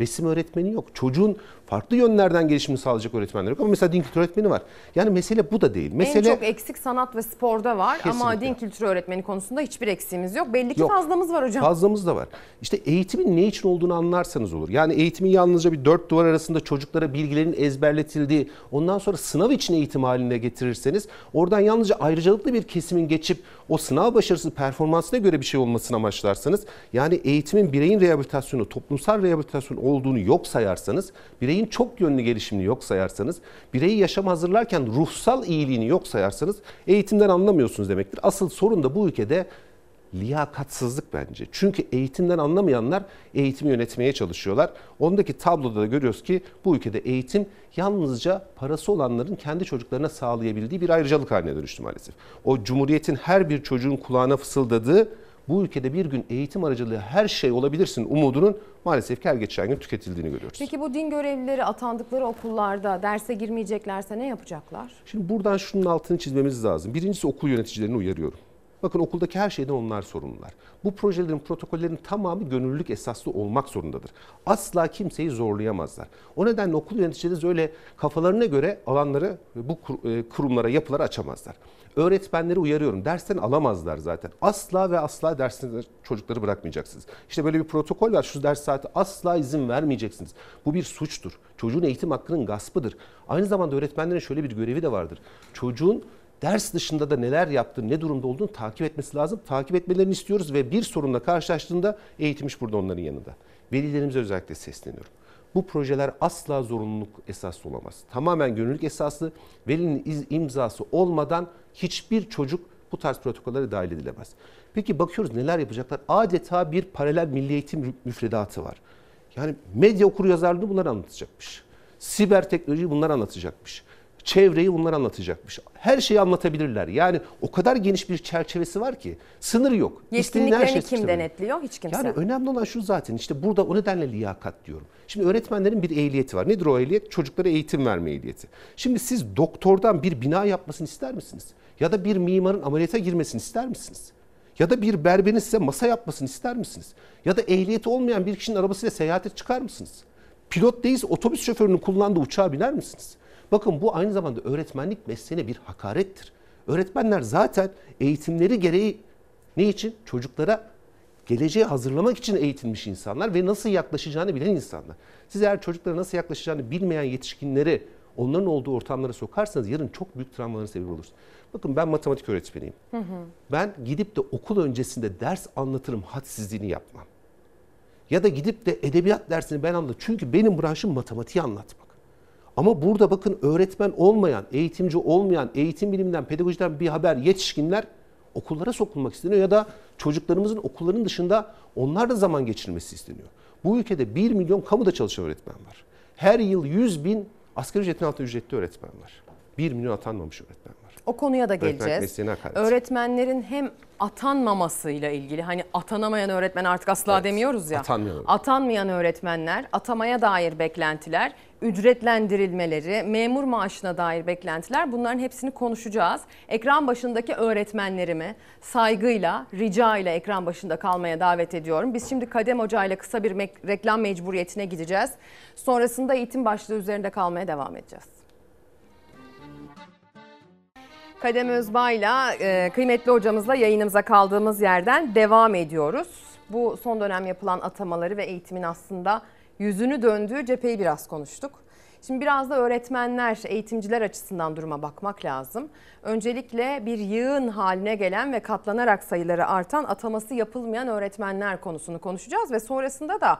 Resim öğretmeni yok. Çocuğun farklı yönlerden gelişimini sağlayacak öğretmenler yok ama mesela din kültürü öğretmeni var. Yani mesele bu da değil. Mesele En çok eksik sanat ve sporda var ama Kesinlikle. din kültürü öğretmeni konusunda hiçbir eksiğimiz yok. Belli ki Yok. fazlamız var hocam. Fazlamız da var. İşte eğitimin ne için olduğunu anlarsanız olur. Yani eğitimin yalnızca bir dört duvar arasında çocuklara bilgilerin ezberletildiği, ondan sonra sınav için eğitim haline getirirseniz oradan yalnızca ayrıcalıklı bir kesimin geçip o sınav başarısı performansına göre bir şey olmasını amaçlarsanız, yani eğitimin bireyin rehabilitasyonu, toplumsal rehabilitasyon olduğunu yok sayarsanız, bireyin çok yönlü gelişimini yok sayarsanız, bireyi yaşama hazırlarken ruhsal iyiliğini yok sayarsanız eğitimden anlamıyorsunuz demektir. Asıl sorun da bu ülkede liyakatsızlık bence. Çünkü eğitimden anlamayanlar eğitimi yönetmeye çalışıyorlar. Ondaki tabloda da görüyoruz ki bu ülkede eğitim yalnızca parası olanların kendi çocuklarına sağlayabildiği bir ayrıcalık haline dönüştü maalesef. O cumhuriyetin her bir çocuğun kulağına fısıldadığı bu ülkede bir gün eğitim aracılığı her şey olabilirsin umudunun maalesef ki her geçen gün tüketildiğini görüyoruz. Peki bu din görevlileri atandıkları okullarda derse girmeyeceklerse ne yapacaklar? Şimdi buradan şunun altını çizmemiz lazım. Birincisi okul yöneticilerini uyarıyorum. Bakın okuldaki her şeyden onlar sorumlular. Bu projelerin, protokollerin tamamı gönüllülük esaslı olmak zorundadır. Asla kimseyi zorlayamazlar. O nedenle okul yöneticileri öyle kafalarına göre alanları bu e, kurumlara, yapılara açamazlar. Öğretmenleri uyarıyorum. Dersten alamazlar zaten. Asla ve asla dersten çocukları bırakmayacaksınız. İşte böyle bir protokol var. Şu ders saati asla izin vermeyeceksiniz. Bu bir suçtur. Çocuğun eğitim hakkının gaspıdır. Aynı zamanda öğretmenlerin şöyle bir görevi de vardır. Çocuğun ders dışında da neler yaptığını, ne durumda olduğunu takip etmesi lazım. Takip etmelerini istiyoruz ve bir sorunla karşılaştığında eğitim iş burada onların yanında. Velilerimize özellikle sesleniyorum. Bu projeler asla zorunluluk esaslı olamaz. Tamamen gönüllülük esaslı. Velinin imzası olmadan hiçbir çocuk bu tarz protokollere dahil edilemez. Peki bakıyoruz neler yapacaklar? Adeta bir paralel milli eğitim müfredatı var. Yani medya okur yazarlığını bunlar anlatacakmış. Siber teknolojiyi bunlar anlatacakmış. Çevreyi bunlar anlatacakmış. Her şeyi anlatabilirler. Yani o kadar geniş bir çerçevesi var ki sınır yok. Her Yetkinliklerini şeyi kim denetliyor? Hiç kimse. Yani önemli olan şu zaten işte burada o nedenle liyakat diyorum. Şimdi öğretmenlerin bir ehliyeti var. Nedir o ehliyet? Çocuklara eğitim verme ehliyeti. Şimdi siz doktordan bir bina yapmasını ister misiniz? Ya da bir mimarın ameliyata girmesini ister misiniz? Ya da bir berberin size masa yapmasını ister misiniz? Ya da ehliyeti olmayan bir kişinin arabasıyla seyahate çıkar mısınız? Pilot değilse otobüs şoförünün kullandığı uçağa biner misiniz? Bakın bu aynı zamanda öğretmenlik mesleğine bir hakarettir. Öğretmenler zaten eğitimleri gereği ne için? Çocuklara geleceğe hazırlamak için eğitilmiş insanlar ve nasıl yaklaşacağını bilen insanlar. Siz eğer çocuklara nasıl yaklaşacağını bilmeyen yetişkinleri onların olduğu ortamlara sokarsanız yarın çok büyük travmaların sebebi olursunuz. Bakın ben matematik öğretmeniyim. Hı hı. Ben gidip de okul öncesinde ders anlatırım hadsizliğini yapmam. Ya da gidip de edebiyat dersini ben anlatırım. Çünkü benim branşım matematiği anlatmak. Ama burada bakın öğretmen olmayan, eğitimci olmayan, eğitim biliminden, pedagojiden bir haber yetişkinler okullara sokulmak isteniyor ya da çocuklarımızın okulların dışında onlar da zaman geçirmesi isteniyor. Bu ülkede 1 milyon kamuda çalışan öğretmen var. Her yıl 100 bin asgari ücretin altında ücretli öğretmen var. 1 milyon atanmamış öğretmen var. O konuya da geleceğiz. Öğretmenlerin hem atanmamasıyla ilgili hani atanamayan öğretmen artık asla Evet, demiyoruz ya. atanmayan öğretmen. Atanmayan öğretmenler, atamaya dair beklentiler, ücretlendirilmeleri, memur maaşına dair beklentiler bunların hepsini konuşacağız. Ekran başındaki öğretmenlerimi saygıyla, rica ile ekran başında kalmaya davet ediyorum. Biz şimdi Kadem Hoca ile kısa bir reklam mecburiyetine gideceğiz. Sonrasında eğitim başlığı üzerinde kalmaya devam edeceğiz. Kadem Özbay'la e, kıymetli hocamızla yayınımıza kaldığımız yerden devam ediyoruz. Bu son dönem yapılan atamaları ve eğitimin aslında yüzünü döndüğü cepheyi biraz konuştuk. Şimdi biraz da öğretmenler, eğitimciler açısından duruma bakmak lazım. Öncelikle bir yığın haline gelen ve katlanarak sayıları artan ataması yapılmayan öğretmenler konusunu konuşacağız ve sonrasında da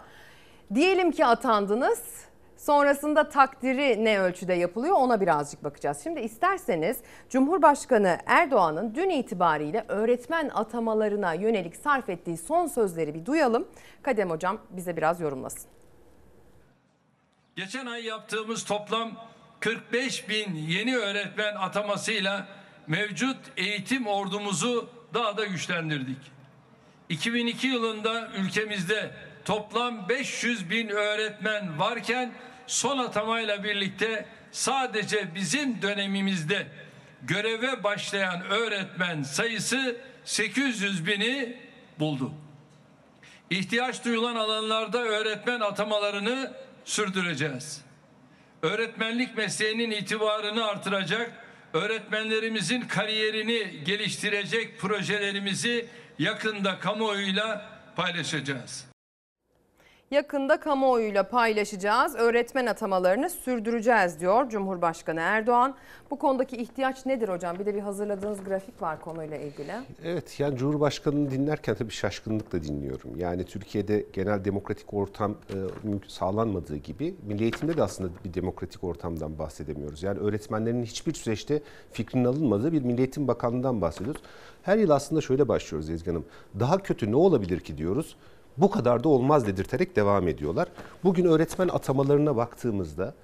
diyelim ki atandınız, Sonrasında takdiri ne ölçüde yapılıyor ona birazcık bakacağız. Şimdi isterseniz Cumhurbaşkanı Erdoğan'ın dün itibariyle öğretmen atamalarına yönelik sarf ettiği son sözleri bir duyalım. Kadem Hocam bize biraz yorumlasın. Geçen ay yaptığımız toplam 45 bin yeni öğretmen atamasıyla mevcut eğitim ordumuzu daha da güçlendirdik. 2002 yılında ülkemizde toplam 500 bin öğretmen varken son atamayla birlikte sadece bizim dönemimizde göreve başlayan öğretmen sayısı 800 bini buldu. İhtiyaç duyulan alanlarda öğretmen atamalarını sürdüreceğiz. Öğretmenlik mesleğinin itibarını artıracak, öğretmenlerimizin kariyerini geliştirecek projelerimizi yakında kamuoyuyla paylaşacağız. Yakında kamuoyuyla paylaşacağız. Öğretmen atamalarını sürdüreceğiz diyor Cumhurbaşkanı Erdoğan. Bu konudaki ihtiyaç nedir hocam? Bir de bir hazırladığınız grafik var konuyla ilgili. Evet yani Cumhurbaşkanı'nı dinlerken tabii şaşkınlıkla dinliyorum. Yani Türkiye'de genel demokratik ortam e, sağlanmadığı gibi milli eğitimde de aslında bir demokratik ortamdan bahsedemiyoruz. Yani öğretmenlerin hiçbir süreçte fikrinin alınmadığı bir Milli Eğitim Bakanlığı'ndan bahsediyoruz. Her yıl aslında şöyle başlıyoruz Ezgi Hanım. Daha kötü ne olabilir ki diyoruz. Bu kadar da olmaz dedirterek devam ediyorlar. Bugün öğretmen atamalarına baktığımızda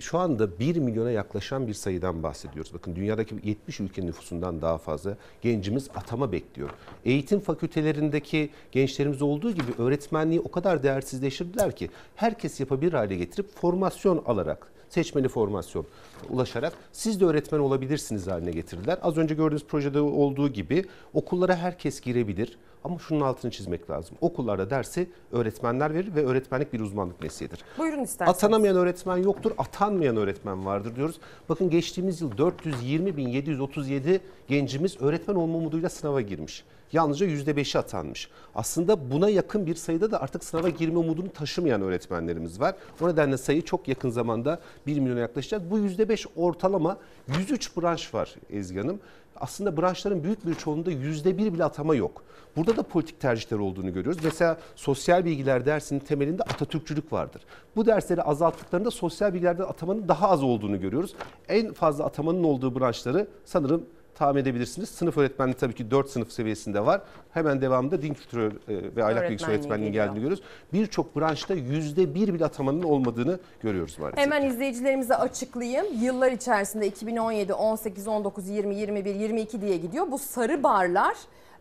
şu anda 1 milyona yaklaşan bir sayıdan bahsediyoruz. Bakın dünyadaki 70 ülkenin nüfusundan daha fazla gencimiz atama bekliyor. Eğitim fakültelerindeki gençlerimiz olduğu gibi öğretmenliği o kadar değersizleştirdiler ki herkes yapabilir hale getirip formasyon alarak seçmeli formasyon ulaşarak siz de öğretmen olabilirsiniz haline getirdiler. Az önce gördüğünüz projede olduğu gibi okullara herkes girebilir. Ama şunun altını çizmek lazım. Okullarda dersi öğretmenler verir ve öğretmenlik bir uzmanlık mesleğidir. Buyurun isterseniz. Atanamayan öğretmen yoktur, atanmayan öğretmen vardır diyoruz. Bakın geçtiğimiz yıl 420.737 gencimiz öğretmen olma umuduyla sınava girmiş. Yalnızca %5'i atanmış. Aslında buna yakın bir sayıda da artık sınava girme umudunu taşımayan öğretmenlerimiz var. O nedenle sayı çok yakın zamanda 1 milyona yaklaşacağız. Bu %5 ortalama 103 branş var Ezgi Hanım. Aslında branşların büyük bir çoğunluğunda %1 bile atama yok. Burada da politik tercihler olduğunu görüyoruz. Mesela sosyal bilgiler dersinin temelinde Atatürkçülük vardır. Bu dersleri azalttıklarında sosyal bilgilerde atamanın daha az olduğunu görüyoruz. En fazla atamanın olduğu branşları sanırım tahmin edebilirsiniz. Sınıf öğretmenliği tabii ki 4 sınıf seviyesinde var. Hemen devamında din kültürü e, ve ahlak bilgisi Öğretmenliği öğretmenliğinin geldiğini görüyoruz. Birçok branşta %1 bile atamanın olmadığını görüyoruz maalesef. Hemen izleyicilerimize açıklayayım. Yıllar içerisinde 2017, 18, 19, 20, 21, 22 diye gidiyor. Bu sarı barlar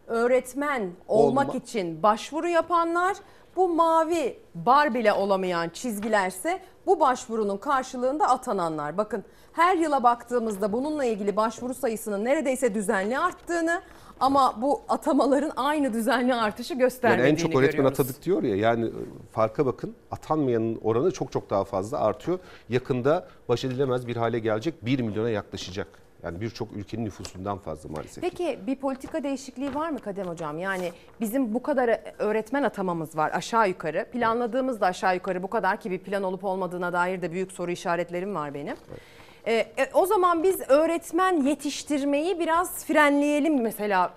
öğretmen olmak Olma- için başvuru yapanlar. Bu mavi bar bile olamayan çizgilerse bu başvurunun karşılığında atananlar. Bakın her yıla baktığımızda bununla ilgili başvuru sayısının neredeyse düzenli arttığını ama bu atamaların aynı düzenli artışı Yani göstermediğini en çok öğretmen görüyoruz. atadık diyor ya yani farka bakın atanmayanın oranı çok çok daha fazla artıyor. Yakında baş edilemez bir hale gelecek 1 milyona yaklaşacak. Yani birçok ülkenin nüfusundan fazla maalesef. Peki bir politika değişikliği var mı Kadem Hocam? Yani bizim bu kadar öğretmen atamamız var aşağı yukarı. Planladığımız da aşağı yukarı bu kadar ki bir plan olup olmadığına dair de büyük soru işaretlerim var benim. Ee, e, o zaman biz öğretmen yetiştirmeyi biraz frenleyelim mesela.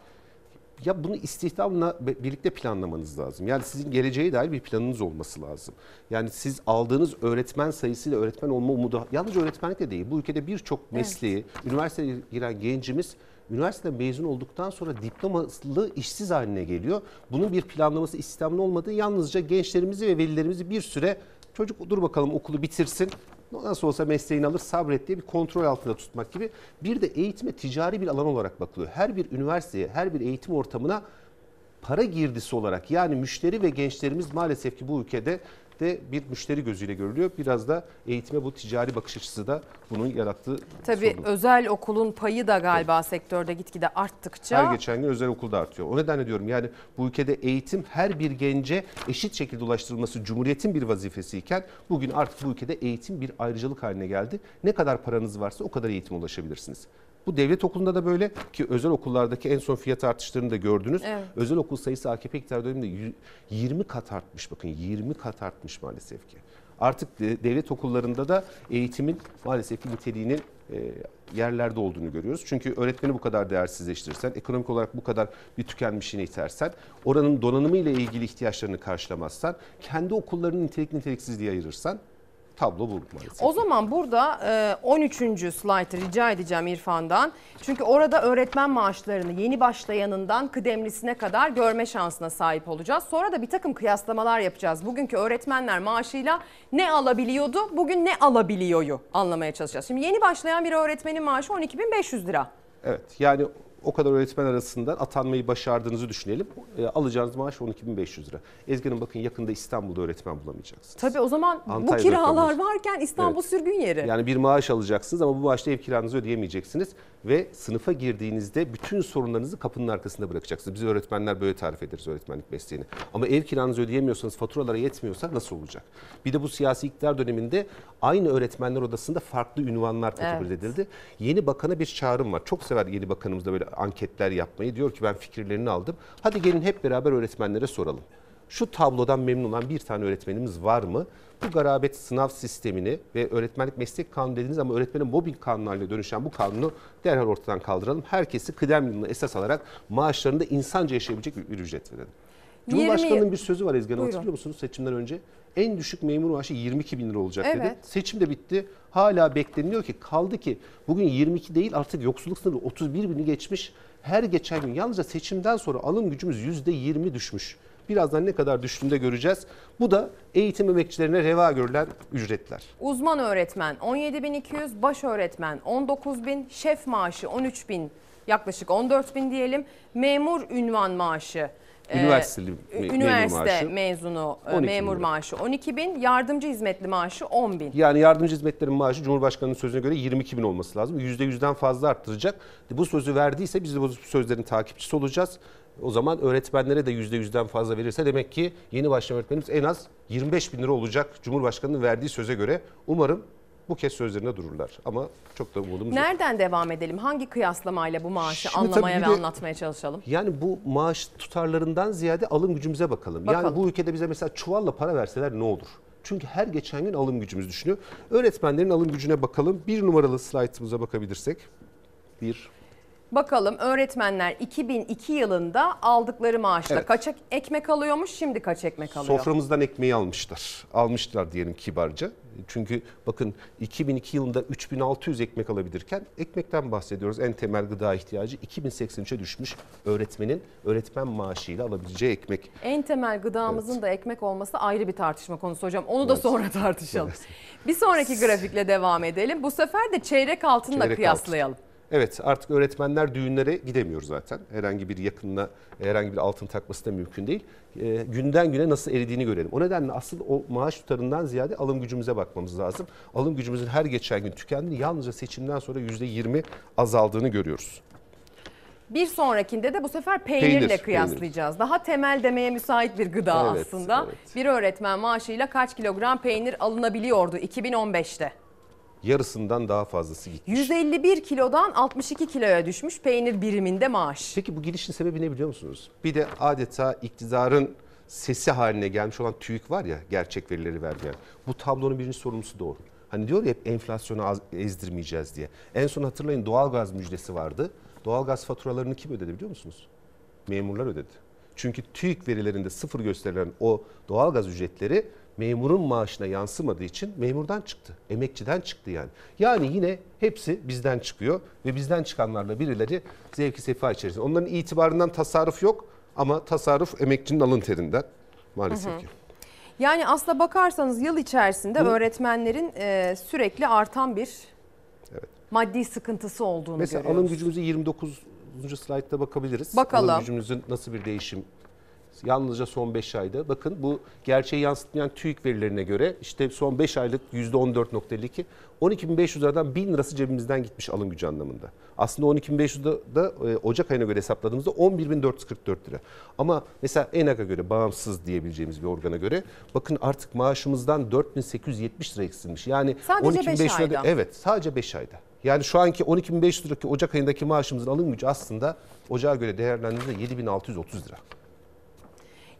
Ya bunu istihdamla birlikte planlamanız lazım. Yani sizin geleceğe dair bir planınız olması lazım. Yani siz aldığınız öğretmen sayısıyla öğretmen olma umudu yalnız öğretmenlik de değil. Bu ülkede birçok mesleği, üniversiteye giren gencimiz üniversiteden mezun olduktan sonra diplomalı işsiz haline geliyor. Bunun bir planlaması istihdamlı olmadığı yalnızca gençlerimizi ve velilerimizi bir süre çocuk dur bakalım okulu bitirsin. Nasıl olsa mesleğini alır sabret diye bir kontrol altında tutmak gibi. Bir de eğitime ticari bir alan olarak bakılıyor. Her bir üniversiteye, her bir eğitim ortamına para girdisi olarak yani müşteri ve gençlerimiz maalesef ki bu ülkede de bir müşteri gözüyle görülüyor. Biraz da eğitime bu ticari bakış açısı da bunun yarattığı Tabii sorun. özel okulun payı da galiba sektörde gitgide arttıkça Her geçen gün özel okulda artıyor. O nedenle diyorum yani bu ülkede eğitim her bir gence eşit şekilde ulaştırılması Cumhuriyet'in bir vazifesiyken bugün artık bu ülkede eğitim bir ayrıcalık haline geldi. Ne kadar paranız varsa o kadar eğitime ulaşabilirsiniz. Bu devlet okulunda da böyle ki özel okullardaki en son fiyat artışlarını da gördünüz. Evet. Özel okul sayısı AKP iktidar döneminde yü- 20 kat artmış bakın 20 kat artmış maalesef ki. Artık de- devlet okullarında da eğitimin maalesef ki niteliğinin e, yerlerde olduğunu görüyoruz. Çünkü öğretmeni bu kadar değersizleştirirsen, ekonomik olarak bu kadar bir tükenmişine itersen, oranın donanımı ile ilgili ihtiyaçlarını karşılamazsan, kendi okullarının nitelik niteliksizliği ayırırsan tablo bu maalesef. O zaman burada e, 13. slaytı rica edeceğim İrfan'dan. Çünkü orada öğretmen maaşlarını yeni başlayanından kıdemlisine kadar görme şansına sahip olacağız. Sonra da bir takım kıyaslamalar yapacağız. Bugünkü öğretmenler maaşıyla ne alabiliyordu, bugün ne alabiliyoru anlamaya çalışacağız. Şimdi yeni başlayan bir öğretmenin maaşı 12.500 lira. Evet yani o kadar öğretmen arasından atanmayı başardığınızı düşünelim. E, alacağınız maaş 12.500 lira. Ezgi Hanım bakın yakında İstanbul'da öğretmen bulamayacaksınız. Tabii o zaman bu Antalya'da kiralar kalır. varken İstanbul Evet. sürgün yeri. Yani bir maaş alacaksınız ama bu maaşla ev kiranızı ödeyemeyeceksiniz. Ve sınıfa girdiğinizde bütün sorunlarınızı kapının arkasında bırakacaksınız. Biz öğretmenler böyle tarif ederiz öğretmenlik mesleğini. Ama ev kiranızı ödeyemiyorsanız, faturalara yetmiyorsa nasıl olacak? Bir de bu siyasi iktidar döneminde aynı öğretmenler odasında farklı ünvanlar kategorize Evet. edildi. Yeni bakana bir çağrım var. Çok sever yeni bakanımız da böyle anketler yapmayı. Diyor ki ben fikirlerini aldım. Hadi gelin hep beraber öğretmenlere soralım. Şu tablodan memnun olan bir tane öğretmenimiz var mı? Bu garabet sınav sistemini ve öğretmenlik meslek kanunu dediğiniz ama öğretmenin kanunu haline dönüşen bu kanunu derhal ortadan kaldıralım. Herkesi kıdem yılını esas alarak maaşlarında insanca yaşayabilecek bir, ücret verelim. 20 Cumhurbaşkanının bir sözü var Ezgi Hanım hatırlıyor musunuz seçimden önce? En düşük memur maaşı 22 bin lira olacak dedi. Evet. Seçim de bitti. Hala bekleniyor ki kaldı ki bugün 22 değil artık yoksulluk sınırı 31 bini geçmiş. Her geçen gün yalnızca seçimden sonra alım gücümüz %20 düşmüş. Birazdan ne kadar düştüğünde göreceğiz. Bu da eğitim emekçilerine reva görülen ücretler. Uzman öğretmen 17.200, baş öğretmen 19.000, şef maaşı 13.000, yaklaşık 14.000 diyelim. Memur ünvan maaşı. e, Üniversiteli me- üniversite mezunu e, 12.000 memur maaşı 12.000, yardımcı hizmetli maaşı 10.000. Yani yardımcı hizmetlerin maaşı Cumhurbaşkanı'nın sözüne göre 22 bin olması lazım. %100'den fazla arttıracak. Bu sözü verdiyse biz de bu sözlerin takipçisi olacağız. O zaman öğretmenlere de %100'den fazla verirse demek ki yeni başlayan öğretmenimiz en az 25 bin lira olacak Cumhurbaşkanı'nın verdiği söze göre. Umarım bu kez sözlerinde dururlar. Ama çok da umudumuz yok. Nereden devam edelim? Hangi kıyaslamayla bu maaşı Şimdi anlamaya tabii ve de- anlatmaya çalışalım? Yani bu maaş tutarlarından ziyade alım gücümüze bakalım. Bakalım. Yani bu ülkede bize mesela çuvalla para verseler ne olur? Çünkü her geçen gün alım gücümüz düşünüyor. Öğretmenlerin alım gücüne bakalım. Bir numaralı slaytımıza bakabilirsek. Bir. Bakalım öğretmenler 2002 yılında aldıkları maaşla Evet. kaç ek- ekmek alıyormuş, şimdi kaç ekmek alıyor? Soframızdan ekmeği almışlar. Almışlar diyelim kibarca. Çünkü bakın 2002 yılında 3600 ekmek alabilirken ekmekten bahsediyoruz. En temel gıda ihtiyacı 2083'e düşmüş öğretmenin öğretmen maaşıyla alabileceği ekmek. En temel gıdamızın da ekmek olması ayrı bir tartışma konusu hocam. Onu da sonra tartışalım. Bir sonraki grafikle devam edelim. Bu sefer de çeyrek altınla Çeyrek kıyaslayalım. Evet artık öğretmenler düğünlere gidemiyor zaten. Herhangi bir yakınına herhangi bir altın takması da mümkün değil. Ee, günden güne nasıl eridiğini görelim. O nedenle asıl o maaş tutarından ziyade alım gücümüze bakmamız lazım. Alım gücümüzün her geçen gün tükendiğini yalnızca seçimden sonra %20 azaldığını görüyoruz. Bir sonrakinde de bu sefer peynirle Peynir, kıyaslayacağız. Daha temel demeye müsait bir gıda Evet, aslında. evet. Bir öğretmen maaşıyla kaç kilogram peynir alınabiliyordu 2015'te? Yarısından daha fazlası gitti. 151 kilodan 62 kiloya düşmüş peynir biriminde maaş. Peki bu gidişin sebebi ne biliyor musunuz? Bir de adeta iktidarın sesi haline gelmiş olan TÜİK var ya gerçek verileri vermeyen. Bu tablonun birinci sorumlusu doğru. Hani diyor ya hep enflasyonu ezdirmeyeceğiz diye. En son hatırlayın doğalgaz müjdesi vardı. Doğalgaz faturalarını kim ödedi biliyor musunuz? Memurlar ödedi. Çünkü TÜİK verilerinde sıfır gösterilen o doğalgaz ücretleri memurun maaşına yansımadığı için memurdan çıktı. Emekçiden çıktı yani. Yani yine hepsi bizden çıkıyor ve bizden çıkanlarla birileri zevki sefa içerisinde. Onların itibarından tasarruf yok ama tasarruf emekçinin alın terinden maalesef Hı hı. ki. Yani aslında bakarsanız yıl içerisinde Bu- öğretmenlerin e, sürekli artan bir maddi sıkıntısı olduğunu Mesela görüyoruz. alım gücümüzü 29. slaytta bakabiliriz. Bakalım. Alım gücümüzün nasıl bir değişim Yalnızca son 5 ayda. Bakın bu gerçeği yansıtmayan TÜİK verilerine göre işte son 5 aylık %14.52 12.500 liradan 1000 lirası cebimizden gitmiş alım gücü anlamında. Aslında 12.500 da, e, Ocak ayına göre hesapladığımızda 11.444 lira. Ama mesela ENAG'a göre bağımsız diyebileceğimiz bir organa göre bakın artık maaşımızdan 4870 lira eksilmiş. Yani Sadece beş 12.500 lirada- ayda. Evet sadece 5 ayda. Yani şu anki 12.500 liraki Ocak ayındaki maaşımızın alım gücü aslında Ocağa göre değerlendiğinde 7630 lira.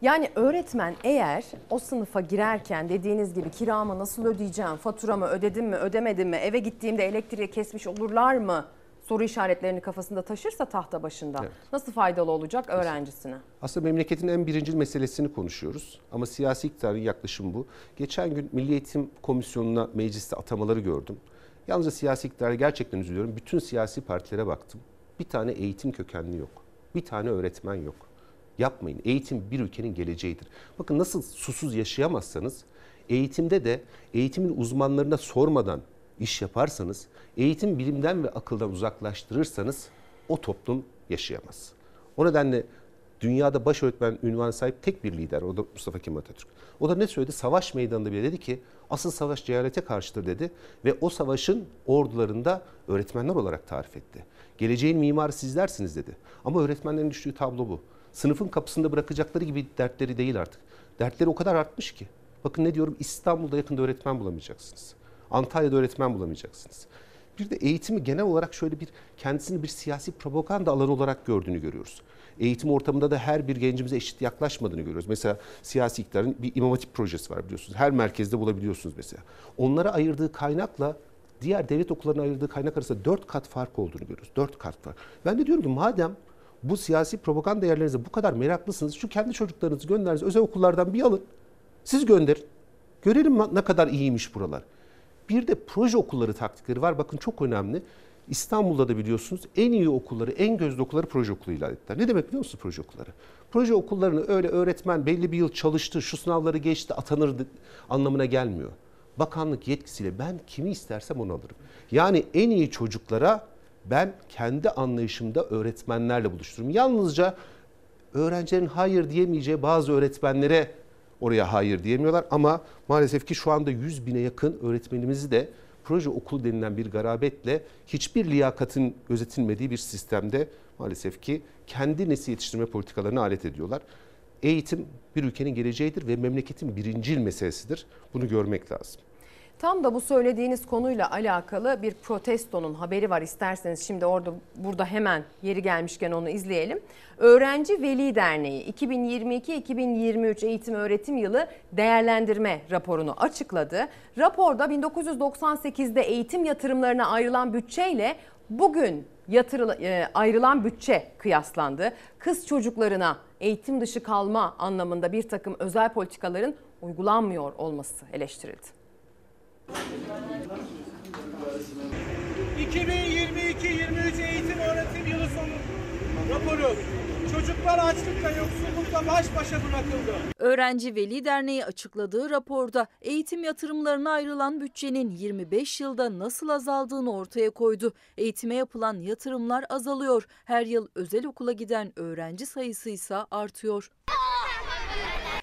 Yani öğretmen eğer o sınıfa girerken dediğiniz gibi kiramı nasıl ödeyeceğim, faturamı ödedim mi, ödemedim mi, eve gittiğimde elektriği kesmiş olurlar mı soru işaretlerini kafasında taşırsa tahta başında nasıl faydalı olacak öğrencisine? Aslında memleketin en birinci meselesini konuşuyoruz. Ama siyasi iktidarın yaklaşımı bu. Geçen gün Milli Eğitim Komisyonu'na mecliste atamaları gördüm. Yalnızca siyasi iktidara gerçekten üzülüyorum. Bütün siyasi partilere baktım. Bir tane eğitim kökenli yok. Bir tane öğretmen yok. Yapmayın. Eğitim bir ülkenin geleceğidir. Bakın nasıl susuz yaşayamazsanız eğitimde de eğitimin uzmanlarına sormadan iş yaparsanız, eğitim bilimden ve akıldan uzaklaştırırsanız o toplum yaşayamaz. O nedenle dünyada baş öğretmen ünvanı sahip tek bir lider o da Mustafa Kemal Atatürk. O da ne söyledi? Savaş meydanında bile dedi ki asıl savaş cehalete karşıdır dedi ve o savaşın ordularında öğretmenler olarak tarif etti. Geleceğin mimarı sizlersiniz dedi. Ama öğretmenlerin düştüğü tablo bu. Sınıfın kapısında bırakacakları gibi dertleri değil artık. Dertleri o kadar artmış ki. Bakın ne diyorum İstanbul'da yakında öğretmen bulamayacaksınız. Antalya'da öğretmen bulamayacaksınız. Bir de eğitimi genel olarak şöyle bir kendisini bir siyasi propaganda alanı olarak gördüğünü görüyoruz. Eğitim ortamında da her bir gencimize eşit yaklaşmadığını görüyoruz. Mesela siyasi iktidarın bir imam hatip projesi var biliyorsunuz. Her merkezde bulabiliyorsunuz mesela. Onlara ayırdığı kaynakla diğer devlet okullarına ayırdığı kaynak arasında dört kat fark olduğunu görüyoruz. Dört kat var. Ben de diyorum ki madem bu siyasi propaganda değerlerinize bu kadar meraklısınız şu kendi çocuklarınızı gönderiniz özel okullardan bir alın. Siz gönderin. Görelim ne kadar iyiymiş buralar. Bir de proje okulları taktikleri var. Bakın çok önemli. İstanbul'da da biliyorsunuz en iyi okulları, en gözde okulları proje okulu ilan ettiler. Ne demek biliyor musunuz proje okulları? Proje okullarını öyle öğretmen belli bir yıl çalıştı, şu sınavları geçti, atanırdı anlamına gelmiyor. Bakanlık yetkisiyle ben kimi istersem onu alırım. Yani en iyi çocuklara ben kendi anlayışımda öğretmenlerle buluştururum. Yalnızca öğrencilerin hayır diyemeyeceği bazı öğretmenlere oraya hayır diyemiyorlar. Ama maalesef ki şu anda 100 bine yakın öğretmenimizi de proje okulu denilen bir garabetle hiçbir liyakatın gözetilmediği bir sistemde maalesef ki kendi nesil yetiştirme politikalarına alet ediyorlar. Eğitim bir ülkenin geleceğidir ve memleketin birincil meselesidir. Bunu görmek lazım. Tam da bu söylediğiniz konuyla alakalı bir protestonun haberi var. İsterseniz şimdi orada burada hemen yeri gelmişken onu izleyelim. Öğrenci Veli Derneği 2022-2023 eğitim öğretim yılı değerlendirme raporunu açıkladı. Raporda 1998'de eğitim yatırımlarına ayrılan bütçeyle bugün yatırılan, e, ayrılan bütçe kıyaslandı. Kız çocuklarına eğitim dışı kalma anlamında bir takım özel politikaların uygulanmıyor olması eleştirildi. 2022-23 eğitim öğretim yılı sonu raporu. Çocuklar açlıkla yoksullukla baş başa bırakıldı. Öğrenci Veli Derneği açıkladığı raporda eğitim yatırımlarına ayrılan bütçenin 25 yılda nasıl azaldığını ortaya koydu. Eğitime yapılan yatırımlar azalıyor. Her yıl özel okula giden öğrenci sayısı ise artıyor.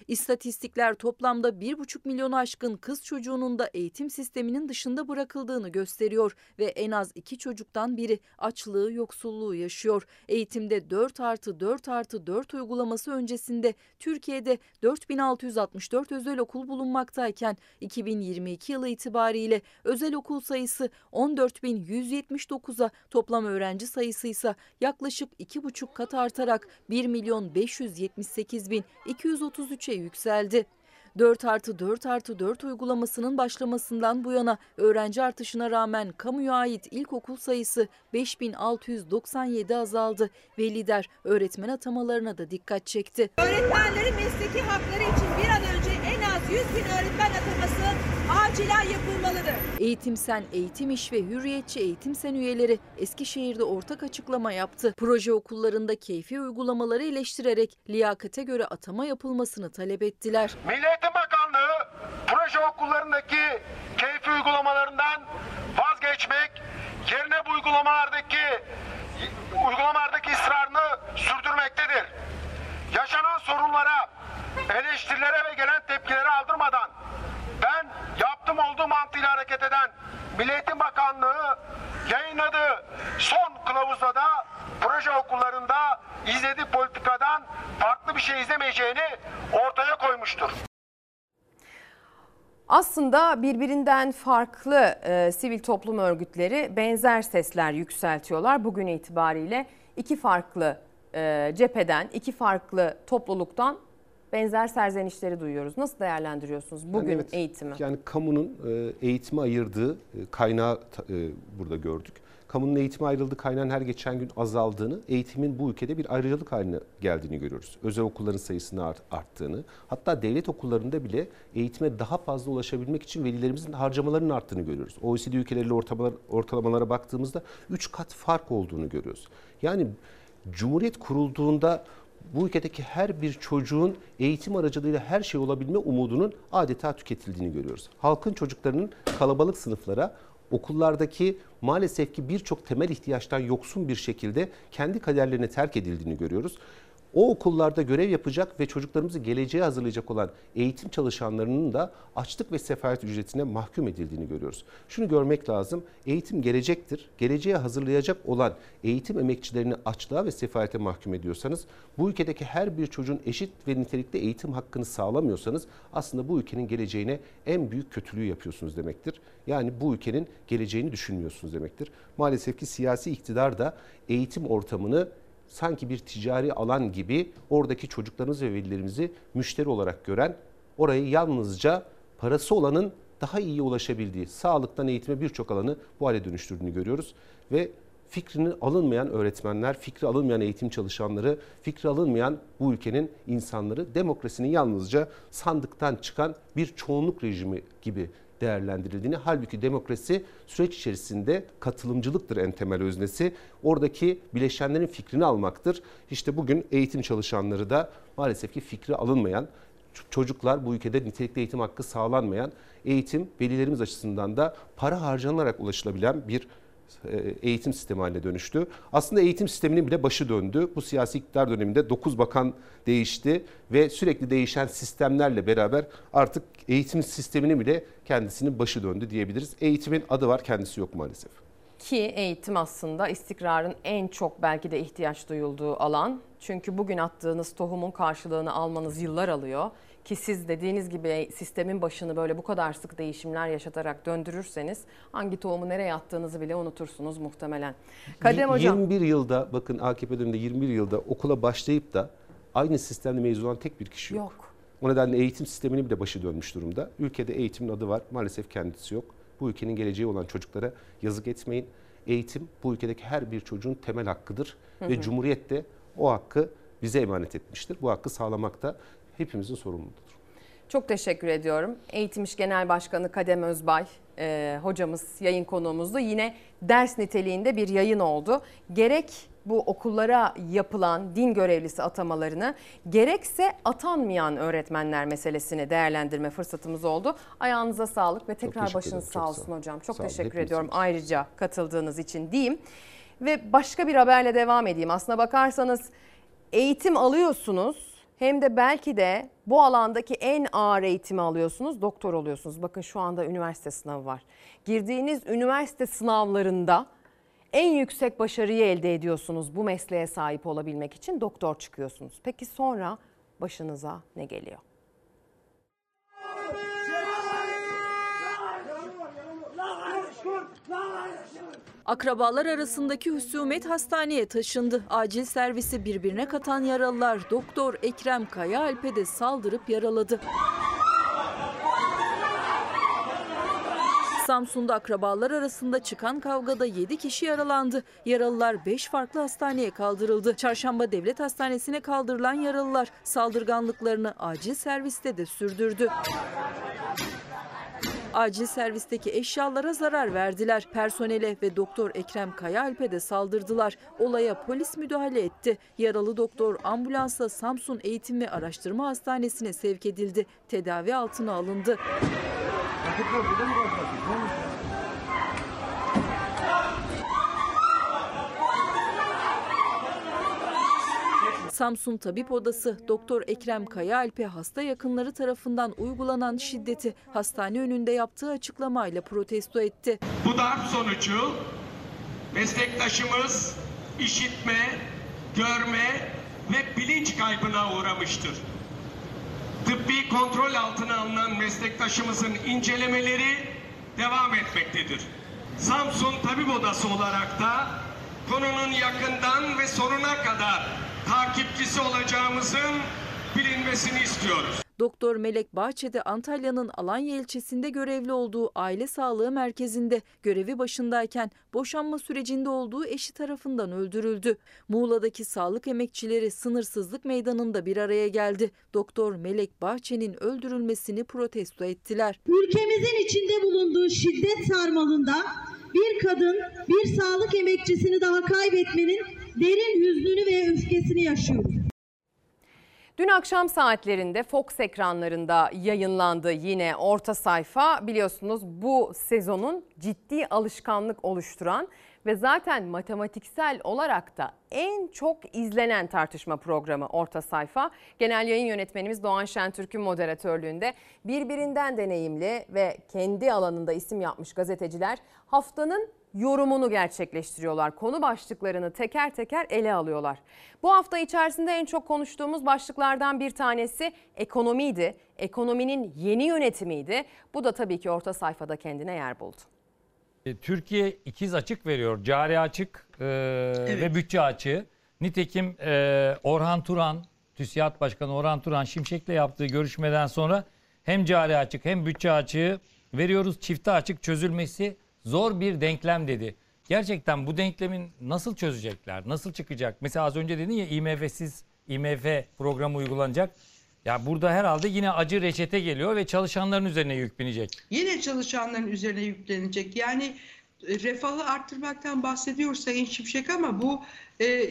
İstatistikler toplamda 1,5 milyon aşkın kız çocuğunun da eğitim sisteminin dışında bırakıldığını gösteriyor ve en az iki çocuktan biri açlığı, yoksulluğu yaşıyor. Eğitimde 4 artı 4 artı 4 uygulaması öncesinde Türkiye'de 4664 özel okul bulunmaktayken 2022 yılı itibariyle özel okul sayısı 14179'a toplam öğrenci sayısı ise yaklaşık 2,5 kat artarak 1 milyon 578 bin 233'e yükseldi. 4 artı 4 artı 4 uygulamasının başlamasından bu yana öğrenci artışına rağmen kamuya ait ilkokul sayısı 5697 azaldı ve lider öğretmen atamalarına da dikkat çekti. Öğretmenlerin mesleki hakları için bir an önce en az 100 bin öğretmen ataması acilen yapılmalıdır. Eğitim Sen, Eğitim İş ve Hürriyetçi Eğitim Sen üyeleri Eskişehir'de ortak açıklama yaptı. Proje okullarında keyfi uygulamaları eleştirerek liyakate göre atama yapılmasını talep ettiler. Milli Eğitim Bakanlığı proje okullarındaki keyfi uygulamalarından vazgeçmek yerine bu uygulamalardaki uygulamalardaki ısrarını sürdürmektedir. Yaşanan sorunlara, eleştirilere ve gelen tepkilere aldırmadan ben yaptım olduğu mantığıyla hareket eden Milli Bakanlığı yayınladığı son kılavuzda da proje okullarında izlediği politikadan farklı bir şey izlemeyeceğini ortaya koymuştur. Aslında birbirinden farklı e, sivil toplum örgütleri benzer sesler yükseltiyorlar. Bugün itibariyle iki farklı e, cepheden, iki farklı topluluktan benzer serzenişleri duyuyoruz. Nasıl değerlendiriyorsunuz bugün Yani evet, eğitimi? Yani kamunun e, eğitime ayırdığı e, kaynağı e, burada gördük. Kamunun eğitime ayrıldığı kaynağın her geçen gün azaldığını, eğitimin bu ülkede bir ayrıcalık haline geldiğini görüyoruz. Özel okulların sayısının art- arttığını, hatta devlet okullarında bile eğitime daha fazla ulaşabilmek için velilerimizin harcamalarının arttığını görüyoruz. OECD ülkeleriyle ortalamalar, ortalamalara baktığımızda 3 kat fark olduğunu görüyoruz. Yani Cumhuriyet kurulduğunda bu ülkedeki her bir çocuğun eğitim aracılığıyla her şey olabilme umudunun adeta tüketildiğini görüyoruz. Halkın çocuklarının kalabalık sınıflara, okullardaki maalesef ki birçok temel ihtiyaçtan yoksun bir şekilde kendi kaderlerine terk edildiğini görüyoruz. O okullarda görev yapacak ve çocuklarımızı geleceğe hazırlayacak olan eğitim çalışanlarının da açlık ve sefalet ücretine mahkum edildiğini görüyoruz. Şunu görmek lazım. Eğitim gelecektir. Geleceğe hazırlayacak olan eğitim emekçilerini açlığa ve sefalete mahkum ediyorsanız, bu ülkedeki her bir çocuğun eşit ve nitelikli eğitim hakkını sağlamıyorsanız aslında bu ülkenin geleceğine en büyük kötülüğü yapıyorsunuz demektir. Yani bu ülkenin geleceğini düşünmüyorsunuz demektir. Maalesef ki siyasi iktidar da eğitim ortamını sanki bir ticari alan gibi oradaki çocuklarımız ve velilerimizi müşteri olarak gören, orayı yalnızca parası olanın daha iyi ulaşabildiği, sağlıktan eğitime birçok alanı bu hale dönüştürdüğünü görüyoruz. Ve fikrini alınmayan öğretmenler, fikri alınmayan eğitim çalışanları, fikri alınmayan bu ülkenin insanları demokrasinin yalnızca sandıktan çıkan bir çoğunluk rejimi gibi değerlendirildiğini halbuki demokrasi süreç içerisinde katılımcılıktır en temel öznesi. Oradaki bileşenlerin fikrini almaktır. İşte bugün eğitim çalışanları da maalesef ki fikri alınmayan çocuklar bu ülkede nitelikli eğitim hakkı sağlanmayan eğitim velilerimiz açısından da para harcanarak ulaşılabilen bir eğitim sistemi haline dönüştü. Aslında eğitim sisteminin bile başı döndü. Bu siyasi iktidar döneminde 9 bakan değişti ve sürekli değişen sistemlerle beraber artık eğitim sisteminin bile kendisinin başı döndü diyebiliriz. Eğitimin adı var kendisi yok maalesef. Ki eğitim aslında istikrarın en çok belki de ihtiyaç duyulduğu alan. Çünkü bugün attığınız tohumun karşılığını almanız yıllar alıyor. Ki siz dediğiniz gibi sistemin başını böyle bu kadar sık değişimler yaşatarak döndürürseniz hangi tohumu nereye attığınızı bile unutursunuz muhtemelen. Kadem Hocam. 21 yılda bakın AKP döneminde 21 yılda okula başlayıp da aynı sistemde mezun olan tek bir kişi yok. Yok. O nedenle eğitim sisteminin bile başı dönmüş durumda. Ülkede eğitimin adı var maalesef kendisi yok. Bu ülkenin geleceği olan çocuklara yazık etmeyin. Eğitim bu ülkedeki her bir çocuğun temel hakkıdır Hı ve hı. Cumhuriyet de o hakkı bize emanet etmiştir. Bu hakkı sağlamak da hepimizin sorumluluğudur. Çok teşekkür ediyorum. Eğitim İş Genel Başkanı Kadem Özbay e, hocamız yayın konuğumuzdu. Yine ders niteliğinde bir yayın oldu. Gerek bu okullara yapılan din görevlisi atamalarını gerekse atanmayan öğretmenler meselesini değerlendirme fırsatımız oldu. Ayağınıza sağlık ve tekrar başınız sağ olsun sağ olun. hocam. Çok Sağ olun, teşekkür hepiniz ediyorum için. ayrıca katıldığınız için diyeyim. Ve başka bir haberle devam edeyim. Aslına bakarsanız eğitim alıyorsunuz hem de belki de bu alandaki en ağır eğitimi alıyorsunuz, doktor oluyorsunuz. Bakın şu anda üniversite sınavı var. Girdiğiniz üniversite sınavlarında en yüksek başarıyı elde ediyorsunuz bu mesleğe sahip olabilmek için doktor çıkıyorsunuz. Peki sonra başınıza ne geliyor? Akrabalar arasındaki husumet hastaneye taşındı. Acil servisi birbirine katan yaralılar Doktor Ekrem Kaya Alp'e de saldırıp yaraladı. Samsun'da akrabalar arasında çıkan kavgada 7 kişi yaralandı. Yaralılar 5 farklı hastaneye kaldırıldı. Çarşamba Devlet Hastanesi'ne kaldırılan yaralılar saldırganlıklarını acil serviste de sürdürdü. Acil servisteki eşyalara zarar verdiler. Personele ve doktor Ekrem Kayaalp'e de saldırdılar. Olaya polis müdahale etti. Yaralı doktor ambulansla Samsun Eğitim ve Araştırma Hastanesi'ne sevk edildi. Tedavi altına alındı. Samsun Tabip Odası Doktor Ekrem Kayaalp'e hasta yakınları tarafından uygulanan şiddeti hastane önünde yaptığı açıklamayla protesto etti. Bu darp sonucu meslektaşımız işitme, görme ve bilinç kaybına uğramıştır. Tıbbi kontrol altına alınan meslektaşımızın incelemeleri devam etmektedir. Samsun Tabip Odası olarak da konunun yakından ve sonuna kadar takipçisi olacağımızın bilinmesini istiyoruz. Doktor Melek Bahçede Antalya'nın Alanya ilçesinde görevli olduğu aile sağlığı merkezinde görevi başındayken boşanma sürecinde olduğu eşi tarafından öldürüldü. Muğla'daki sağlık emekçileri sınırsızlık meydanında bir araya geldi. Doktor Melek Bahçe'nin öldürülmesini protesto ettiler. Ülkemizin içinde bulunduğu şiddet sarmalında bir kadın, bir sağlık emekçisini daha kaybetmenin derin hüznünü ve öfkesini yaşıyoruz. Dün akşam saatlerinde Fox ekranlarında yayınlandı yine orta sayfa. Biliyorsunuz bu sezonun ciddi alışkanlık oluşturan ve zaten matematiksel olarak da en çok izlenen tartışma programı Orta Sayfa. Genel yayın yönetmenimiz Doğan Şentürk'ün moderatörlüğünde birbirinden deneyimli ve kendi alanında isim yapmış gazeteciler haftanın yorumunu gerçekleştiriyorlar. Konu başlıklarını teker teker ele alıyorlar. Bu hafta içerisinde en çok konuştuğumuz başlıklardan bir tanesi ekonomiydi. Ekonominin yeni yönetimiydi. Bu da tabii ki orta sayfada kendine yer buldu. E, Türkiye ikiz açık veriyor. Cari açık e, ve bütçe açığı. Nitekim e, Orhan Turan, TÜSİAD Başkanı Orhan Turan Şimşek'le yaptığı görüşmeden sonra hem cari açık hem bütçe açığı veriyoruz. Çifte açık çözülmesi zor bir denklem dedi. Gerçekten bu denklemin nasıl çözecekler? Nasıl çıkacak? Mesela az önce dedin ya IMF'siz IMF programı uygulanacak. Ya burada herhalde yine acı reçete geliyor ve çalışanların üzerine yük binecek. Yine çalışanların üzerine yüklenecek. Yani e, refahı arttırmaktan bahsediyor Sayın Şimşek ama bu e,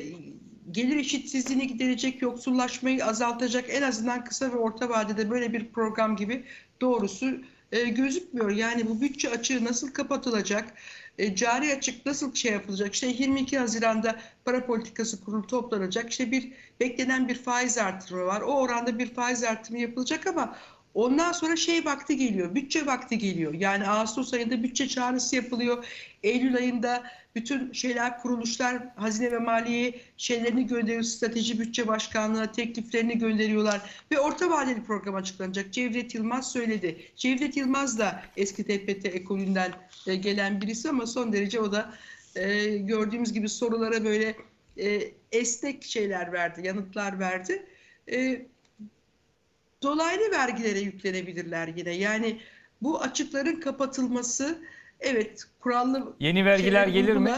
gelir eşitsizliğini giderecek, yoksullaşmayı azaltacak en azından kısa ve orta vadede böyle bir program gibi doğrusu e, gözükmüyor. Yani bu bütçe açığı nasıl kapatılacak? E, cari açık nasıl şey yapılacak? İşte 22 Haziran'da para politikası kurulu toplanacak. İşte bir beklenen bir faiz artırımı var. O oranda bir faiz artırımı yapılacak ama Ondan sonra şey vakti geliyor, bütçe vakti geliyor. Yani Ağustos ayında bütçe çağrısı yapılıyor. Eylül ayında bütün şeyler, kuruluşlar Hazine ve Maliye şeylerini gönderiyor. Strateji Bütçe Başkanlığı'na tekliflerini gönderiyorlar. Ve orta vadeli program açıklanacak. Cevdet Yılmaz söyledi. Cevdet Yılmaz da eski TPT ekolünden e, gelen birisi ama son derece o da e, gördüğümüz gibi sorulara böyle e, esnek şeyler verdi, yanıtlar verdi. E, dolaylı vergilere yüklenebilirler yine. Yani bu açıkların kapatılması Evet, kurallı Yeni vergiler gelir mi?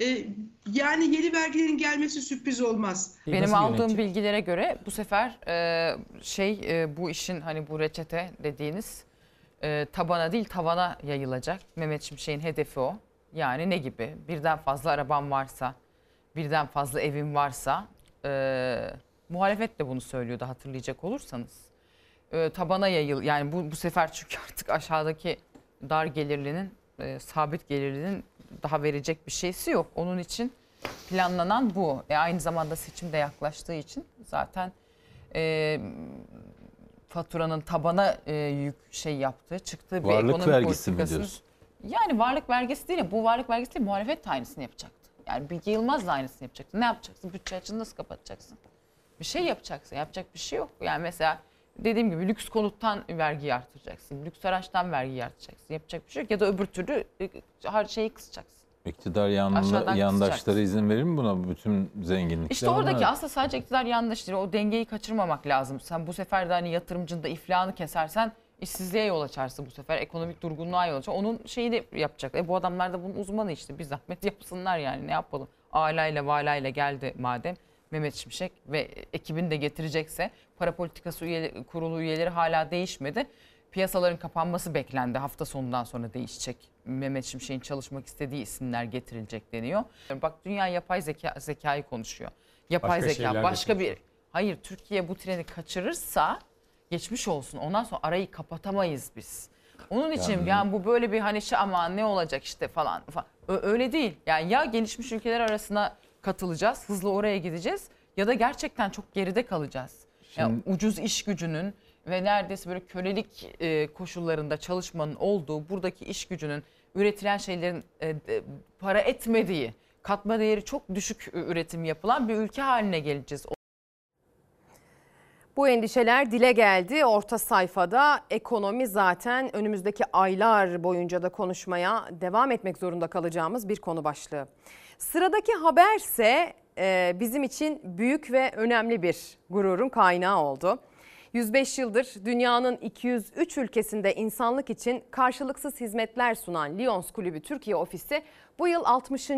E, yani yeni vergilerin gelmesi sürpriz olmaz. Benim aldığım bilgilere göre bu sefer e, şey e, bu işin hani bu reçete dediğiniz e, tabana değil tavana yayılacak. Mehmet Şimşek'in hedefi o. Yani ne gibi? Birden fazla arabam varsa, birden fazla evim varsa e, muhalefet de bunu söylüyordu hatırlayacak olursanız. E, tabana yayıl yani bu, bu sefer çünkü [laughs] artık aşağıdaki dar gelirlinin e, sabit gelirlinin daha verecek bir şeysi yok. Onun için planlanan bu. E, aynı zamanda seçim de yaklaştığı için zaten e, faturanın tabana e, yük şey yaptığı, çıktığı bir Varlık ekonomi vergisi mi diyorsun? Yani varlık vergisi değil. Bu varlık vergisi değil. Muhalefet de aynısını yapacaktı. Yani Bilge Yılmaz da aynısını yapacaktı. Ne yapacaksın? Bütçe açığını nasıl kapatacaksın? Bir şey yapacaksın. Yapacak bir şey yok. Yani mesela dediğim gibi lüks konuttan vergiyi artıracaksın. Lüks araçtan vergiyi artıracaksın. Yapacak bir şey yok. Ya da öbür türlü e, her şeyi kısacaksın. İktidar yanında, yandaşları izin verir mi buna bütün zenginlikler? İşte oradaki onlar? aslında sadece iktidar değil. O dengeyi kaçırmamak lazım. Sen bu sefer de hani yatırımcının da iflahını kesersen işsizliğe yol açarsın bu sefer. Ekonomik durgunluğa yol açar. Onun şeyini yapacak. E bu adamlar da bunun uzmanı işte. Bir zahmet yapsınlar yani ne yapalım. Aileyle valayla geldi madem Mehmet Şimşek ve ekibini de getirecekse para politikası üyeleri, kurulu üyeleri hala değişmedi. Piyasaların kapanması beklendi. Hafta sonundan sonra değişecek. Mehmet Şimşek'in çalışmak istediği isimler getirilecek deniyor. Bak dünya yapay zeka zekayı konuşuyor. Yapay Başka zeka başka bir Hayır Türkiye bu treni kaçırırsa geçmiş olsun. Ondan sonra arayı kapatamayız biz. Onun için yani, Yani- bu böyle bir hani şey aman ne olacak işte falan, falan. Öyle değil. Yani ya gelişmiş ülkeler arasına katılacağız, hızlı oraya gideceğiz ya da gerçekten çok geride kalacağız. Yani Şimdi- ucuz iş gücünün ve neredeyse böyle kölelik e, koşullarında çalışmanın olduğu buradaki iş gücünün üretilen şeylerin e, de- para etmediği, katma değeri çok düşük üretim yapılan bir ülke haline geleceğiz. Bu endişeler dile geldi. Orta sayfada ekonomi zaten önümüzdeki aylar boyunca da konuşmaya devam etmek zorunda kalacağımız bir konu başlığı. Sıradaki haberse e, bizim için büyük ve önemli bir gururun kaynağı oldu. 105 yıldır dünyanın 203 ülkesinde insanlık için karşılıksız hizmetler sunan Lions Kulübü Türkiye ofisi bu yıl 60.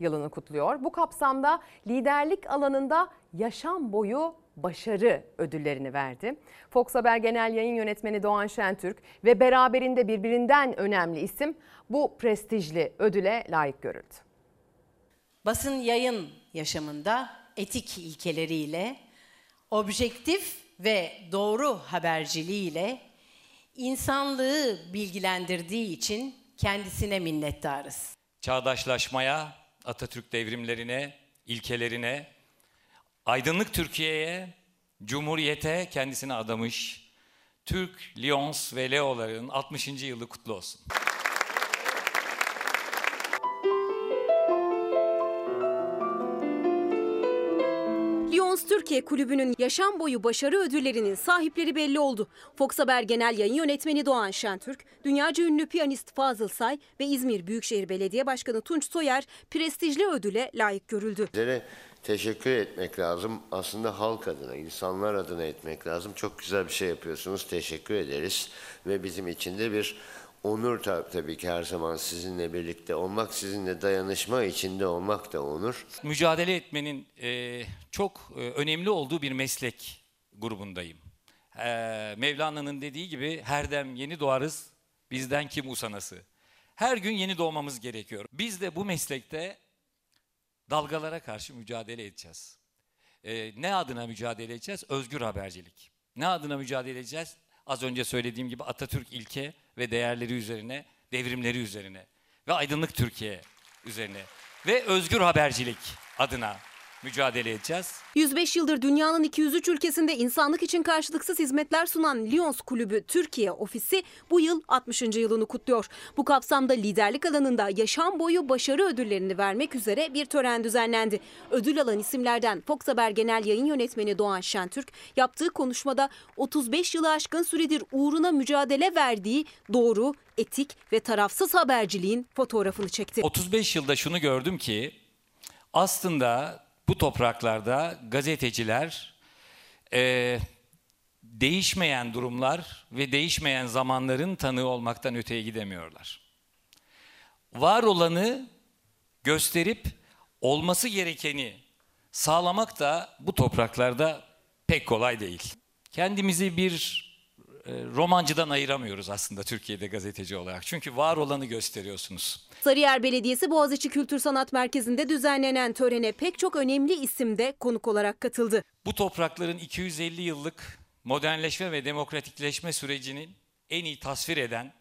yılını kutluyor. Bu kapsamda liderlik alanında yaşam boyu başarı ödüllerini verdi. Fox Haber Genel Yayın Yönetmeni Doğan Şentürk ve beraberinde birbirinden önemli isim bu prestijli ödüle layık görüldü. Basın yayın yaşamında etik ilkeleriyle, objektif ve doğru haberciliğiyle insanlığı bilgilendirdiği için kendisine minnettarız. çağdaşlaşmaya, Atatürk devrimlerine, ilkelerine, aydınlık Türkiye'ye, Cumhuriyete kendisini adamış Türk, Lions ve Leo'ların 60. yılı kutlu olsun. Türkiye Kulübü'nün yaşam boyu başarı ödüllerinin sahipleri belli oldu. Fox Haber Genel Yayın Yönetmeni Doğan Şentürk, dünyaca ünlü piyanist Fazıl Say ve İzmir Büyükşehir Belediye Başkanı Tunç Soyer prestijli ödüle layık görüldü. Sizlere teşekkür etmek lazım. Aslında halk adına, insanlar adına etmek lazım. Çok güzel bir şey yapıyorsunuz. Teşekkür ederiz. Ve bizim için de bir onur tab- tabii ki her zaman sizinle birlikte olmak, sizinle dayanışma içinde olmak da onur. Mücadele etmenin e, çok e, önemli olduğu bir meslek grubundayım. E, Mevlana'nın dediği gibi her dem yeni doğarız, bizden kim usanası. Her gün yeni doğmamız gerekiyor. Biz de bu meslekte dalgalara karşı mücadele edeceğiz. E, ne adına mücadele edeceğiz? Özgür habercilik. Ne adına mücadele edeceğiz? Az önce söylediğim gibi Atatürk ilke ve değerleri üzerine, devrimleri üzerine ve aydınlık Türkiye üzerine ve özgür habercilik adına mücadele edeceğiz. 105 yıldır dünyanın 203 ülkesinde insanlık için karşılıksız hizmetler sunan Lions Kulübü Türkiye ofisi bu yıl 60. yılını kutluyor. Bu kapsamda liderlik alanında yaşam boyu başarı ödüllerini vermek üzere bir tören düzenlendi. Ödül alan isimlerden Fox Haber Genel Yayın Yönetmeni Doğan Şentürk yaptığı konuşmada 35 yılı aşkın süredir uğruna mücadele verdiği doğru, etik ve tarafsız haberciliğin fotoğrafını çekti. 35 yılda şunu gördüm ki aslında bu topraklarda gazeteciler e, değişmeyen durumlar ve değişmeyen zamanların tanığı olmaktan öteye gidemiyorlar. var olanı gösterip olması gerekeni sağlamak da bu topraklarda pek kolay değil. Kendimizi bir romancıdan ayıramıyoruz aslında Türkiye'de gazeteci olarak. Çünkü var olanı gösteriyorsunuz. Sarıyer Belediyesi Boğaziçi Kültür Sanat Merkezi'nde düzenlenen törene pek çok önemli isim de konuk olarak katıldı. Bu toprakların 250 yıllık modernleşme ve demokratikleşme sürecinin en iyi tasvir eden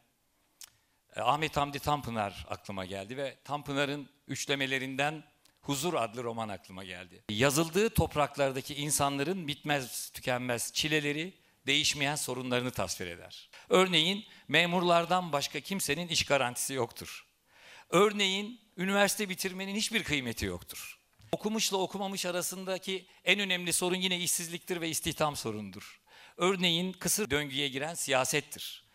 e, Ahmet Hamdi Tanpınar aklıma geldi ve Tanpınar'ın üçlemelerinden Huzur adlı roman aklıma geldi. Yazıldığı topraklardaki insanların bitmez tükenmez çileleri, değişmeyen sorunlarını tasvir eder. Örneğin memurlardan başka kimsenin iş garantisi yoktur. Örneğin üniversite bitirmenin hiçbir kıymeti yoktur. Okumuşla okumamış arasındaki en önemli sorun yine işsizliktir ve istihdam sorunudur. Örneğin kısır döngüye giren siyasettir.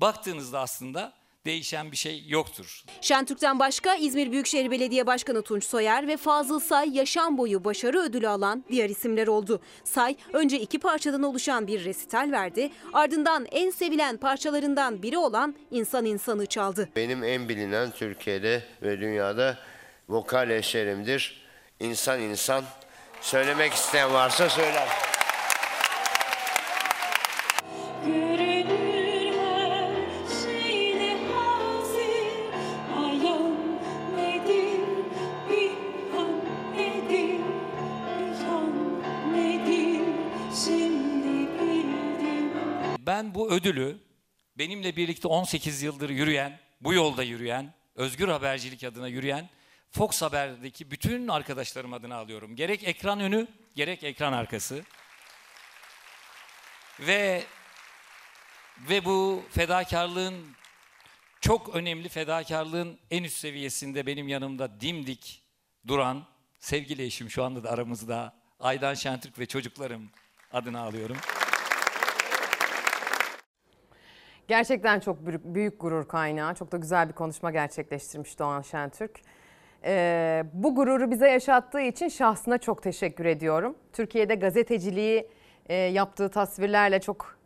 Baktığınızda aslında değişen bir şey yoktur. Şentürk'ten başka İzmir Büyükşehir Belediye Başkanı Tunç Soyer ve Fazıl Say yaşam boyu başarı ödülü alan diğer isimler oldu. Say önce iki parçadan oluşan bir resital verdi. Ardından en sevilen parçalarından biri olan İnsan İnsanı çaldı. Benim en bilinen Türkiye'de ve dünyada vokal eserimdir. İnsan insan. Söylemek isteyen varsa söyler. Bu ödülü benimle birlikte 18 yıldır yürüyen, bu yolda yürüyen, özgür habercilik adına yürüyen Fox Haber'deki bütün arkadaşlarım adına alıyorum. Gerek ekran önü, gerek ekran arkası. Ve ve bu fedakarlığın çok önemli fedakarlığın en üst seviyesinde benim yanımda dimdik duran sevgili eşim şu anda da aramızda Aydan Şentürk ve çocuklarım adına alıyorum. Gerçekten çok büyük, büyük gurur kaynağı. Çok da güzel bir konuşma gerçekleştirmiş Doğan Şentürk. Ee, bu gururu bize yaşattığı için şahsına çok teşekkür ediyorum. Türkiye'de gazeteciliği e, yaptığı tasvirlerle çok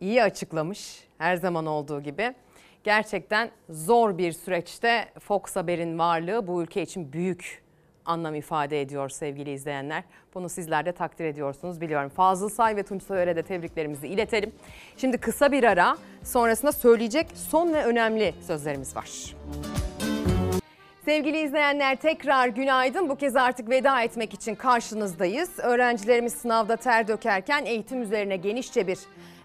iyi açıklamış her zaman olduğu gibi. Gerçekten zor bir süreçte Fox Haber'in varlığı bu ülke için büyük anlam ifade ediyor sevgili izleyenler. Bunu sizler de takdir ediyorsunuz biliyorum. Fazıl Say ve Tunç Soyer'e de tebriklerimizi iletelim. Şimdi kısa bir ara sonrasında söyleyecek son ve önemli sözlerimiz var. Sevgili izleyenler tekrar günaydın. Bu kez artık veda etmek için karşınızdayız. Öğrencilerimiz sınavda ter dökerken eğitim üzerine genişçe bir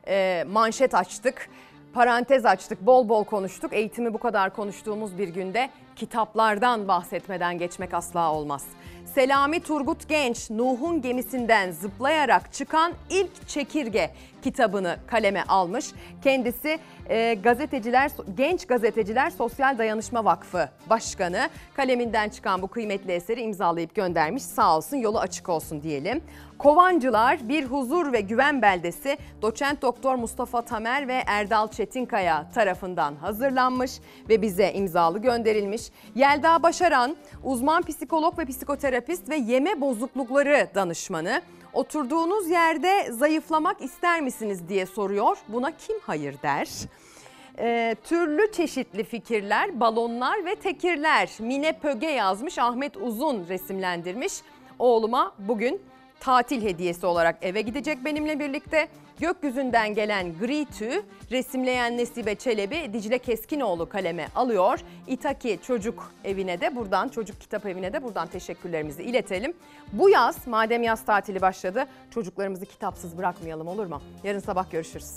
e, manşet açtık. Parantez açtık, bol bol konuştuk. Eğitimi bu kadar konuştuğumuz bir günde kitaplardan bahsetmeden geçmek asla olmaz. Selami Turgut Genç, Nuh'un gemisinden zıplayarak çıkan ilk çekirge kitabını kaleme almış. Kendisi e, gazeteciler, Genç Gazeteciler Sosyal Dayanışma Vakfı Başkanı. Kaleminden çıkan bu kıymetli eseri imzalayıp göndermiş. Sağ olsun yolu açık olsun diyelim. Kovancılar bir huzur ve güven beldesi doçent doktor Mustafa Tamer ve Erdal Çetinkaya tarafından hazırlanmış ve bize imzalı gönderilmiş. Yelda Başaran uzman psikolog ve psikoterapist ve yeme bozuklukları danışmanı. Oturduğunuz yerde zayıflamak ister misiniz diye soruyor. Buna kim hayır der? Ee, türlü çeşitli fikirler, balonlar ve tekirler. Mine Pöge yazmış, Ahmet Uzun resimlendirmiş. Oğluma bugün tatil hediyesi olarak eve gidecek benimle birlikte. Gökyüzünden gelen gri tüy resimleyen Nesibe Çelebi Dicle Keskinoğlu kaleme alıyor. İtaki Çocuk Evi'ne de buradan çocuk kitap evine de buradan teşekkürlerimizi iletelim. Bu yaz madem yaz tatili başladı çocuklarımızı kitapsız bırakmayalım olur mu? Yarın sabah görüşürüz.